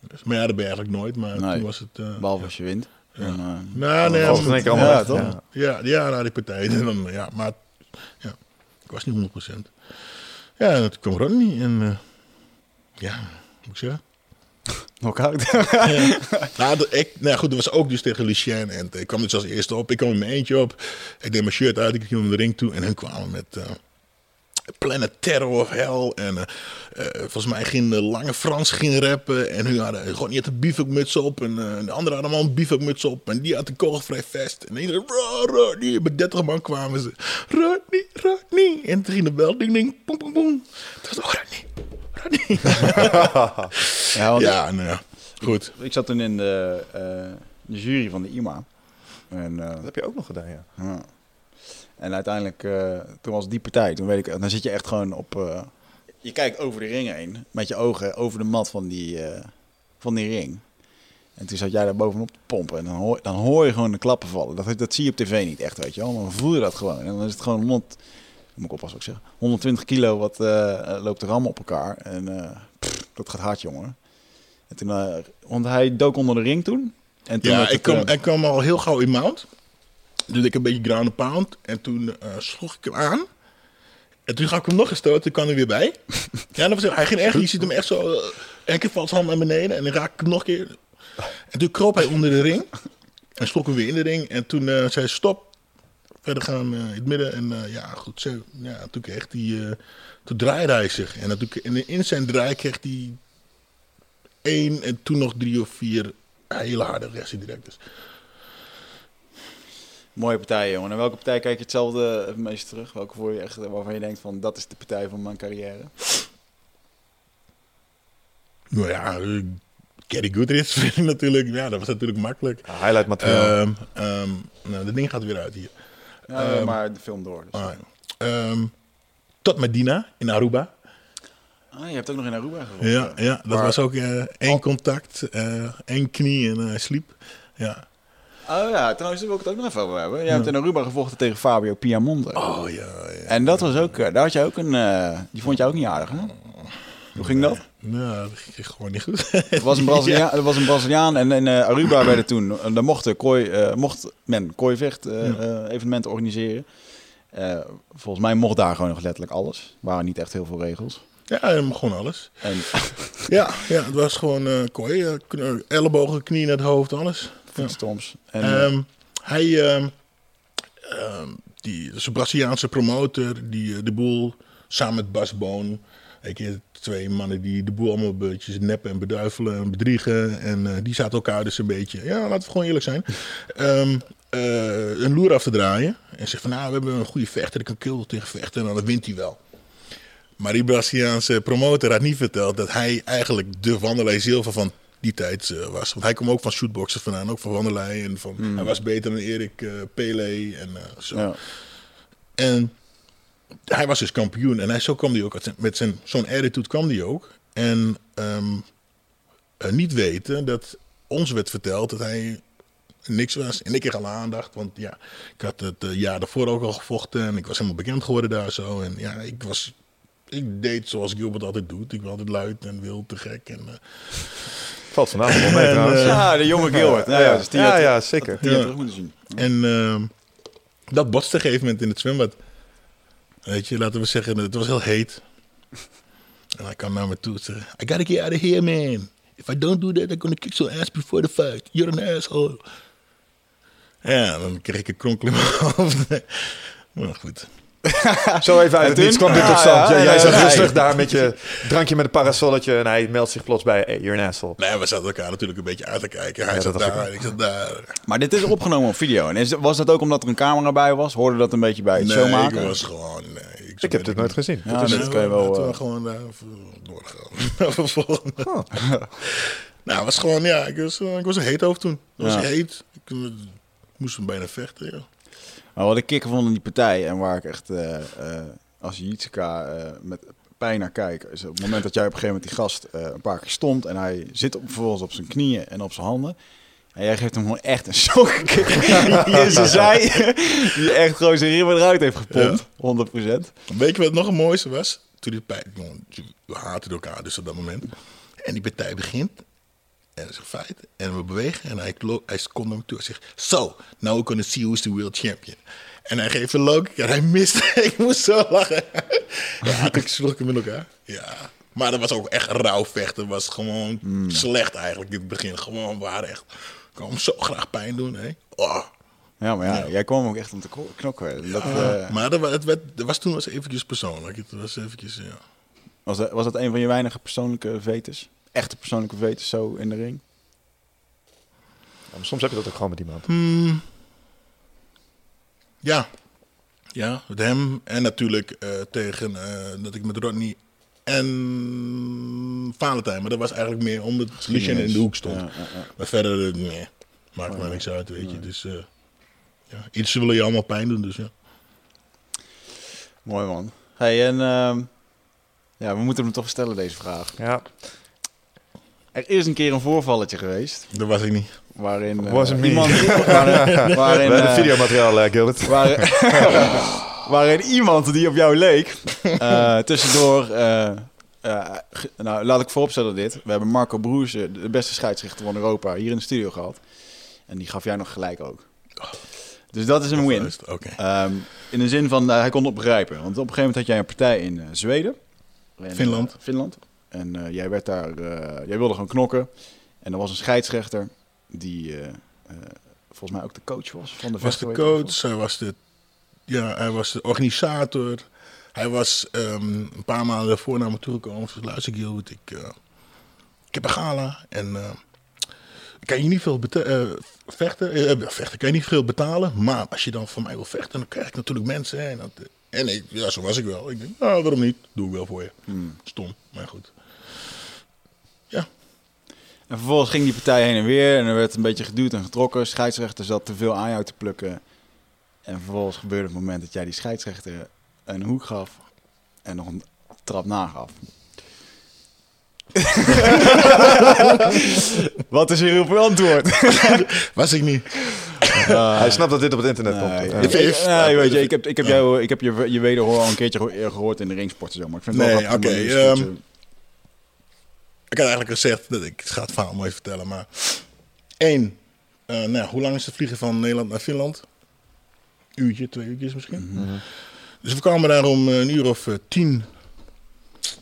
[SPEAKER 3] Dus, maar ja, dat ben je eigenlijk nooit. Maar
[SPEAKER 1] Nee.
[SPEAKER 3] toen was het... eh,
[SPEAKER 1] Behalve
[SPEAKER 3] ja.
[SPEAKER 1] als je wint.
[SPEAKER 3] Ja. Nou, nee,
[SPEAKER 2] in allemaal
[SPEAKER 1] Ja, toch?
[SPEAKER 2] Ja.
[SPEAKER 3] Ja, ja, na die partij. En dan, ja, maar ja, ik was niet 100%. Ja, toen kwam Ronnie en eh, ja, moet ik zeggen.
[SPEAKER 1] Knockout.
[SPEAKER 3] Ja. nou, dat- ik, nou goed, dat was ook dus tegen Lucien en ik kwam dus als eerste op. Ik kwam in mijn eentje op. Ik deed mijn shirt uit, ik ging om de ring toe en hun kwamen met eh, Planet Terror of Hell. En eh, eh, volgens mij ging de lange Frans ging rappen en hun hadden gewoon niet een bivakmuts op en eh, de andere hadden allemaal een bivakmuts op en die had een kogelvrij vest. En iedereen, "Ro, Rodney, met 30 man kwamen ze. Rodney, Rodney. En toen ging de bel, ding, ding, boem, boem, boem. Toen was Rodney.
[SPEAKER 1] ja, want
[SPEAKER 3] ja, nou ja, goed.
[SPEAKER 1] ik zat toen in de, eh, de jury van de IMA. En, eh,
[SPEAKER 2] Dat heb je ook nog gedaan, ja.
[SPEAKER 1] ja. en uiteindelijk, eh, toen was die partij. Toen weet ik, dan zit je echt gewoon op... je kijkt over de ring heen, met je ogen over de mat van die, van die ring. En toen zat jij daar bovenop te pompen. En dan hoor, dan hoor je gewoon de klappen vallen. Dat, dat zie je op tv niet echt, weet je wel. Maar dan voel je dat gewoon. En dan is het gewoon 100... Moet ik oppassen wat ik zeg. 120 kilo wat eh, loopt er allemaal op elkaar. En eh, pff, dat gaat hard, jongen. En toen, eh, want hij dook onder de ring toen. En toen
[SPEAKER 3] Ja, ik
[SPEAKER 1] het,
[SPEAKER 3] kwam, ik kwam al heel gauw in mount. Dus ik een beetje ground and pound. En toen sloeg ik hem aan. En toen ga ik hem nog eens stoten. Toen kwam hij weer bij. ja, dat was, hij ging echt, je ziet hem echt zo... Eén keer valt zijn hand naar beneden. En dan raak ik hem nog een keer. En toen kroop hij onder de ring. En sloeg hem weer in de ring. En toen zei hij stop. Verder gaan eh, in het midden. En eh, ja, goed zo. Ja, toen kreeg hij... eh, toen draaide hij zich. En, en in zijn draai kreeg hij één en toen nog drie of vier hele harde reactie direct. Dus.
[SPEAKER 1] Mooie partij, jongen. En welke partij kijk je hetzelfde het meest terug? Welke voor je echt, waarvan je denkt van, dat is de partij van mijn carrière?
[SPEAKER 3] Nou ja, Kerry Goodrich natuurlijk. Ja, dat was natuurlijk makkelijk.
[SPEAKER 2] Highlight materiaal.
[SPEAKER 3] Ehm nou, dat ding gaat weer uit hier.
[SPEAKER 1] Ja,
[SPEAKER 3] Ehm,
[SPEAKER 1] maar de film door. Dus.
[SPEAKER 3] Ja. Ehm, tot Medina in Aruba.
[SPEAKER 1] Ah, je hebt ook nog in Aruba gevochten.
[SPEAKER 3] Ja, ja dat
[SPEAKER 1] Maar-
[SPEAKER 3] was ook eh, één
[SPEAKER 1] Oh.
[SPEAKER 3] contact, eh, één knie en hij sliep. Ja.
[SPEAKER 1] Oh ja, trouwens, daar wil ik het ook nog even over hebben. Jij hebt in Aruba gevochten tegen Fabio Piamonte.
[SPEAKER 3] Oh ja, ja.
[SPEAKER 1] En dat was ook, eh, daar had je ook een, die vond je ook niet aardig, hè? Hoe ging dat?
[SPEAKER 3] Nou, dat ging gewoon niet goed.
[SPEAKER 1] Het was een Braziliaan, er was een Braziliaan en in eh, Aruba werden toen, daar mochten kooi, eh, mocht men kooivecht eh, eh, evenementen organiseren. Volgens mij mocht daar gewoon nog letterlijk alles. Er waren niet echt heel veel regels.
[SPEAKER 3] ja, gewoon alles.
[SPEAKER 1] En
[SPEAKER 3] Ja, ja het was gewoon kooi. ellebogen, knieën naar het hoofd, alles. Ja.
[SPEAKER 1] voetstoms. En, eh,
[SPEAKER 3] Ehm, hij, ehm, die, dus een Braziliaanse promotor, die de boel samen met Bas Boon. Ik ken twee mannen die de boel allemaal beetje neppen en beduivelen en bedriegen. En eh, die zaten elkaar dus een beetje, ja, laten we gewoon eerlijk zijn, ehm, eh, een loer af te draaien. En zegt van, nou, we hebben een goede vechter, die kan kill tegen vechten en dan wint hij wel. Maar die Braziliaanse promotor had niet verteld dat hij eigenlijk de Wanderlei Silva van die tijd eh, was. Want hij kwam ook van shootboxen vandaan, ook van Wanderlei. En van, Hij was beter dan Erik Pele en zo.
[SPEAKER 1] ja.
[SPEAKER 3] En hij was dus kampioen. En hij, zo kwam hij ook, met zijn, zo'n attitude kwam hij ook. En ehm, eh, niet weten dat ons werd verteld dat hij niks was. En ik kreeg alle aandacht, want ja, ik had het eh, jaar daarvoor ook al gevochten en ik was helemaal bekend geworden daar zo. En ja, ik was, ik deed zoals Gilbert altijd doet. Ik was altijd luid en wild, te gek. En, eh,
[SPEAKER 2] Valt vandaag wel mee
[SPEAKER 3] En,
[SPEAKER 2] trouwens.
[SPEAKER 1] Ja, de jonge Gilbert. Ja,
[SPEAKER 2] ja, ja, zeker.
[SPEAKER 1] die had
[SPEAKER 3] Ja.
[SPEAKER 1] terug moeten zien.
[SPEAKER 3] En ehm, dat botste op een gegeven moment in het zwembad. Weet je, laten we zeggen, het was heel heet. En hij kwam naar me toe en zei, I gotta get out of here, man. If I don't do that, I'm gonna kick your ass before the fight. You're an asshole. Ja, dan kreeg ik een kronkel in mijn hoofd. Maar goed.
[SPEAKER 2] Zo even uit het niets kwam dit tot stand.
[SPEAKER 1] ja,
[SPEAKER 2] Ja,
[SPEAKER 1] ja,
[SPEAKER 2] jij zat rustig daar met je drankje met een parasolletje en hij meldt zich plots bij, hey, you're an asshole.
[SPEAKER 3] Nee, we zaten elkaar natuurlijk een beetje uit te kijken. Hij
[SPEAKER 2] Ja,
[SPEAKER 3] zat
[SPEAKER 2] ik
[SPEAKER 3] daar, ik zat daar.
[SPEAKER 1] Maar dit is opgenomen op video. En is, was dat ook omdat er een camera bij was? Hoorde dat een beetje bij het
[SPEAKER 3] Nee,
[SPEAKER 1] showmaken?
[SPEAKER 3] ik was gewoon... Nee, ik,
[SPEAKER 2] Ik heb dit nooit gezien.
[SPEAKER 1] Ja, dat kan je wel...
[SPEAKER 3] Toen
[SPEAKER 1] eh,
[SPEAKER 3] we gewoon daar even doorgaan. Nou, het was gewoon, ja, ik was, eh, ik was een heet hoofd toen. Ik was heet. Ik, eh, moest hem bijna vechten, ja.
[SPEAKER 1] Maar wat ik kikker vond in die partij en waar ik echt eh, eh, als Jitsuka eh met pijn naar kijk, is op het moment dat jij op een gegeven moment die gast een paar keer stond en hij zit op, vervolgens op zijn knieën en op zijn handen. En jij geeft hem gewoon echt een sokkick die in zijn zij, die echt gewoon zijn ribben eruit heeft gepompt. 100%.
[SPEAKER 3] Weet je wat nog het mooiste was? Toen die partij, jongen, we haatten elkaar dus op dat moment. En die partij begint. En dat is een feit. En we bewegen. En hij, hij komt naar me toe en zegt... So, now we're gonna see who's the world champion. En hij geeft een kick en hij mist. ik moest zo lachen. ja, toen sloeg ik hem in elkaar. Ja. Maar dat was ook echt rauw vechten. Dat was gewoon slecht eigenlijk in het begin. Gewoon waar echt. Ik hem zo graag pijn doen. Hè? Oh.
[SPEAKER 1] Ja, maar ja,
[SPEAKER 3] Ja.
[SPEAKER 1] jij kwam ook echt om te kno- knokken. Dat, eh,
[SPEAKER 3] Maar dat, het, werd, dat was toen was eventjes persoonlijk. Het was eventjes, ja.
[SPEAKER 1] was, dat, was dat een van je weinige persoonlijke vetes? Echte persoonlijke vetes zo in de ring?
[SPEAKER 2] Ja, maar soms heb je dat ook gewoon met iemand.
[SPEAKER 3] Hmm. Ja. Ja, met hem. En natuurlijk eh, tegen eh, dat ik met Rodney en Valentijn. Maar dat was eigenlijk meer omdat Lucien in de hoek stond.
[SPEAKER 1] Ja, ja, ja.
[SPEAKER 3] Maar verder, eh, nee. Maakt maar niks uit, weet je. Dus eh, ja, iets willen je allemaal pijn doen, dus ja.
[SPEAKER 1] Mooi man. Hey, en ehm, ja, we moeten hem toch stellen deze vraag.
[SPEAKER 2] Ja,
[SPEAKER 1] Er is een keer een voorvalletje geweest
[SPEAKER 3] Dat was ik niet.
[SPEAKER 1] waarin eh,
[SPEAKER 2] Wasn't me.
[SPEAKER 1] iemand waarin, waarin,
[SPEAKER 2] we hebben
[SPEAKER 1] eh,
[SPEAKER 2] videomateriaal, eh, Gilbert.
[SPEAKER 1] waarin, waarin iemand die op jou leek eh, tussendoor. eh, eh, nou, laat ik vooropstellen dit. We hebben Marco Broersen, de beste scheidsrechter van Europa, hier in de studio gehad. En die gaf jij nog gelijk ook. Dus dat is een win. Ehm, in de zin van, eh, hij kon opgrijpen. Want op een gegeven moment had jij een partij in eh, Zweden. En,
[SPEAKER 3] Finland.
[SPEAKER 1] eh, Finland. En eh, jij werd daar, eh, jij wilde gewoon knokken. En er was een scheidsrechter die eh, volgens mij ook de coach was van de
[SPEAKER 3] was de coach, hij was de, ja, hij was de organisator. Hij was ehm, een paar maanden daarvoor naar me toegekomen. Zei, luister Gilbert, ik, ik heb een gala en kan je niet veel vechten, vechten, kan je niet veel betalen. Maar als je dan voor mij wil vechten, dan krijg ik natuurlijk mensen. hè, En, dat, en ik, ja, zo was ik wel. Ik denk, nou, waarom niet? Doe ik wel voor je. Stom, maar goed.
[SPEAKER 1] En vervolgens ging die partij heen en weer. En er werd een beetje geduwd en getrokken. Scheidsrechter zat te veel aan jou te plukken. En vervolgens gebeurde het moment dat jij die scheidsrechter een hoek gaf. En nog een trap nagaf. Wat is hierop uw antwoord?
[SPEAKER 3] was ik niet.
[SPEAKER 2] Hij snapt dat dit op het internet komt.
[SPEAKER 1] Nee,
[SPEAKER 2] Ja.
[SPEAKER 1] ik- nee, weet je, ik heb, ik heb, jou, ik heb je, je wederhoor al een keertje geho- gehoord in de ringsport. Zo, maar ik vind het wel
[SPEAKER 3] Nee, oké, ehm, Ik had eigenlijk gezegd, dat ik ga het verhaal mooi vertellen, maar... één, eh, nou, ja, hoe lang is het vliegen van Nederland naar Finland? Uurtje, twee uurtjes misschien. Dus we kwamen daar om een uur of eh, tien,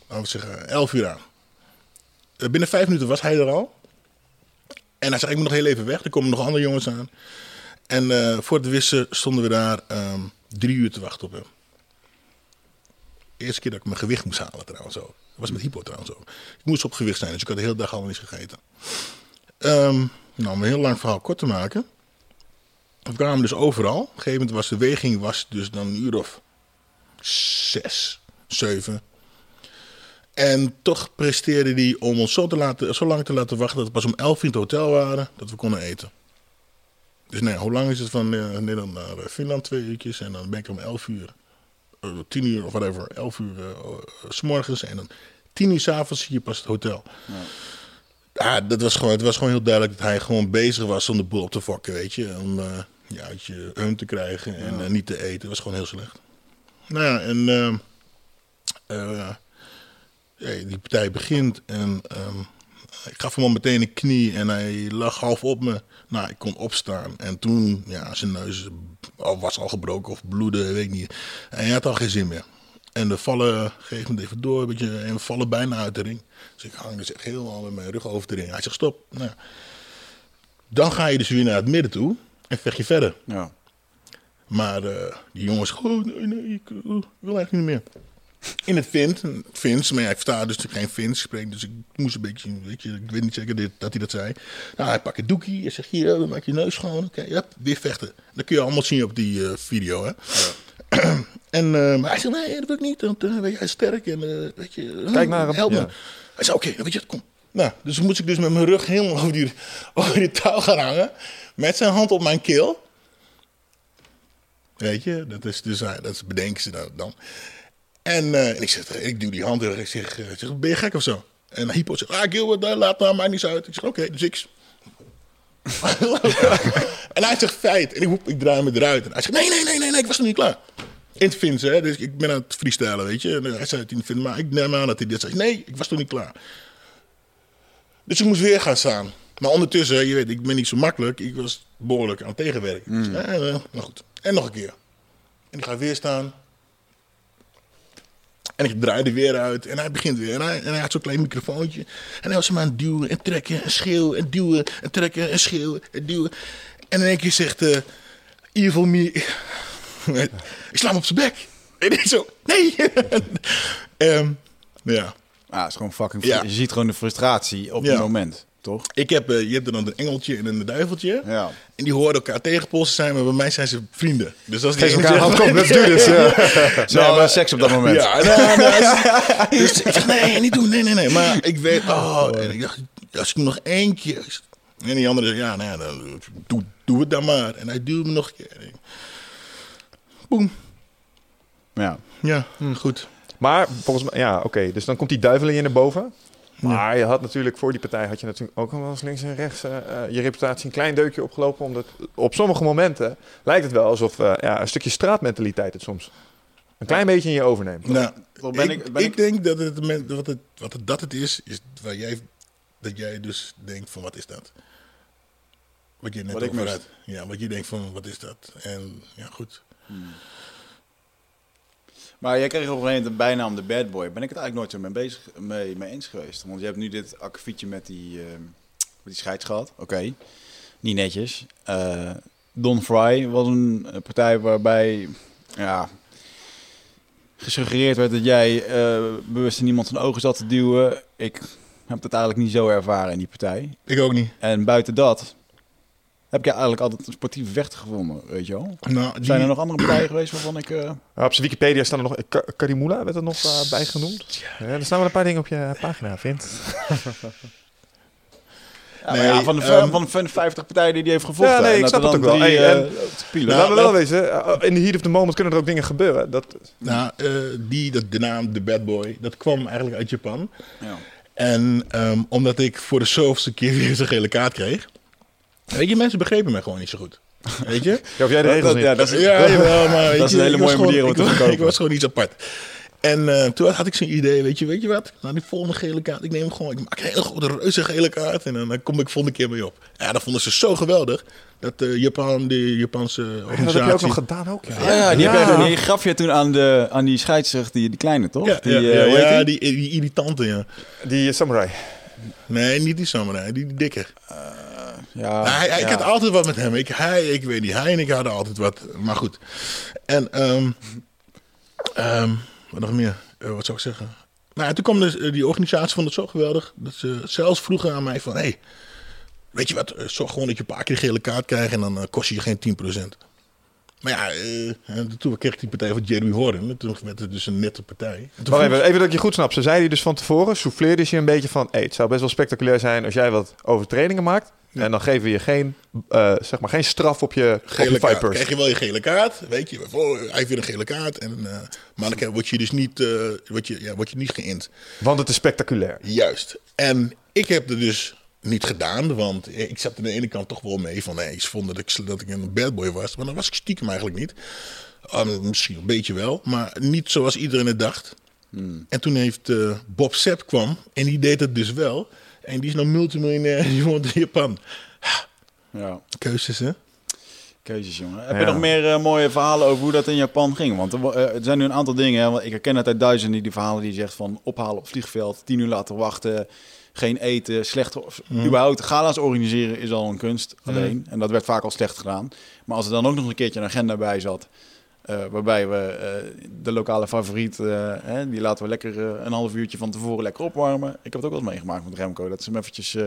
[SPEAKER 3] laten we zeggen, elf uur aan. Eh, binnen vijf minuten was hij er al. En hij zei, ik moet nog heel even weg, er komen nog andere jongens aan. En voor het wissen stonden we daar ehm, drie uur te wachten op hem. Eerste keer dat ik mijn gewicht moest halen trouwens ook. Dat was met hypo trouwens ook. Ik moest op gewicht zijn, dus ik had de hele dag al niet gegeten. Ehm, nou, om een heel lang verhaal kort te maken. We kwamen dus overal. Op een gegeven moment was de weging was dus dan een uur of zes, zeven. En toch presteerde hij om ons zo, te laten, zo lang te laten wachten dat we pas om elf in het hotel waren dat we konden eten. Dus nou ja, hoe lang is het van eh, Nederland naar eh, Finland? Twee uurtjes. En dan ben ik om elf uur, tien uur of whatever, elf uur eh, eh, s morgens. En dan tien uur s'avonds zie je pas het hotel. Ja, dat was gewoon, het was gewoon heel duidelijk dat hij gewoon bezig was om de boel op te fokken, weet je. Om eh, ja, weet je, hun te krijgen en eh, niet te eten. Dat was gewoon heel slecht. Nou ja, en ehm, eh, die partij begint en ehm, ik gaf hem al meteen een knie en hij lag half op me. Nou, ik kon opstaan. En toen, ja, zijn neus al- was al gebroken of bloeden, weet ik niet. En hij had al geen zin meer. En de vallen, geef me even door, een beetje, en we vallen bijna uit de ring. Dus ik hang dus echt helemaal met mijn rug over de ring. Hij zegt stop. Nou, dan ga je dus weer naar het midden toe en vecht je verder.
[SPEAKER 1] Ja.
[SPEAKER 3] Maar eh, die jongens, oh nee, nee, ik eh, wil eigenlijk niet meer. In het Vint, Fins, maar ja, ik versta dus geen Fins spreken, dus ik moest een beetje, weet je, ik weet niet zeker dit, dat hij dat zei. Nou, hij pakt een doekie en zegt, hier, maak je neus schoon, oké, ja, weer vechten. Dat kun je allemaal zien op die eh, video, hè. en eh, maar hij zegt, nee, dat wil ik niet, want eh, weet je, hij is sterk en weet je,
[SPEAKER 2] Kijk naar hem,
[SPEAKER 3] help me.
[SPEAKER 2] ja.
[SPEAKER 3] Hij zei, oké, dan weet je, kom. Nou, dus moest ik dus met mijn rug helemaal over die, over die touw gaan hangen, met zijn hand op mijn keel. Weet je, dat is dus, dat is bedenken ze dan. En, eh, en ik zeg, eh, ik duw die hand terug. Ik zeg, eh, ik zeg, ben je gek of zo? En Hypo zegt, ah Gilbert, laat nou, maakt niet uit. Ik zeg, oké, dus ik... en hij zegt, feit. En ik, ik draai me eruit. En hij zegt, nee, nee, nee, nee, nee, ik was nog niet klaar. In het Fins, hè. Dus ik ben aan het freestylen, weet je. En hij zei het in het Fins, maar ik neem aan dat hij dit zei. Nee, ik was nog niet klaar. Dus ik moest weer gaan staan. Maar ondertussen, je weet, ik ben niet zo makkelijk. Ik was behoorlijk aan het tegenwerken. Dus, eh, eh, nou goed. En nog een keer. En ik ga weer staan. En ik draai er weer uit. En hij begint weer. En hij, en hij had zo'n klein microfoontje. En hij was hem aan het duwen en trekken en schreeuwen en duwen en trekken en schreeuwen en duwen. En in één keer zegt eh Evil Me... ik sla hem op zijn bek. En ik zo, nee. Ehm, ja.
[SPEAKER 1] Ah, het is gewoon fucking...
[SPEAKER 3] Ja.
[SPEAKER 1] Je ziet gewoon de frustratie op
[SPEAKER 3] Ja.
[SPEAKER 1] het moment, toch?
[SPEAKER 3] Ik heb, eh, je hebt er dan een engeltje en een duiveltje.
[SPEAKER 1] Ja.
[SPEAKER 3] En die horen elkaar tegenpolsen zijn, maar bij mij zijn ze vrienden. Dus als
[SPEAKER 2] Geef elkaar een hand, kom, let's do this. Ja.
[SPEAKER 1] Ze hebben seks op dat moment.
[SPEAKER 3] Ja, nou, nou, dus, ik zeg, nee, niet doen, nee, nee, nee. Maar ik weet, oh, en ik dacht, als ik hem nog één keer... En die andere zegt, ja, nou ja, dan, doe, doe het dan maar. En hij duwde me nog een keer. Boem.
[SPEAKER 1] Ja.
[SPEAKER 3] Ja, hm, goed.
[SPEAKER 2] Maar volgens mij, ja, oké. dus dan komt die duivel in je naar boven. Maar je had natuurlijk voor die partij had je natuurlijk ook al wel eens links en rechts eh, eh, je reputatie een klein deukje opgelopen. Omdat op sommige momenten lijkt het wel alsof eh, ja, een stukje straatmentaliteit het soms een klein beetje in je overneemt.
[SPEAKER 3] Nou,
[SPEAKER 1] ben
[SPEAKER 3] ik,
[SPEAKER 1] ik- ben
[SPEAKER 3] ik
[SPEAKER 1] ik-
[SPEAKER 3] denk dat het, wat het, wat het, dat het is, is waar jij, dat jij dus denkt van, wat is dat? Wat je net
[SPEAKER 1] Wat ik
[SPEAKER 3] over had. Ja, wat je denkt van, wat is dat? En ja, goed.
[SPEAKER 1] Maar jij kreeg op een gegeven moment de bijnaam de bad boy. Ben ik het eigenlijk nooit zo mee, bezig, mee, mee eens geweest? Want je hebt nu dit akkefietje met die, ehm, met die scheids gehad. Oké, niet netjes. Eh, Don Fry was een eh, partij waarbij ja, gesuggereerd werd dat jij eh, bewust in iemand zijn ogen zat te duwen. Ik heb het eigenlijk niet zo ervaren in die partij.
[SPEAKER 3] Ik ook niet.
[SPEAKER 1] En buiten dat heb ik eigenlijk altijd een sportieve vechter gevonden, weet je wel.
[SPEAKER 3] Nou, die,
[SPEAKER 1] Zijn er nog andere partijen geweest waarvan ik... eh,
[SPEAKER 2] Maar op zijn Wikipedia staan er nog... Ka- Karimula werd er nog eh, bij genoemd. Ja, er staan wel een paar dingen op je pagina, vindt.
[SPEAKER 1] Ja,
[SPEAKER 3] Nee,
[SPEAKER 1] maar ja, van, de,
[SPEAKER 3] ehm,
[SPEAKER 1] van, de, van de 50 partijen die die heeft gevochten.
[SPEAKER 2] Ja, nee, ik
[SPEAKER 1] dat
[SPEAKER 2] snap het ook wel. Hey,
[SPEAKER 1] eh,
[SPEAKER 2] en-.
[SPEAKER 3] Nou,
[SPEAKER 2] Laten we wel wezen, eh, in de heat of the moment kunnen er ook dingen gebeuren. Dat,
[SPEAKER 3] nou eh, die, dat, de naam The Bad Boy, dat kwam eigenlijk uit Japan.
[SPEAKER 1] ja.
[SPEAKER 3] En ehm, omdat ik voor de zoveelste keer weer zo'n gele kaart kreeg. Weet je, mensen begrepen mij gewoon niet zo goed. Weet je?
[SPEAKER 2] ja, of jij de regels
[SPEAKER 1] Dat-
[SPEAKER 2] niet.
[SPEAKER 1] ja, dat is,
[SPEAKER 3] Ja, jawel, maar weet
[SPEAKER 1] Dat is een hele mooie manier om te
[SPEAKER 3] ik-
[SPEAKER 1] verkopen.
[SPEAKER 3] Ik was gewoon iets apart. En eh, toen had ik zo'n idee, weet je, weet je wat? Nou, die volgende gele kaart, ik neem hem gewoon, ik maak een hele grote reuze gele kaart en dan, kom ik volgende keer mee op. Ja, dat vonden ze zo geweldig, dat eh, Japan, de Japanse
[SPEAKER 2] dat
[SPEAKER 3] organisatie...
[SPEAKER 2] heb je ook nog gedaan ook. Ja,
[SPEAKER 1] Ah, ja, die, Heb je, die gaf je toen aan, de, aan die scheidsrechter, die, die kleine, toch?
[SPEAKER 3] Ja,
[SPEAKER 1] die,
[SPEAKER 3] ja,
[SPEAKER 1] eh,
[SPEAKER 3] ja,
[SPEAKER 1] hoe heet
[SPEAKER 3] ja,
[SPEAKER 1] die?
[SPEAKER 3] die, die irritante, ja.
[SPEAKER 2] Die samurai.
[SPEAKER 3] Nee, niet die samurai, die, die dikke.
[SPEAKER 1] Ja,
[SPEAKER 3] Nou, hij, Ik had altijd wat met hem. Ik, hij, ik weet niet, hij en ik hadden altijd wat. Maar goed. En, ehm ehm, wat nog meer? Eh, wat zou ik zeggen? Nou, toen kwam dus, eh, die organisatie vond het zo geweldig. Dat ze zelfs vroegen aan mij van... Hey, weet je wat, eh, zorg gewoon dat je een paar keer een gele kaart krijgt... en dan kost je je geen 10%. Maar ja, en toen kreeg ik die partij van Jeremy Horn. En toen werd het dus een nette partij. Vroeg-
[SPEAKER 2] even, even dat ik je goed snap. Ze zei die dus van tevoren, souffleerde ze je een beetje van... Hey, het zou best wel spectaculair zijn als jij wat overtredingen maakt. En dan geven we je geen, eh, zeg maar, geen straf op je,
[SPEAKER 3] gele kaart.
[SPEAKER 2] purse.
[SPEAKER 3] Krijg je wel je gele kaart, weet je. Hij heeft weer een gele kaart. En, eh, maar dan word je dus niet, eh, word je, ja, word je niet geïnd.
[SPEAKER 2] Want het is spectaculair.
[SPEAKER 3] Juist. En ik heb er dus niet gedaan, want ik zat aan de ene kant toch wel mee van... Nee, ze vonden dat ik, dat ik een bad boy was, maar dat was ik stiekem eigenlijk niet. Uh, misschien een beetje wel, maar niet zoals iedereen het dacht. En toen heeft Bob Sepp kwam en die deed het dus wel. En die is nou multimiljonair, die woont in Japan.
[SPEAKER 1] Ja,
[SPEAKER 3] Keuzes, hè?
[SPEAKER 1] keuzes, jongen. Heb
[SPEAKER 2] Ja.
[SPEAKER 1] je nog meer eh, mooie verhalen over hoe dat in Japan ging? Want er, eh, er zijn nu een aantal dingen. Hè, want ik herken het uit duizenden die, die verhalen die je zegt van ophalen op vliegveld, tien uur laten wachten, geen eten, slecht. of- Überhaupt gala's organiseren is al een kunst alleen. En dat werd vaak al slecht gedaan. Maar als er dan ook nog een keertje een agenda bij zat. Eh, waarbij we eh, de lokale favoriet, eh, hè, die laten we lekker een half uurtje van tevoren lekker opwarmen. Ik heb het ook wel eens meegemaakt met Remco, dat ze hem eventjes eh,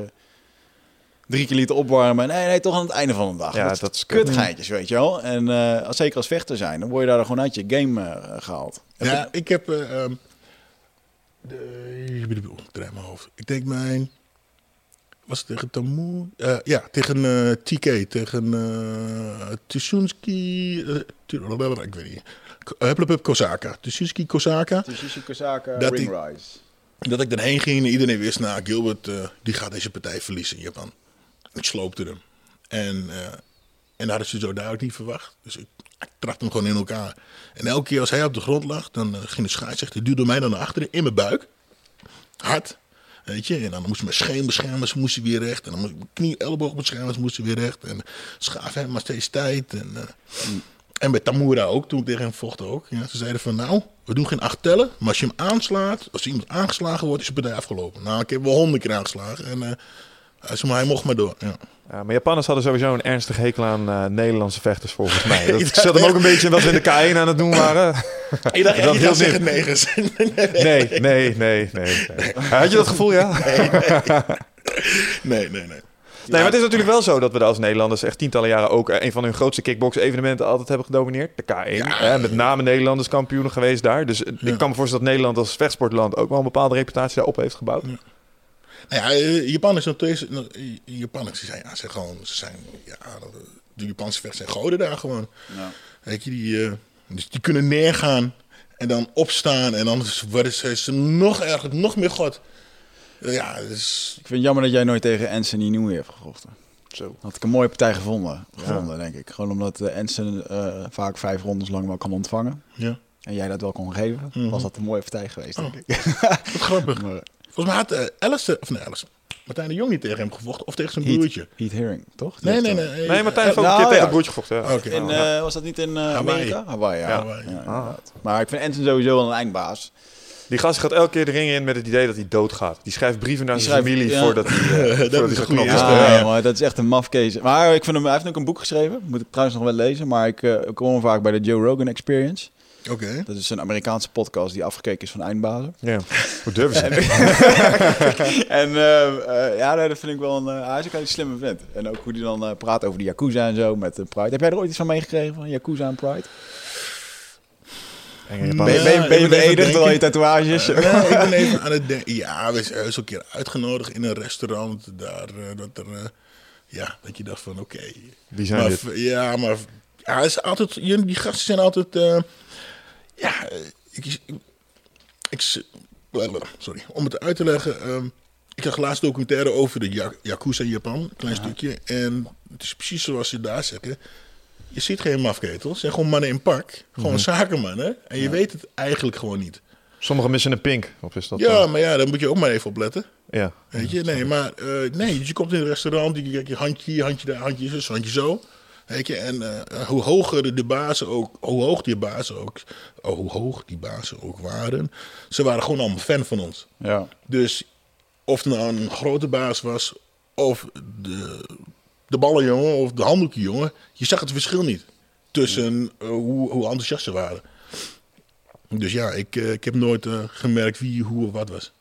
[SPEAKER 1] drie keer lieten opwarmen. Nee, nee, toch aan het einde van de dag.
[SPEAKER 2] Ja,
[SPEAKER 1] dat,
[SPEAKER 2] dat is kut.
[SPEAKER 1] kutgeintjes, weet je wel. En eh, als, zeker als vechter zijn, dan word je daar gewoon uit je game eh, gehaald.
[SPEAKER 3] Ja, ik heb. eh, ehm, de, ik draai mijn hoofd. Ik denk mijn. Was het tegen Tamu? Eh, ja, tegen eh, TK. Tegen uh, Tu- ik weet niet. Ko- Hup, hup, hup, Kosaka. Kosaka.
[SPEAKER 1] Tsushi Kosaka,
[SPEAKER 3] Dat
[SPEAKER 1] Ring
[SPEAKER 3] die-
[SPEAKER 1] Rise.
[SPEAKER 3] Dat ik dan heen ging en iedereen wist, nou, Gilbert, die gaat deze partij verliezen in Japan. Ik sloopte hem. En, en dat hadden ze zo duidelijk niet verwacht. Dus ik, ik trapte hem gewoon in elkaar. En elke keer als hij op de grond lag, dan ging de scheidsrechter, duwde mij dan naar achteren in mijn buik. Hard. Weet en dan moest mijn scheenbeschermers moesten weer recht. En dan moest mijn knie, elleboogbeschermers moesten weer recht. En schaaf hem maar steeds tijd. En, eh, en bij Tamura ook, toen ik tegen hem vocht ook. Ja, ze zeiden van, nou, we doen geen acht tellen. Maar als je hem aanslaat, als iemand aangeslagen wordt, is de partij afgelopen. Nou, ik heb wel honderd keer aangeslagen. En maar hij mocht maar door. Ja.
[SPEAKER 2] Ja, maar Japanners hadden sowieso een ernstig hekel aan eh, Nederlandse vechters volgens mij. Dat zat hem ook een beetje in wat we in de K1 aan het doen waren.
[SPEAKER 3] Ik dacht,
[SPEAKER 2] Dat heel
[SPEAKER 3] zeggen negers.
[SPEAKER 2] Nee, nee, nee, nee. nee. Had je dat gevoel, ja?
[SPEAKER 3] nee, nee, nee.
[SPEAKER 2] Nee, maar het is natuurlijk wel zo dat we daar als Nederlanders echt tientallen jaren ook eh, een van hun grootste kickbox-evenementen altijd hebben gedomineerd. De K1.
[SPEAKER 3] Ja.
[SPEAKER 2] Hè, met name Nederlanders kampioenen geweest daar. Dus eh,
[SPEAKER 3] Ja.
[SPEAKER 2] ik kan me voorstellen dat Nederland als vechtsportland ook wel een bepaalde reputatie daarop heeft gebouwd.
[SPEAKER 3] Nou ja, eh, Japan eh, Japanners, ze zijn, ja, ze zijn gewoon... Ze zijn, ja, de Japanse vechters zijn goden daar gewoon.
[SPEAKER 1] Ja.
[SPEAKER 3] Weet je, die, eh, dus die kunnen neergaan en dan opstaan. En dan worden ze, ze nog erger, nog meer god. Ja, dus...
[SPEAKER 1] Ik vind het jammer dat jij nooit tegen Anthony Inoue hebt gevochten.
[SPEAKER 2] Zo.
[SPEAKER 1] Had ik een mooie partij gevonden, gevonden denk ik. Gewoon omdat uh, Ensen eh, vaak vijf rondes lang wel kan ontvangen.
[SPEAKER 3] Ja,
[SPEAKER 1] En jij dat wel kon geven.
[SPEAKER 3] Mhm.
[SPEAKER 1] Was dat een mooie partij geweest, denk
[SPEAKER 3] Oh.
[SPEAKER 1] ik.
[SPEAKER 3] wat grappig.
[SPEAKER 1] Maar
[SPEAKER 3] Volgens mij had uh, Alice, of nee, Alice, Martijn de Jong niet tegen hem gevochten. Of tegen zijn
[SPEAKER 1] Heat,
[SPEAKER 3] broertje.
[SPEAKER 1] Heat Hearing, toch?
[SPEAKER 3] Nee, nee, nee.
[SPEAKER 2] Nee, Martijn heeft ook
[SPEAKER 1] nou,
[SPEAKER 2] een keer tegen het broertje gevochten. ja.
[SPEAKER 3] Oké.
[SPEAKER 1] dan- In, eh, was dat niet in eh,
[SPEAKER 3] Hawaii.
[SPEAKER 1] Amerika? Hawaii, ja.
[SPEAKER 2] Ja.
[SPEAKER 3] Hawaii.
[SPEAKER 1] Ja, inderdaad. Maar ik vind Ensen sowieso wel een eindbaas.
[SPEAKER 2] Die gast gaat elke keer de ring in met het idee dat hij doodgaat. Die schrijft brieven naar
[SPEAKER 1] Die
[SPEAKER 2] zijn
[SPEAKER 1] schrijft-
[SPEAKER 2] familie
[SPEAKER 1] ja.
[SPEAKER 2] voordat hij, eh, voordat hij
[SPEAKER 3] is een.
[SPEAKER 1] Ja,
[SPEAKER 3] ja.
[SPEAKER 1] maar dat is echt een mafkees. Maar ik vind hem, hij heeft ook een boek geschreven. Moet ik trouwens nog wel lezen. Maar ik, eh, ik kom hem vaak bij de Joe Rogan Experience.
[SPEAKER 3] Oké.
[SPEAKER 1] Dat is een Amerikaanse podcast die afgekeken is van eindbazen.
[SPEAKER 2] Ja. Hoe durven ze?
[SPEAKER 1] en eh, eh, ja, nee, dat vind ik wel een... hij is ook een slimme vent. En ook hoe hij dan eh, praat over de Yakuza en zo met de Pride. Heb jij er ooit iets van meegekregen van Yakuza en Pride?
[SPEAKER 3] Nee.
[SPEAKER 1] Ben, je- ben, je- ben je beëdigd door je
[SPEAKER 3] denken.
[SPEAKER 1] tatoeages?
[SPEAKER 3] Nee, ik ben even aan het denken. Ja, we zijn eens een keer uitgenodigd in een restaurant. Daar, dat er, eh, ja, dat je dacht van oké.
[SPEAKER 2] Wie zijn
[SPEAKER 3] Maar
[SPEAKER 2] dit?
[SPEAKER 3] Ja, maar ja, is altijd, die gasten zijn altijd. Eh, ja, eh, ik, ik, sorry, om het uit te leggen. ehm, ik zag laatst documentaire over de Ya- Yakuza in Japan, een klein stukje. En het is precies zoals ze daar zeggen. Je ziet geen mafketels, zijn gewoon mannen in pak. Gewoon zakenmannen. En je weet het eigenlijk gewoon niet.
[SPEAKER 2] Sommigen missen een pink. Of is dat
[SPEAKER 3] Ja,
[SPEAKER 2] dan?
[SPEAKER 3] maar ja, daar moet je ook maar even op letten.
[SPEAKER 2] ja.
[SPEAKER 3] Weet je, nee, maar eh, nee, dus je komt in een restaurant, je je handje hier, handje daar, handje zus, handje zo. Weet je, en eh, hoe hoger de, bazen ook, hoe hoog die bazen ook, oh, hoe hoog die bazen ook waren, ze waren gewoon allemaal fan van ons.
[SPEAKER 1] Ja.
[SPEAKER 3] Dus of het nou een grote baas was, of de, de ballenjongen of de handdoekjenjongen, je zag het verschil niet tussen eh, hoe, hoe enthousiast ze waren. Dus ja, ik, eh, ik heb nooit gemerkt wie, hoe of wat was.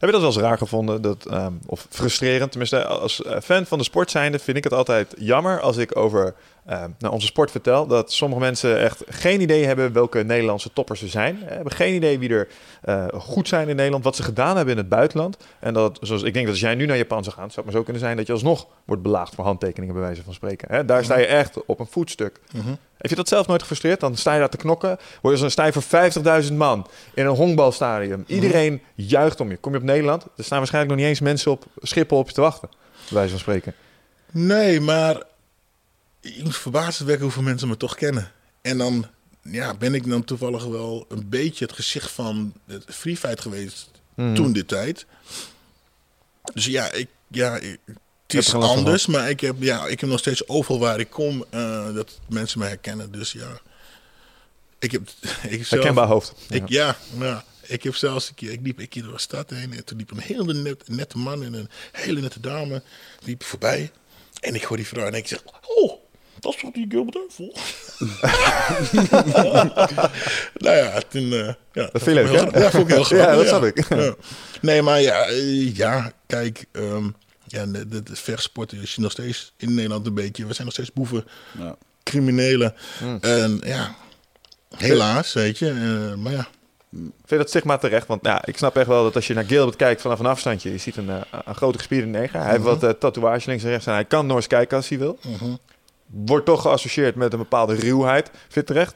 [SPEAKER 2] Heb je dat wel eens raar gevonden? Dat, ehm, of frustrerend? Tenminste, als eh, fan van de sport zijnde vind ik het altijd jammer als ik over ehm, nou, onze sport vertel. Dat sommige mensen echt geen idee hebben welke Nederlandse toppers er zijn. Ze hebben geen idee wie er eh, goed zijn in Nederland, wat ze gedaan hebben in het buitenland. En dat, zoals ik denk dat als jij nu naar Japan zou gaan, zou het maar zo kunnen zijn dat je alsnog wordt belaagd voor handtekeningen, bij wijze van spreken. Hè? Daar sta je echt op een voetstuk. Heb je dat zelf nooit gefrustreerd? Dan sta je daar te knokken. Word je zo'n sta je voor 50.000 man in een honkbalstadion. Iedereen juicht om je. Kom je op Nederland, er staan waarschijnlijk nog niet eens mensen op Schiphol op je te wachten. bij wijze van spreken.
[SPEAKER 3] Nee, maar je moet verbaasd werken hoeveel mensen me toch kennen. En dan ja, ben ik dan toevallig wel een beetje het gezicht van het free fight geweest
[SPEAKER 2] Mhm.
[SPEAKER 3] toen die tijd. Dus ja, ik, ja, ik- het is
[SPEAKER 2] er
[SPEAKER 3] anders, maar ik heb, ja, ik heb nog steeds overal waar ik kom eh, dat mensen me herkennen. Dus ja, ik heb, ik zelf,
[SPEAKER 2] Herkenbaar hoofd.
[SPEAKER 3] ik, ja, ja, ik heb zelfs een keer, ik liep een keer door de stad heen en toen liep een hele net, nette man en een hele nette dame liep voorbij. En ik hoor die vrouw en ik zeg, oh, dat is toch die Gilbert Heuvel? nou ja, toen... eh, ja, dat
[SPEAKER 2] leuk,
[SPEAKER 3] heel-
[SPEAKER 2] hè?
[SPEAKER 3] Ja, vond ik heel grappig.
[SPEAKER 2] Ja, dat snap ik.
[SPEAKER 3] Ja. Nee, maar ja, eh, ja kijk, ehm, ja, de, de, de vechtsport is nog steeds in Nederland een beetje... We zijn nog steeds boeven,
[SPEAKER 1] Ja.
[SPEAKER 3] criminelen.
[SPEAKER 2] Hmm.
[SPEAKER 3] En ja, helaas, weet je. eh, maar ja,
[SPEAKER 2] Vind je dat stigma terecht? Want ja, ik snap echt wel dat als je naar Gilbert kijkt vanaf een afstandje, je ziet een, een grote gespierde neger. Hij heeft wat eh, tatoeage links en rechts en hij kan Noors kijken als hij wil.
[SPEAKER 3] mhm.
[SPEAKER 2] Wordt toch geassocieerd met een bepaalde ruwheid. Vind je het terecht?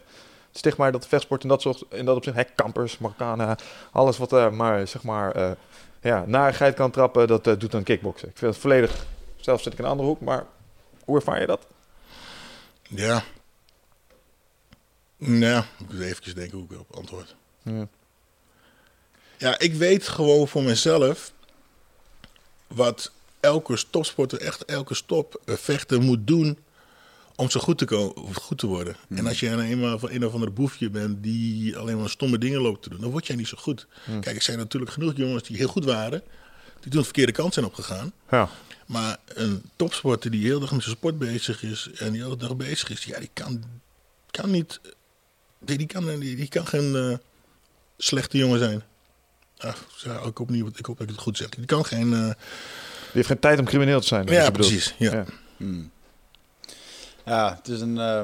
[SPEAKER 2] Het stigma dat de vechtsport in dat, soort, in dat opzicht, hè, kampers, Marokkanen, alles wat eh, maar zeg maar eh ja, narigheid kan trappen, dat eh, doet dan kickboksen. Ik vind het volledig, zelf zit ik in een andere hoek, maar hoe ervaar je dat?
[SPEAKER 3] ja. Nou, ik moet even denken hoe ik erop antwoord.
[SPEAKER 2] Ja.
[SPEAKER 3] Ja, ik weet gewoon voor mezelf wat elke topsporter, echt elke stop eh, vechter moet doen om zo goed te, ko- goed te worden. En als je een, eenmaal van een of andere boefje bent die alleen maar stomme dingen loopt te doen, dan word jij niet zo goed. Kijk, er zijn natuurlijk genoeg jongens die heel goed waren, die toen de verkeerde kant zijn opgegaan.
[SPEAKER 2] Ja.
[SPEAKER 3] Maar een topsporter die heel dag met zijn sport bezig is en die heel dag bezig is, ja, die kan, kan niet, die, die, kan, die, die kan geen eh, slechte jongen zijn. Ja, ik, hoop niet, ik hoop dat ik het goed zeg. Die kan geen. eh,
[SPEAKER 2] Die heeft geen tijd om crimineel te zijn.
[SPEAKER 3] ja, precies. Ja.
[SPEAKER 2] Ja.
[SPEAKER 1] Hmm. Ja, het is een. eh,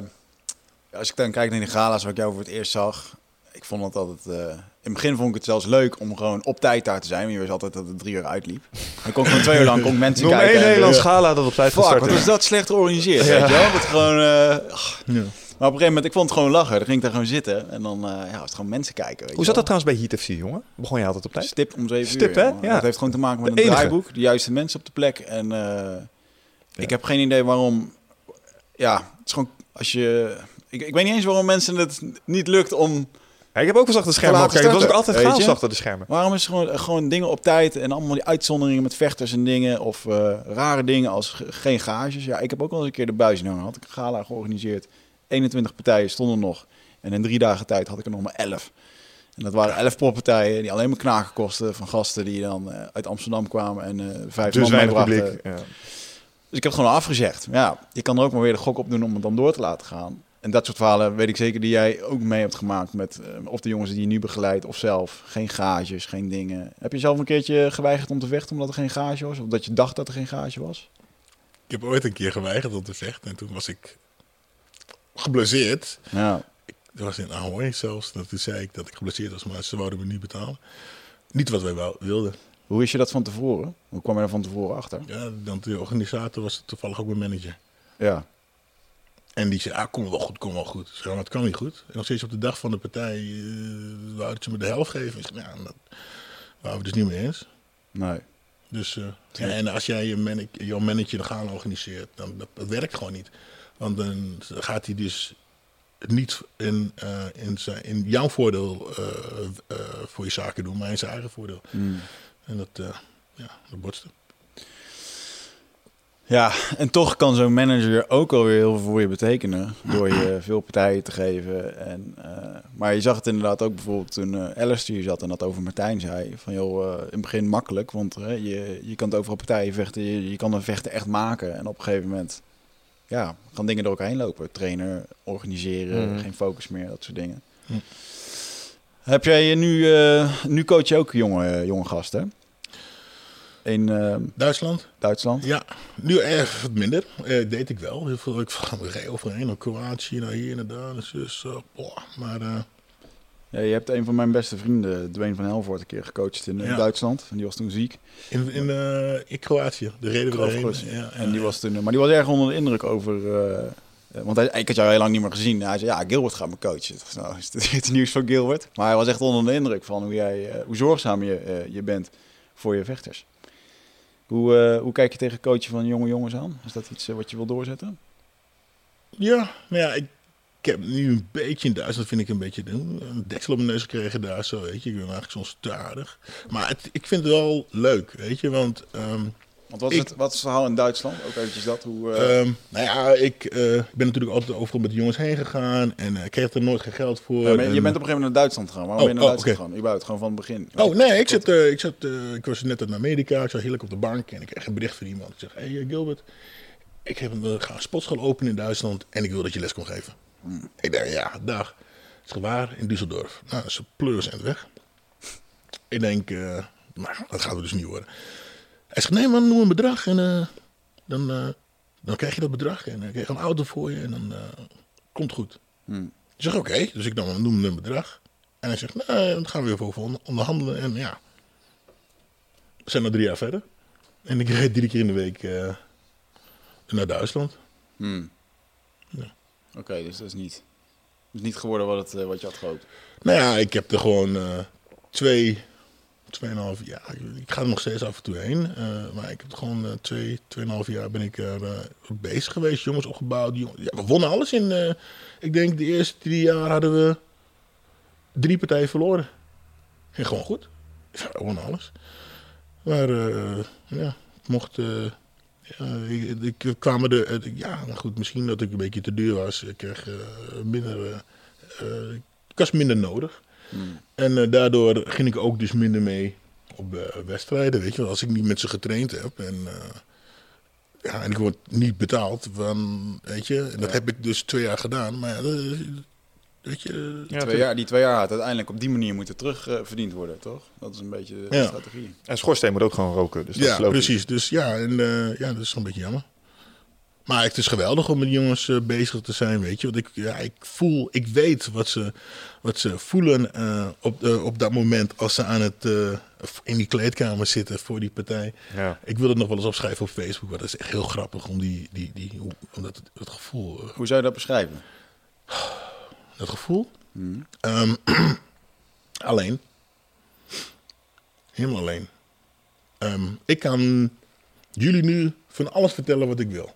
[SPEAKER 1] als ik dan kijk naar die gala's waar ik jou voor het eerst zag, ik vond het altijd. eh, in het begin vond ik het zelfs leuk om gewoon op tijd daar te zijn. Want je wist altijd dat het drie uur uitliep. Dan kon ik gewoon twee uur lang kon ik mensen
[SPEAKER 2] Noem
[SPEAKER 1] kijken.
[SPEAKER 2] één Nederlands gala dat op tijd
[SPEAKER 1] Fuck,
[SPEAKER 2] gestart
[SPEAKER 1] wat
[SPEAKER 2] is.
[SPEAKER 1] dat slecht georganiseerd, weet je wel? Dat gewoon... eh, ach.
[SPEAKER 3] Ja.
[SPEAKER 1] Maar op een gegeven moment, ik vond het gewoon lachen. Dan ging ik daar gewoon zitten en dan eh, ja, was het gewoon mensen kijken. Weet
[SPEAKER 2] Hoe zat dat trouwens bij Heat FC, jongen? Begon je altijd op tijd?
[SPEAKER 1] Stip om zeven
[SPEAKER 2] Stip,
[SPEAKER 1] uur.
[SPEAKER 2] hè?
[SPEAKER 1] jongen.
[SPEAKER 2] Ja.
[SPEAKER 1] Dat heeft gewoon te maken met
[SPEAKER 2] De
[SPEAKER 1] een draaiboek. De juiste mensen op de plek. En eh, ik heb geen idee waarom... Ja, het is gewoon... Als je... Ik, ik weet niet eens waarom mensen het niet lukt om...
[SPEAKER 2] Ja, ik heb ook wel achter de schermen gekeken. Het was ook altijd chaos
[SPEAKER 1] je?
[SPEAKER 2] achter de schermen.
[SPEAKER 1] Waarom is gewoon, gewoon dingen op tijd en allemaal die uitzonderingen met vechters en dingen of eh, rare dingen als ge- geen gages. Ja, ik heb ook wel eens een keer de buis hangen. Had ik een gala georganiseerd. 21 partijen stonden nog. En in drie dagen tijd had ik er nog maar 11. En dat waren 11 poppartijen die alleen maar knaken kosten van gasten die dan eh, uit Amsterdam kwamen en eh vijf
[SPEAKER 2] Dus
[SPEAKER 1] man
[SPEAKER 2] publiek. Ja.
[SPEAKER 1] Dus ik heb het gewoon afgezegd. Ja, je kan er ook maar weer de gok op doen om het dan door te laten gaan. En dat soort verhalen weet ik zeker die jij ook mee hebt gemaakt met eh, of de jongens die je nu begeleidt of zelf. Geen gages, geen dingen. Heb je zelf een keertje geweigerd om te vechten omdat er geen gage was? Of dat je dacht dat er geen gage was?
[SPEAKER 3] Ik heb ooit een keer geweigerd om te vechten en toen was ik geblesseerd.
[SPEAKER 1] Ja.
[SPEAKER 3] Dat was in Ahoy zelfs. En toen zei ik dat ik geblesseerd was, maar ze wouden me niet betalen. Niet wat wij wou- wilden.
[SPEAKER 1] Hoe wist je dat van tevoren? Hoe kwam je er van tevoren achter?
[SPEAKER 3] Ja, dan de organisator was toevallig ook mijn manager.
[SPEAKER 1] Ja.
[SPEAKER 3] En die zei, ah, kom wel goed, kom wel goed. Zei, maar het kan niet goed. En nog steeds op de dag van de partij uh, wouden ze me de helft geven. Ik zei, ja, dat waren we dus niet mee eens.
[SPEAKER 1] Nee.
[SPEAKER 3] Dus, eh, ja, en als jij je man jouw manager de gaan organiseert, dan dat, dat werkt gewoon niet. Want dan gaat hij dus niet in, eh, in, zijn, in jouw voordeel eh, eh, voor je zaken doen, maar in zijn eigen voordeel.
[SPEAKER 1] Hmm.
[SPEAKER 3] En dat, eh ja, dat botste.
[SPEAKER 1] Ja, en toch kan zo'n manager ook alweer heel veel voor je betekenen. Door je veel partijen te geven. En, eh, maar je zag het inderdaad ook bijvoorbeeld toen eh Alistair hier zat en dat over Martijn zei. Van joh, in het begin makkelijk, want je, je kan het overal partijen vechten. Je, je kan een vechten echt maken. En op een gegeven moment ja, gaan dingen door elkaar heen lopen. Trainer, organiseren,
[SPEAKER 2] Mhm.
[SPEAKER 1] geen focus meer, dat soort dingen. Heb jij je nu, nu coach je ook jonge, jonge gasten? In eh,
[SPEAKER 3] Duitsland?
[SPEAKER 1] Duitsland?
[SPEAKER 3] Ja, nu erg wat minder. Eh, deed ik wel. Heel veel, ik van rij overheen naar Kroatië, naar hier, naar daar. Dus, boah, maar
[SPEAKER 1] Ja, je hebt een van mijn beste vrienden, Dwayne van Helvoort, een keer gecoacht in,
[SPEAKER 3] Ja.
[SPEAKER 1] Duitsland. En die was toen ziek.
[SPEAKER 3] in, in, in Kroatië, de reden
[SPEAKER 1] ik.
[SPEAKER 3] Ja,
[SPEAKER 1] En die was toen, maar die was erg onder de indruk over... want hij, ik had jou heel lang niet meer gezien. Hij zei, ja, Gilbert gaat me coachen. Dacht, Nou, is dit het nieuws van Gilbert? Maar hij was echt onder de indruk van hoe, jij, hoe zorgzaam je, je bent voor je vechters. Hoe, eh, hoe kijk je tegen coachen van jonge jongens aan? Is dat iets eh, wat je wil doorzetten?
[SPEAKER 3] Ja, maar ja, ik, ik heb nu een beetje in Duitsland, vind ik een beetje een deksel op mijn neus gekregen daar zo, weet je. Ik ben eigenlijk soms te aardig. Maar het, ik vind het wel leuk, weet je, want... ehm,
[SPEAKER 1] Want wat is,
[SPEAKER 3] Ik-
[SPEAKER 1] het, wat is het verhaal in Duitsland? Ook eventjes dat. Hoe, eh,
[SPEAKER 3] Ehm, nou ja, ik eh, ben natuurlijk altijd overal met de jongens heen gegaan en eh, ik kreeg er nooit geen geld voor.
[SPEAKER 1] ja, maar
[SPEAKER 3] en-
[SPEAKER 1] je bent op een gegeven moment naar Duitsland gegaan. Waarom
[SPEAKER 3] Oh,
[SPEAKER 1] ben je naar
[SPEAKER 3] oh,
[SPEAKER 1] Duitsland
[SPEAKER 3] oké.
[SPEAKER 1] gegaan? Gewoon van het begin.
[SPEAKER 3] Oh nee, ik, zat, eh, ik, zat, eh, ik was net uit Amerika, ik zat heerlijk op de bank en ik kreeg een bericht van iemand. Ik zeg, hey eh, Gilbert, ik heb een, sportschool openen in Duitsland en ik wil dat je les kon geven. Ik denk, ja, dag. Ik zeg, waar? In Düsseldorf. Nou, dat is een pleurisend weg. Ik denk, eh, nou, dat gaat er dus niet worden. Hij zegt, nee man, noem een bedrag en eh, dan, eh, dan krijg je dat bedrag en dan krijg je een auto voor je en dan eh, komt goed.
[SPEAKER 1] Hmm.
[SPEAKER 3] Ik zeg, oké. Dus ik dan noem een bedrag. En hij zegt, nou, dan gaan we even over onder- onderhandelen. En ja, we zijn nog drie jaar verder. En ik rijd drie keer in de week naar Duitsland.
[SPEAKER 1] Hmm.
[SPEAKER 3] Ja.
[SPEAKER 1] Oké, dus dat is niet, is niet geworden wat, het, wat je had gehoopt.
[SPEAKER 3] Nou ja, ik heb er gewoon twee, tweeënhalf jaar. Ik ga er nog steeds af en toe heen. eh, maar ik heb gewoon eh, twee, tweeënhalf jaar ben ik eh, bezig geweest. Jongens opgebouwd. Jongens, ja, we wonnen alles in. ik denk de eerste drie jaar hadden we drie partijen verloren. Ging gewoon goed. Ja, we wonnen alles. Maar ja, het mocht. ik, ik kwamen er. eh, ja, nou goed, misschien dat ik een beetje te duur was. Ik kreeg minder. ik was minder nodig.
[SPEAKER 1] Hmm.
[SPEAKER 3] En eh, daardoor ging ik ook dus minder mee op eh, wedstrijden. Weet je, wel. als ik niet met ze getraind heb en, eh, ja, en ik word niet betaald, van, weet je, en dat
[SPEAKER 1] Ja.
[SPEAKER 3] heb ik dus twee jaar gedaan. Maar weet je,
[SPEAKER 2] Ja,
[SPEAKER 1] twee jaar, die twee jaar had uiteindelijk op die manier moeten terugverdiend verdiend worden, toch? Dat is een beetje de
[SPEAKER 3] Ja.
[SPEAKER 1] strategie.
[SPEAKER 2] En schoorsteen moet ook gewoon roken. Dus dat
[SPEAKER 3] ja,
[SPEAKER 2] is
[SPEAKER 3] precies. Dus ja, en, eh, ja, dat is wel een beetje jammer. Maar het is geweldig om met jongens eh, bezig te zijn, weet je. Want ik, ja, ik voel, ik weet wat ze, wat ze voelen eh, op, eh, op dat moment als ze aan het, in die kleedkamer zitten voor die partij.
[SPEAKER 2] Ja.
[SPEAKER 3] Ik wil het nog wel eens opschrijven op Facebook, maar dat is echt heel grappig om die, die, die, hoe, om dat, het gevoel,
[SPEAKER 1] Hoe zou je dat beschrijven?
[SPEAKER 3] dat gevoel.
[SPEAKER 1] Hmm.
[SPEAKER 3] Ehm, alleen. Helemaal alleen. Ehm, ik kan jullie nu van alles vertellen wat ik wil.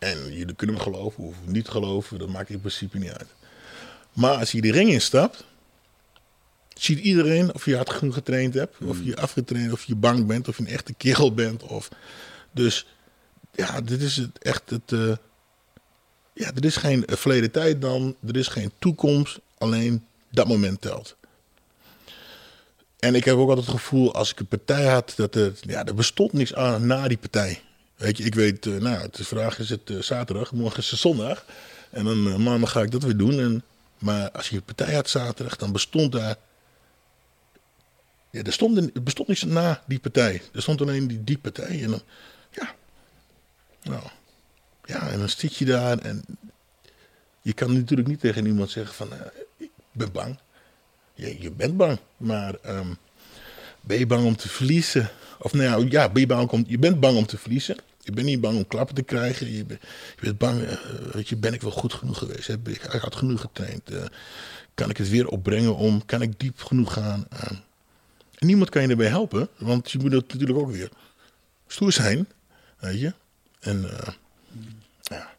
[SPEAKER 3] En jullie kunnen me geloven of niet geloven, dat maakt in principe niet uit. Maar als je die ring instapt, ziet iedereen of je hard genoeg getraind hebt, of je afgetraind, of je bang bent, of je een echte kerel bent. Of... Dus ja, dit is het echt het. eh, ja, er is geen eh, verleden tijd dan, er is geen toekomst, alleen dat moment telt. En ik heb ook altijd het gevoel, als ik een partij had, dat er, ja, er bestond niks aan na die partij. Weet je, ik weet, eh, nou, het is vandaag is het eh, zaterdag, morgen is het zondag. En dan eh, maandag ga ik dat weer doen. En, maar als je een partij had zaterdag, dan bestond daar... Ja, er stond, er bestond niks na die partij. Er stond alleen die, die partij. En dan, ja, nou, ja, en dan zit je daar en je kan natuurlijk niet tegen iemand zeggen van, ik ben bang. Je, je bent bang, maar ehm, ben je bang om te verliezen? Of nou ja, ja, ben je, bang om, je bent bang om te verliezen. Je bent niet bang om klappen te krijgen. Je, bent- je bent bang, eh, weet je, ben ik wel goed genoeg geweest? Heb ik, had genoeg getraind. eh, kan ik het weer opbrengen om? Kan ik diep genoeg gaan? Eh, en niemand kan je erbij helpen, want je moet het natuurlijk ook weer stoer zijn, weet je. En eh, ja.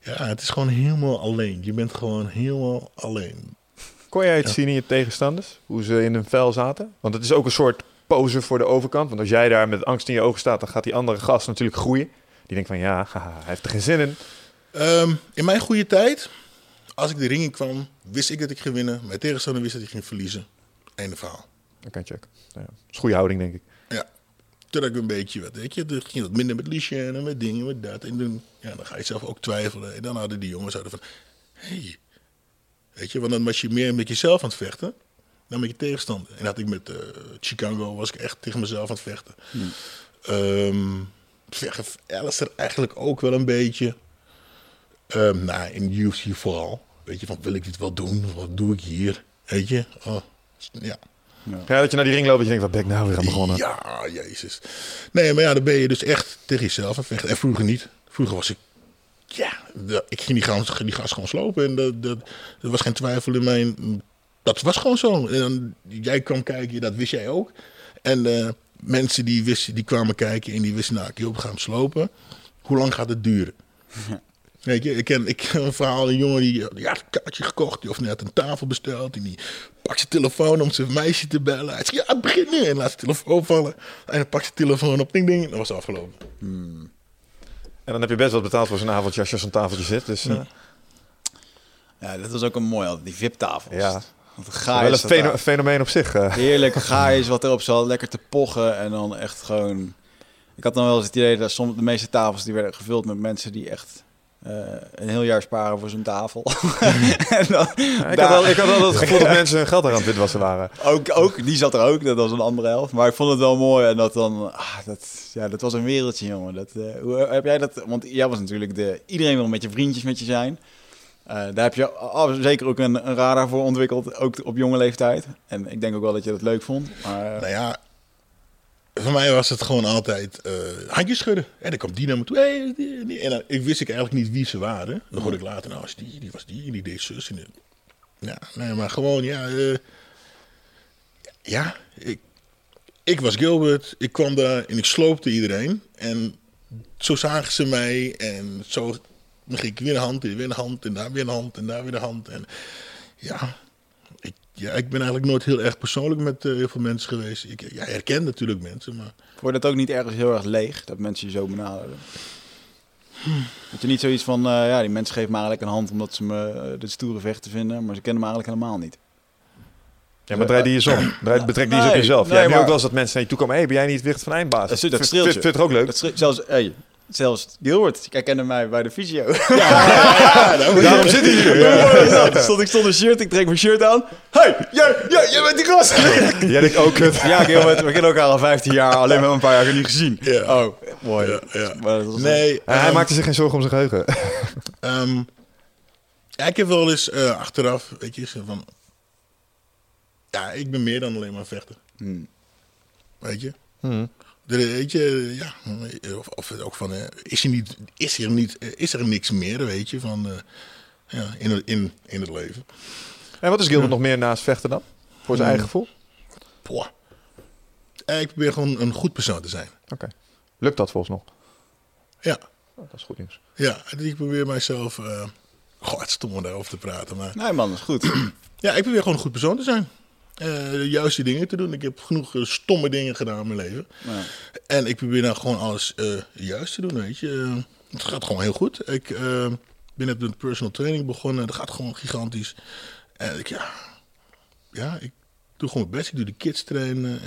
[SPEAKER 3] ja, het is gewoon helemaal alleen. Je bent gewoon helemaal alleen.
[SPEAKER 2] Kon jij het
[SPEAKER 3] Ja.
[SPEAKER 2] zien in je tegenstanders? Hoe ze in hun vel zaten? Want het is ook een soort pose voor de overkant. Want als jij daar met angst in je ogen staat, dan gaat die andere gast natuurlijk groeien. Die denkt van ja, haha, hij heeft er geen zin in.
[SPEAKER 3] Ehm, in mijn goede tijd, als ik de ring in kwam, wist ik dat ik ging winnen. Mijn tegenstander wist dat ik ging verliezen. Einde verhaal.
[SPEAKER 2] Kan je checken. Ja, dat is goede houding, denk ik.
[SPEAKER 3] Ja. Toen ik een beetje, wat, weet je, dan ging wat minder met Liesje en met dingen, met dat. En dan, ja, dan ga je zelf ook twijfelen. En dan hadden die jongens zouden van, hé, hey. weet je, want dan was je meer met jezelf aan het vechten dan met je tegenstander. En dat had ik met eh, Chicago, was ik echt tegen mezelf aan het vechten. Ehm tegen Alistair eigenlijk ook wel een beetje. Ehm nou, in UFC vooral. Weet je, van wil ik dit wel doen? Wat doe ik hier? Weet je? Oh, ja.
[SPEAKER 2] Ja, dat je naar die ring loopt en je denkt, wat ben ik nou weer aan begonnen?
[SPEAKER 3] Ja, jezus. Nee, maar ja, dan ben je dus echt tegen jezelf aan het vechten. En vroeger niet. Vroeger was ik... Ja, ik ging die gas, die gas gewoon slopen. En dat, dat, er was geen twijfel in mijn... Dat was gewoon zo. En jij kwam kijken, dat wist jij ook. En, eh, mensen die, wisten, die kwamen kijken en die wisten, nou, Gilbert gaat hem slopen. Hoe lang gaat het duren? Weet je, ik ken, ik ken een verhaal, een jongen die, die had een kaartje gekocht, die of net een tafel besteld. En die pakt zijn telefoon om zijn meisje te bellen. Hij zegt, ja, het begint nu. En laat zijn telefoon vallen. En dan pakt zijn telefoon op, ding, ding. En dan was afgelopen.
[SPEAKER 2] En dan heb je best wat betaald voor zo'n avondje als je zo'n tafeltje zit. Dus eh,
[SPEAKER 1] Ja, dat was ook een mooi, die VIP-tafels.
[SPEAKER 2] ja, Wel
[SPEAKER 1] ga
[SPEAKER 2] een feno- fenomeen op zich. eh.
[SPEAKER 1] Heerlijk gaais wat erop zat, lekker te pochen en dan echt gewoon... Ik had dan wel eens het idee dat soms de meeste tafels die werden gevuld met mensen die echt eh, een heel jaar sparen voor zo'n tafel. en dan,
[SPEAKER 2] Ja, ik,
[SPEAKER 1] daar-
[SPEAKER 2] had al, ik had al het gevoel dat mensen hun geld aan het witwassen waren.
[SPEAKER 1] ook, ook, die zat er ook, dat was een andere helft. Maar ik vond het wel mooi en dat dan, ah, dat, ja, dat was een wereldje, jongen. Dat, eh, hoe heb jij dat? Want jij was natuurlijk de, iedereen wil met je vriendjes met je zijn. Eh, daar heb je zeker ook een, een radar voor ontwikkeld, ook op jonge leeftijd. En ik denk ook wel dat je dat leuk vond. Maar,
[SPEAKER 3] Nou ja, voor mij was het gewoon altijd eh, handjes schudden. En dan kwam die naar me toe. Hey. En ik wist ik eigenlijk niet wie ze waren. Dan hoorde ik later, nou, was die, die was die, die deed zus. En, ja, nee, maar gewoon, ja. eh, ja, ik, ik was Gilbert. Ik kwam daar en ik sloopte iedereen. En zo zagen ze mij. En zo dan ging ik weer een hand, en weer een hand. En daar weer een hand, en daar weer een hand. En ja, ik, ja, ik ben eigenlijk nooit heel erg persoonlijk met eh, heel veel mensen geweest. Ik ja, herken natuurlijk mensen, maar
[SPEAKER 1] je dat ook niet ergens heel erg leeg, dat mensen je zo benaderen? Dat je niet zoiets van, eh, ja, die mensen geven me eigenlijk een hand omdat ze me eh, de stoere vechten vinden, maar ze kennen me eigenlijk helemaal niet.
[SPEAKER 2] Ja, maar draai die eens om. Draai, betrek die eens op jezelf.
[SPEAKER 1] nee,
[SPEAKER 2] Jij hebt
[SPEAKER 1] maar-
[SPEAKER 2] ook wel eens dat mensen naar je toe komen. Hé, ben jij niet Wicht van Eindbaas?
[SPEAKER 1] Dat dat
[SPEAKER 2] Vind-
[SPEAKER 1] streelt je.
[SPEAKER 2] Vind je het ook leuk?
[SPEAKER 1] Dat zelfs, hey, zelfs Gilbert, jij kende mij bij de fysio.
[SPEAKER 2] Daarom zit hij hier.
[SPEAKER 1] Ja. Stond ik stond een shirt, ik trek mijn shirt aan. Hey, jij, jij, jij bent die gast.
[SPEAKER 2] Jij denkt ook het.
[SPEAKER 1] ja, Gilbert, we kennen elkaar al 15 jaar, alleen maar een paar jaar niet gezien.
[SPEAKER 3] Ja.
[SPEAKER 1] Oh, mooi.
[SPEAKER 3] Ja, ja.
[SPEAKER 1] Maar dat was
[SPEAKER 3] nee.
[SPEAKER 2] hij
[SPEAKER 3] ehm,
[SPEAKER 2] maakte zich geen zorgen om zijn geheugen.
[SPEAKER 3] ehm, ja, ik heb wel eens eh, achteraf, weet je, van... Ja, ik ben meer dan alleen maar vechter.
[SPEAKER 1] Hmm.
[SPEAKER 3] Weet je?
[SPEAKER 2] Hmm.
[SPEAKER 3] Weet je, ja, of, of ook van, eh, is, er niet, is, er niet, eh, is er niks meer, weet je, van, eh, ja, in, het- in, in het leven.
[SPEAKER 2] En wat is Gilbert nog meer naast vechten dan? Voor zijn
[SPEAKER 3] Hmm.
[SPEAKER 2] eigen gevoel?
[SPEAKER 3] Eh, ik probeer gewoon een goed persoon te zijn.
[SPEAKER 2] Oké. Lukt dat volgens nog?
[SPEAKER 3] Ja,
[SPEAKER 2] Oh, dat is goed nieuws.
[SPEAKER 3] ja, ik probeer mijzelf, eh goh, het stom om daarover te praten, maar...
[SPEAKER 1] Nee man, dat is goed.
[SPEAKER 3] Ja, ik probeer gewoon een goed persoon te zijn. Eh, de juiste dingen te doen. Ik heb genoeg eh, stomme dingen gedaan in mijn leven.
[SPEAKER 1] Ja.
[SPEAKER 3] En ik probeer nou gewoon alles eh, juist te doen, weet je. Het gaat gewoon heel goed. Ik ben net met personal training begonnen. Dat gaat gewoon gigantisch. En ik, ja, ja, ik doe gewoon mijn best. Ik doe de kids trainen.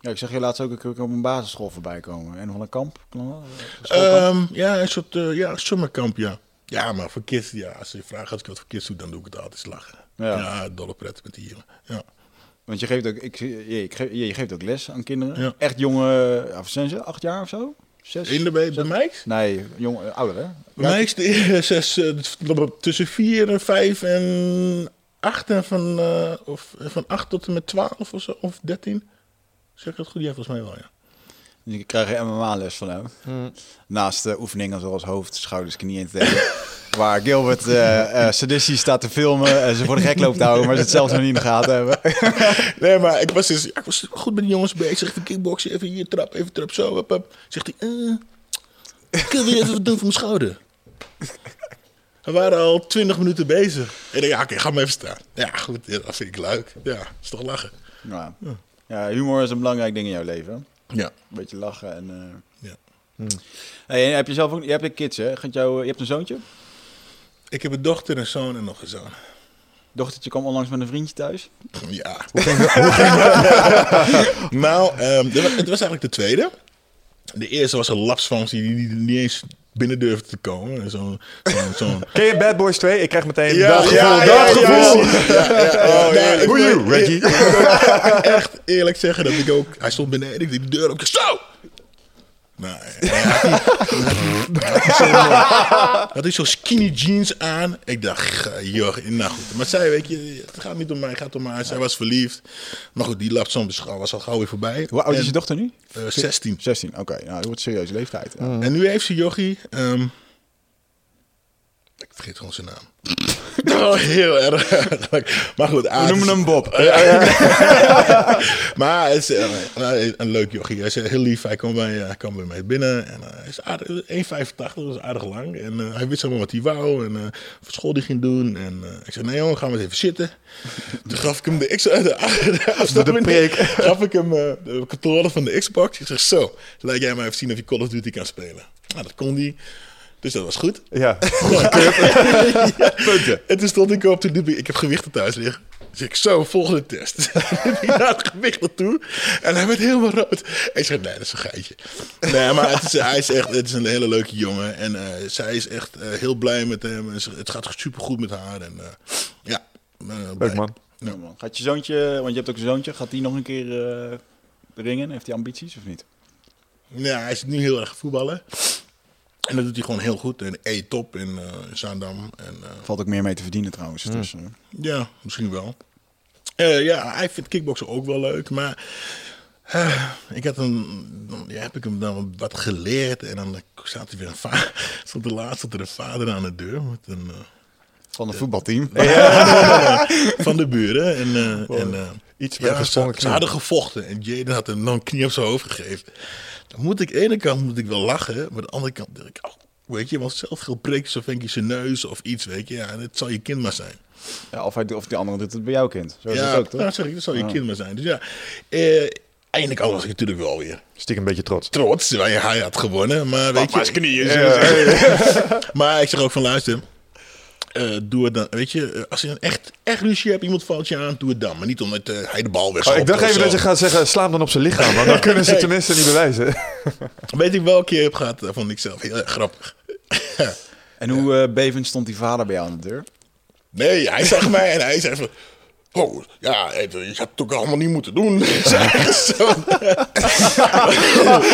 [SPEAKER 1] Ja, ik zag je laatst ook een op een basisschool voorbij komen. En van een kamp? Eh,
[SPEAKER 3] Ehm, ja, een soort ja, summerkamp, ja. Ja, maar voor kids, ja, als je vraagt als ik wat voor kids doe, dan doe ik het altijd lachen.
[SPEAKER 1] Ja.
[SPEAKER 3] Ja, dolle pret met die jongen. Ja.
[SPEAKER 1] Want je geeft ook, ik, je, ik geef- je, geeft ook les aan kinderen.
[SPEAKER 3] Ja.
[SPEAKER 1] Echt jonge, of zijn ze acht jaar of zo? Zes?
[SPEAKER 3] In de bij, bij mij?
[SPEAKER 1] Nee, jong, eh, ouder hè?
[SPEAKER 3] Bij mij is de zes, eh, tussen 4 en 5 en 8 en van, eh, of, van 8 tot en met 12 of zo, of 13. Zeg ik dat goed? Ja, volgens mij wel, ja.
[SPEAKER 1] Je krijgt MMA-les van hem. Naast de oefeningen zoals hoofd, schouders, knieën en tenen. Waar Gilbert eh eh, sadistisch staat te filmen en ze voor de gek loopt te houden, maar ze het zelf nog niet in de gaten hebben.
[SPEAKER 3] Nee, maar ik was, dus, ik was goed met die jongens bezig. Even kickboksen, even hier trap, even trap, zo. Hup. Zegt hij, ik wil weer even wat doen voor mijn schouder. We waren al 20 minuten bezig. En ik ja, oké, ga maar even staan. Ja, goed, ja, dat vind ik leuk. Ja, is toch lachen.
[SPEAKER 1] Ja. ja, humor is een belangrijk ding in jouw leven.
[SPEAKER 3] Ja.
[SPEAKER 1] Een beetje lachen en...
[SPEAKER 3] Ja.
[SPEAKER 1] Hey, heb je zelf ook, je hebt een kids hè? Gaat jou, je hebt een zoontje?
[SPEAKER 3] Ik heb een dochter, een zoon en nog een zoon.
[SPEAKER 1] Dochtertje kwam onlangs met een vriendje thuis.
[SPEAKER 3] Ja. nou, ehm, was- het was eigenlijk de tweede. De eerste was een lapsfunctie die niet, niet eens binnen durfde te komen. Zo'n zo'n zo'n
[SPEAKER 2] Ken je Bad Boys 2? Ik krijg meteen
[SPEAKER 3] Ja,
[SPEAKER 2] dat gevoel.
[SPEAKER 3] ja,
[SPEAKER 2] dat
[SPEAKER 3] ja,
[SPEAKER 2] gevoel.
[SPEAKER 3] ja, ja, ja.
[SPEAKER 2] Oh,
[SPEAKER 3] Nou, wil-
[SPEAKER 2] you, Reggie?
[SPEAKER 3] Ik, ik wil echt eerlijk zeggen dat ik ook... Hij stond beneden, ik deed de deur op. Zo! Nou, had hij zo'n, skinny jeans aan. Ik dacht, eh, joh, nou goed. Maar zij, weet je, het gaat niet om mij, het gaat om haar. Zij was verliefd. Maar goed, die lapsom was al gauw weer voorbij.
[SPEAKER 1] Hoe oud is je dochter nu?
[SPEAKER 3] eh, 16.
[SPEAKER 1] 16, oké. Nou, dat wordt serieuze leeftijd.
[SPEAKER 3] En nu heeft ze Jochie. ehm, ik vergeet gewoon zijn naam. Oh, heel erg. maar goed,
[SPEAKER 1] We noemen
[SPEAKER 3] is-
[SPEAKER 1] hem Bob.
[SPEAKER 3] Maar hij is eh, een, een leuk jochie. Hij is heel lief. Hij kwam bij, hij kwam bij mij binnen. En, eh, hij is aardig, 1,85, dat is aardig lang. En eh, hij wist helemaal wat hij wou. En uh, wat school die ging doen. En uh, ik zei, nee jongen, gaan we eens even zitten. Toen gaf ik hem de, X, de, de,
[SPEAKER 2] de preek.
[SPEAKER 3] Gaf ik hem de controller van de Xbox. Ik zeg, zo, laat jij maar even zien of je Call of Duty kan spelen. Nou, dat kon hij. Dus dat was goed.
[SPEAKER 2] Ja.
[SPEAKER 3] ja. Punten. En toen stond ik op, toen liep ik, ik heb gewichten thuis liggen. Dus ik zo, volgende test. ik naar het gewicht naartoe. En hij werd helemaal rood. En ik zeg, nee, dat is een geitje. Nee, maar het is, hij is echt het is een hele leuke jongen. En uh, zij is echt uh, heel blij met hem. En ze, het gaat super goed met haar. En uh, ja,
[SPEAKER 2] leuk man.
[SPEAKER 1] Ja, man. Gaat je zoontje, want je hebt ook een zoontje, gaat die nog een keer ringen? Heeft hij ambities of niet?
[SPEAKER 3] Ja, hij is nu heel erg voetballen. En dat doet hij gewoon heel goed. En E-top in uh, Zaandam. En, uh,
[SPEAKER 1] Valt ook meer mee te verdienen trouwens.
[SPEAKER 3] Mm.
[SPEAKER 1] Dus, uh.
[SPEAKER 3] Ja, misschien wel. Ja, hij vindt kickboksen ook wel leuk. Maar ik had een, dan ja, heb ik hem dan wat geleerd. En dan staat er weer een vader. Stond de laatste er een vader aan de deur. Met een,
[SPEAKER 1] van het voetbalteam.
[SPEAKER 3] Ja, van de buren. En,
[SPEAKER 2] wow.
[SPEAKER 3] en
[SPEAKER 2] iets
[SPEAKER 3] ja, ze, ze, hadden gevochten. En Jaden had hem dan een knie op zijn hoofd gegeven. Dan moet ik, aan de ene kant moet ik wel lachen. Maar aan de andere kant denk ik, oh, weet je, want zelf geld breekt zo je zijn neus of iets, weet je. Ja, en het zal je kind maar zijn.
[SPEAKER 1] Ja, of, hij, of die andere doet het bij jouw kind. Zo is
[SPEAKER 3] ja,
[SPEAKER 1] het ook, toch?
[SPEAKER 3] Ja, sorry, dat zal je kind maar zijn. Dus ja, eh, eindelijk al was ik natuurlijk wel weer.
[SPEAKER 2] Stiekem een beetje trots.
[SPEAKER 3] Trots, hij, had gewonnen, maar weet je...
[SPEAKER 1] knieën.
[SPEAKER 3] Ja. maar ik zeg ook van, luister... Uh, doe het dan, weet je, als je een echt, echt ruzie hebt, iemand valt je aan, doe het dan. Maar niet omdat uh, hij de bal weg
[SPEAKER 2] oh, Ik dacht even dat je gaat zeggen, sla hem dan op zijn lichaam. Want dan kunnen ze tenminste niet bewijzen.
[SPEAKER 3] Weet ik welke keer heb gehad, dat vond ik zelf heel erg grappig.
[SPEAKER 1] en hoe uh, bevend stond die vader bij jou aan de deur?
[SPEAKER 3] Nee, hij zag mij en hij zei van... Oh, ja, je had het ook allemaal niet moeten doen.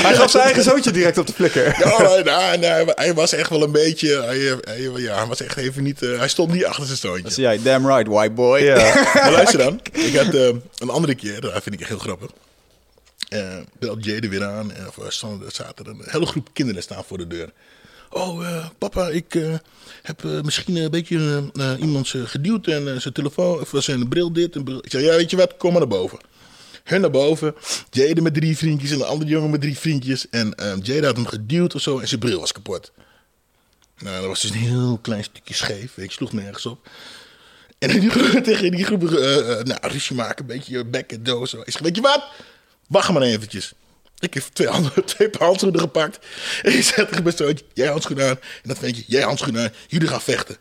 [SPEAKER 2] hij gaf zijn eigen zoontje direct op de flikker.
[SPEAKER 3] Ja, nou, nou, hij was echt wel een beetje... Hij, hij, ja, hij was echt even niet... Uh, hij stond niet achter zijn zoontje.
[SPEAKER 1] Dat zie jij, damn right, white boy.
[SPEAKER 3] Ja. maar luister dan. Ik had uh, een andere keer, dat vind ik heel grappig. Uh, belt Jade weer aan. En er zaten een hele groep kinderen staan voor de deur. Oh, uh, papa, ik uh, heb uh, misschien een beetje iemand geduwd en zijn telefoon, of zijn bril dit. Ik zei, ja, weet je wat, kom maar naar boven. Hun naar boven, Jade met drie vriendjes en een andere jongen met drie vriendjes. En Jade had hem geduwd of zo en zijn bril was kapot. Nou, dat was dus een heel klein stukje scheef, ik sloeg nergens op. En die, tegen die groep, nou, ruzie maken, een beetje bekken, doos. Ik zeg, weet je wat, wacht maar even. Ik heb twee, handen, twee paar handschoenen gepakt. En ik zeg tegen mijn zoontje, jij handschoenen aan. En dat ventje, jij handschoenen aan. Jullie gaan vechten.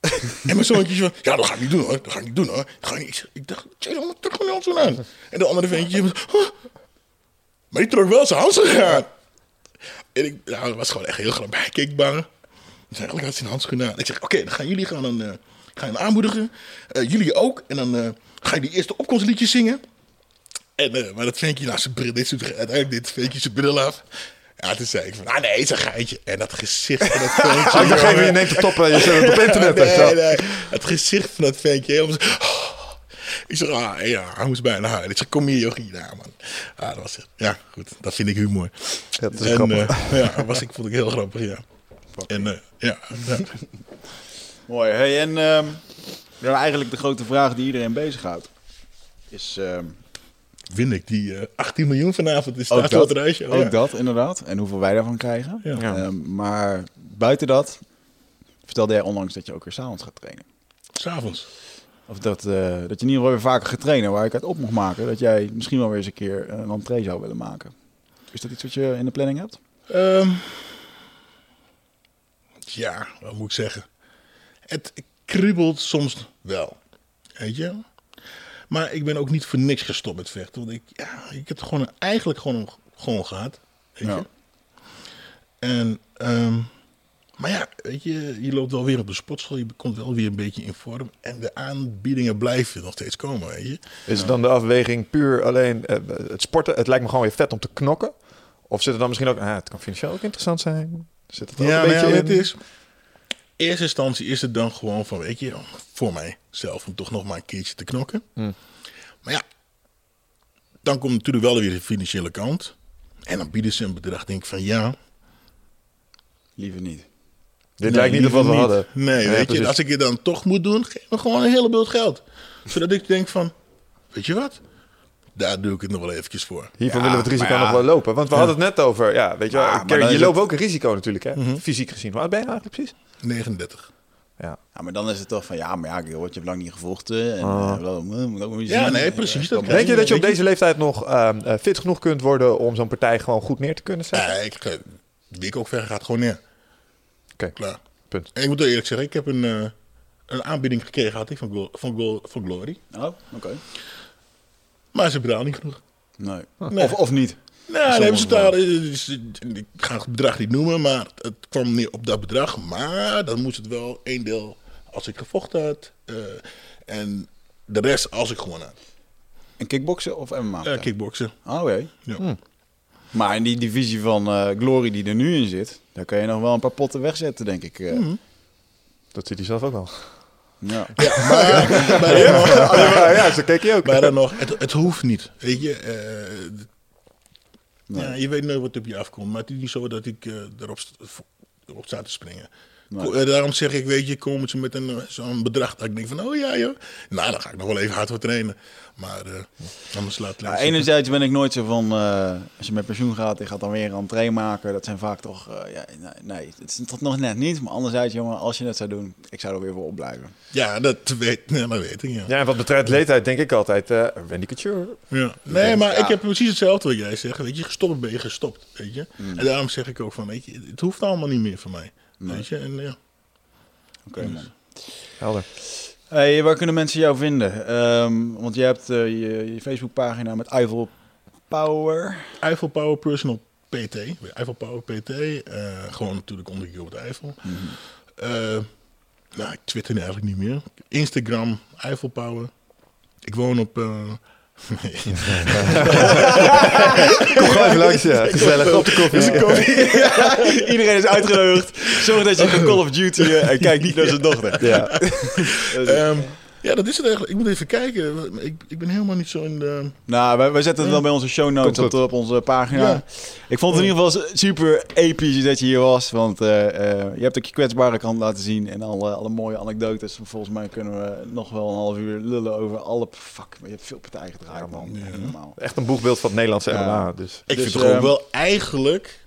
[SPEAKER 3] en mijn zoontje van, ja, dat ga ik niet doen hoor. Dat ga ik niet doen hoor. Ga ik, niet. ik dacht, jij dan terug mijn handschoenen aan. En de andere ventje, oh. maar die trok wel zijn handschoenen aan. En ik, nou, dat was gewoon echt heel grappig. Keek bang. Dus eigenlijk had zijn handschoenen aan. Ik zeg, oké, dan gaan jullie gaan dan, uh, gaan aanmoedigen. Uh, jullie ook. En dan uh, ga je die eerste opkomstliedjes zingen. En, uh, maar dat ventje naast zijn bril, dit doet uiteindelijk dit ventje zijn bril af. Ja, toen zei ik van, ah nee, het is een geitje. En dat gezicht van dat ventje...
[SPEAKER 2] dacht even, je neemt het op en je zet het op internet.
[SPEAKER 3] nee, nee, het gezicht van dat ventje, helemaal zo... Oh. Ik zeg, ah ja, hij moest bijna huilen. Ik zeg, kom hier jochie. Ja, man. Ah, dat was het. Ja, goed, dat vind ik humor.
[SPEAKER 2] Ja, dat is
[SPEAKER 3] en,
[SPEAKER 2] grappig.
[SPEAKER 3] Uh, ja, was, ik, vond ik heel grappig, ja. En, uh, ja. ja.
[SPEAKER 1] Mooi. Hey, en um, eigenlijk de grote vraag die iedereen bezighoudt. Is... Um,
[SPEAKER 3] win ik die uh, 18 miljoen vanavond. Is
[SPEAKER 1] ook
[SPEAKER 3] dat, reisje.
[SPEAKER 1] Ook ja. dat, inderdaad. En hoeveel wij daarvan krijgen.
[SPEAKER 3] Ja.
[SPEAKER 1] Um, maar buiten dat vertelde jij onlangs dat je ook weer s'avonds gaat trainen.
[SPEAKER 3] S'avonds?
[SPEAKER 1] Of dat, uh, dat je in ieder geval weer vaker gaat trainen. Waar ik uit op mocht maken dat jij misschien wel weer eens een keer een entree zou willen maken. Is dat iets wat je in de planning hebt?
[SPEAKER 3] Um, ja, wat moet ik zeggen? Het kriebelt soms wel. Weet je? Maar ik ben ook niet voor niks gestopt met vechten. Want ik, ja, ik heb het gewoon eigenlijk gewoon, gewoon gehad. Weet
[SPEAKER 1] Ja.
[SPEAKER 3] je? En, ehm, maar ja, weet je, je loopt wel weer op de sportschool. Je komt wel weer een beetje in vorm. En de aanbiedingen blijven nog steeds komen, weet je.
[SPEAKER 2] Is het dan de afweging puur alleen uh, het sporten? Het lijkt me gewoon weer vet om te knokken. Of zit er dan misschien ook... Ah, het kan financieel ook interessant zijn. Zit het er ook
[SPEAKER 3] Ja,
[SPEAKER 2] een
[SPEAKER 3] maar ja,
[SPEAKER 2] beetje
[SPEAKER 3] het
[SPEAKER 2] in?
[SPEAKER 3] is... In eerste instantie is het dan gewoon van, weet je, voor mijzelf om toch nog maar een keertje te knokken.
[SPEAKER 2] Hmm.
[SPEAKER 3] Maar ja, dan komt natuurlijk wel weer de financiële kant. En dan bieden ze een bedrag, denk ik van ja,
[SPEAKER 1] Liever niet.
[SPEAKER 2] Dit lijkt niet op wat we hadden.
[SPEAKER 3] Nee,
[SPEAKER 2] Ja,
[SPEAKER 3] weet je,
[SPEAKER 2] precies.
[SPEAKER 3] als ik het dan toch moet doen, geef me gewoon een hele bult geld. Zodat ik denk van, weet je wat? Daar doe ik het nog wel eventjes voor.
[SPEAKER 2] Hiervoor
[SPEAKER 1] Ja,
[SPEAKER 2] willen we het risico nog wel lopen. Want we hadden het net over, ja, weet je, wel,
[SPEAKER 1] dan
[SPEAKER 2] je loopt
[SPEAKER 1] het-
[SPEAKER 2] ook een risico natuurlijk, hè? Fysiek gezien. Hoe oud ben je eigenlijk precies?
[SPEAKER 3] 39.
[SPEAKER 2] Ja.
[SPEAKER 1] Ja, maar dan is het toch van, ja, maar ja, Gilbert, je hebt lang niet gevochten. En,
[SPEAKER 2] Ah.
[SPEAKER 1] eh, eh,
[SPEAKER 3] Ja, nee, precies, dat.
[SPEAKER 2] Denk je dat je op deze leeftijd nog ehm, eh, fit genoeg kunt worden om zo'n partij gewoon goed neer te kunnen zetten?
[SPEAKER 3] Ja, ik, wie ik ook ver gaat gewoon neer.
[SPEAKER 2] Oké,
[SPEAKER 3] Klaar.
[SPEAKER 2] punt.
[SPEAKER 3] En ik moet eerlijk zeggen, ik heb een, eh, een aanbieding gekregen had ik, van, Glo- van, Glo- van Glory.
[SPEAKER 1] Oh, oké.
[SPEAKER 3] Maar ze betalen niet genoeg.
[SPEAKER 1] Nee.
[SPEAKER 3] Nee.
[SPEAKER 1] Of, of niet.
[SPEAKER 3] Nou, nee, ze betalen, eh, eh, ik ga het bedrag niet noemen, maar het kwam neer op dat bedrag. Maar dan moest het wel één deel als ik gevochten had. eh, en de rest als ik gewonnen had.
[SPEAKER 1] Een kickboksen of MMA?
[SPEAKER 3] Eh kickboksen.
[SPEAKER 1] Oh, oké.
[SPEAKER 3] Ja.
[SPEAKER 1] Maar in die divisie van eh, Glory die er nu in zit, daar kan je nog wel een paar potten wegzetten, denk ik. eh.
[SPEAKER 2] Dat ziet hij zelf ook wel.
[SPEAKER 1] Ja.
[SPEAKER 3] Ja, maar, maar, dan nog,
[SPEAKER 2] ja, ja, zo keek je ook.
[SPEAKER 3] maar dan nog, het, het hoeft niet. Weet je, eh, Ja, je weet nooit wat op je afkomt. Maar het is niet zo dat ik eh, erop, erop sta te springen.
[SPEAKER 1] Nee.
[SPEAKER 3] Eh, Daarom zeg ik, weet je, komen ze met een, eh, zo'n bedrag dat ik denk van, oh ja joh. Nou, dan ga ik nog wel even hard voor trainen. Maar eh anders laat het
[SPEAKER 1] Ja, enerzijds ben ik nooit zo van, eh, als je met pensioen gaat, je gaat dan weer een train maken. Dat zijn vaak toch, eh, ja, nee, nee, het is toch nog net niet. Maar anderzijds, jongen, als je het zou doen, ik zou er weer voor opblijven.
[SPEAKER 3] Ja, dat weet, ja, dat weet ik, ja.
[SPEAKER 2] Ja, en wat betreft leeftijd denk ik altijd, eh Randy Couture.
[SPEAKER 3] Ja. Nee, maar
[SPEAKER 1] ja.
[SPEAKER 3] ik heb precies hetzelfde wat jij zegt. Weet je, gestopt ben je gestopt, weet je.
[SPEAKER 1] Mm.
[SPEAKER 3] En daarom zeg ik ook van, weet je, het hoeft allemaal niet meer voor mij. Weet je, en ja.
[SPEAKER 1] Oké, man.
[SPEAKER 2] Helder.
[SPEAKER 1] Hey, waar kunnen mensen jou vinden? Ehm, want je hebt eh, je, je Facebookpagina met Eiffel Power.
[SPEAKER 3] Eiffel Power Personal PT. Eiffel Power PT. eh, gewoon natuurlijk onder Gilbert Eiffel.
[SPEAKER 1] Mhm.
[SPEAKER 3] Eh, nou, ik twitter eigenlijk niet meer. Instagram, Eiffel Power. Ik woon op... eh,
[SPEAKER 2] Kom gewoon even langs, ja. Gezellig op de koffie.
[SPEAKER 1] Iedereen is uitgenodigd. Zorg dat je gaat Call of Duty eh, en kijk niet naar zijn dochter.
[SPEAKER 2] Ja.
[SPEAKER 3] ehm, ja, dat is het eigenlijk. Ik moet even kijken. Ik, ik ben helemaal niet zo in de...
[SPEAKER 1] Nou, wij, wij zetten het wel bij onze show notes op, op onze pagina.
[SPEAKER 3] Ja.
[SPEAKER 1] Ik vond het in ieder geval super episch dat je hier was. Want eh, eh, je hebt ook je kwetsbare kant laten zien. En alle, alle mooie anekdotes. Volgens mij kunnen we nog wel een half uur lullen over alle... Fuck, maar je hebt veel partijen gedraaid, man.
[SPEAKER 3] Ja.
[SPEAKER 1] Echt normaal.
[SPEAKER 2] Echt een boegbeeld van het Nederlandse
[SPEAKER 1] Ja.
[SPEAKER 2] MMA. Dus.
[SPEAKER 3] Ik
[SPEAKER 1] Dus,
[SPEAKER 3] vind toch ook
[SPEAKER 1] ehm,
[SPEAKER 3] wel eigenlijk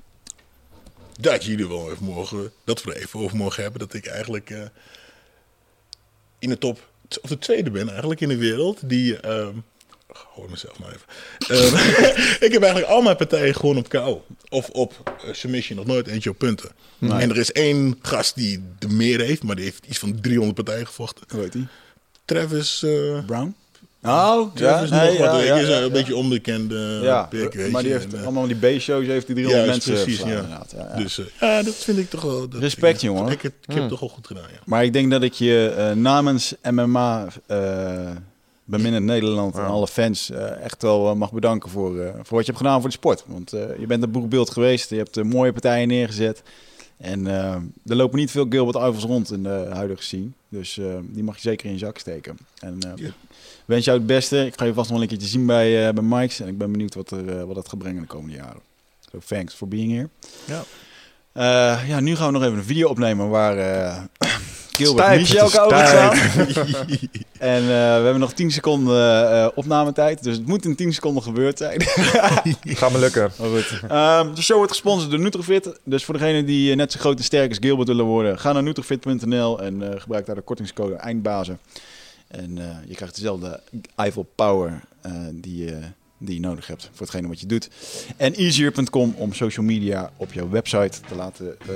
[SPEAKER 3] dat jullie wel even mogen, dat we er even over mogen hebben, dat ik eigenlijk eh, in de top, of de tweede ben eigenlijk in de wereld, die, ehm hoor mezelf maar even. Ehm, ik heb eigenlijk al mijn partijen gewoon op KO. Of op eh, submission, nog nooit eentje op punten.
[SPEAKER 1] Nee.
[SPEAKER 3] En er is één gast die de meer heeft, maar die heeft iets van 300 partijen gevochten.
[SPEAKER 1] Hoe heet die?
[SPEAKER 3] Travis, eh
[SPEAKER 1] Brown? Oh,
[SPEAKER 3] Travis
[SPEAKER 1] nee,
[SPEAKER 3] nog wat,
[SPEAKER 1] ja, ja, ja, ja.
[SPEAKER 3] beetje onbekende
[SPEAKER 1] Ja,
[SPEAKER 3] pik, weet
[SPEAKER 1] maar die
[SPEAKER 3] je.
[SPEAKER 1] heeft
[SPEAKER 3] En, eh,
[SPEAKER 1] allemaal die B-shows, heeft die 300
[SPEAKER 3] Juist,
[SPEAKER 1] mensen
[SPEAKER 3] precies, ja.
[SPEAKER 1] Ja, ja.
[SPEAKER 3] Dus eh, ja, dat vind ik toch wel... dat
[SPEAKER 1] Respect,
[SPEAKER 3] ik,
[SPEAKER 1] jongen.
[SPEAKER 3] Ik, heb- ik heb het toch wel goed gedaan, ja.
[SPEAKER 1] Maar ik denk dat ik je eh, namens MMA eh beminnend Nederland en alle fans eh, echt wel eh, mag bedanken voor, eh, voor wat je hebt gedaan voor de sport. Want eh, je bent een boekbeeld geweest, je hebt eh, mooie partijen neergezet. En eh, er lopen niet veel Gilbert Uivels rond in de huidige scene. Dus eh, die mag je zeker in je zak steken. En eh,
[SPEAKER 3] Ja.
[SPEAKER 1] Wens jou het beste. Ik ga je vast nog een keertje zien bij, eh bij Mike's. En ik ben benieuwd wat, er, eh, wat dat gaat brengen de komende jaren. So thanks for being here.
[SPEAKER 2] Ja.
[SPEAKER 1] Eh, ja, nu gaan we nog even een video opnemen waar Gilbert
[SPEAKER 2] Stijf,
[SPEAKER 1] Michel over staan. En we hebben nog 10 seconden opnametijd. Dus het moet in 10 seconden gebeurd zijn.
[SPEAKER 2] Gaat me lukken.
[SPEAKER 1] Goed. Ehm, de show wordt gesponsord door Nutrifit. Dus voor degenen die net zo groot en sterk als Gilbert willen worden, ga naar nutrifit.nl en gebruik daar de kortingscode eindbazen. En eh, je krijgt dezelfde Eiffel Power eh, die, je- die je nodig hebt voor hetgene wat je doet. En easier.com om social media op jouw website te laten eh,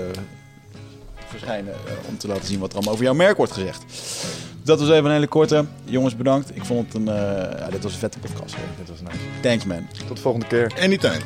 [SPEAKER 1] verschijnen. om te laten zien wat er allemaal over jouw merk wordt gezegd. Dat was even een hele korte. Jongens, bedankt. Ik vond het een, eh, ja, dit was een vette podcast.
[SPEAKER 2] Dit was nice.
[SPEAKER 1] Thanks man.
[SPEAKER 2] Tot de volgende keer.
[SPEAKER 3] Anytime.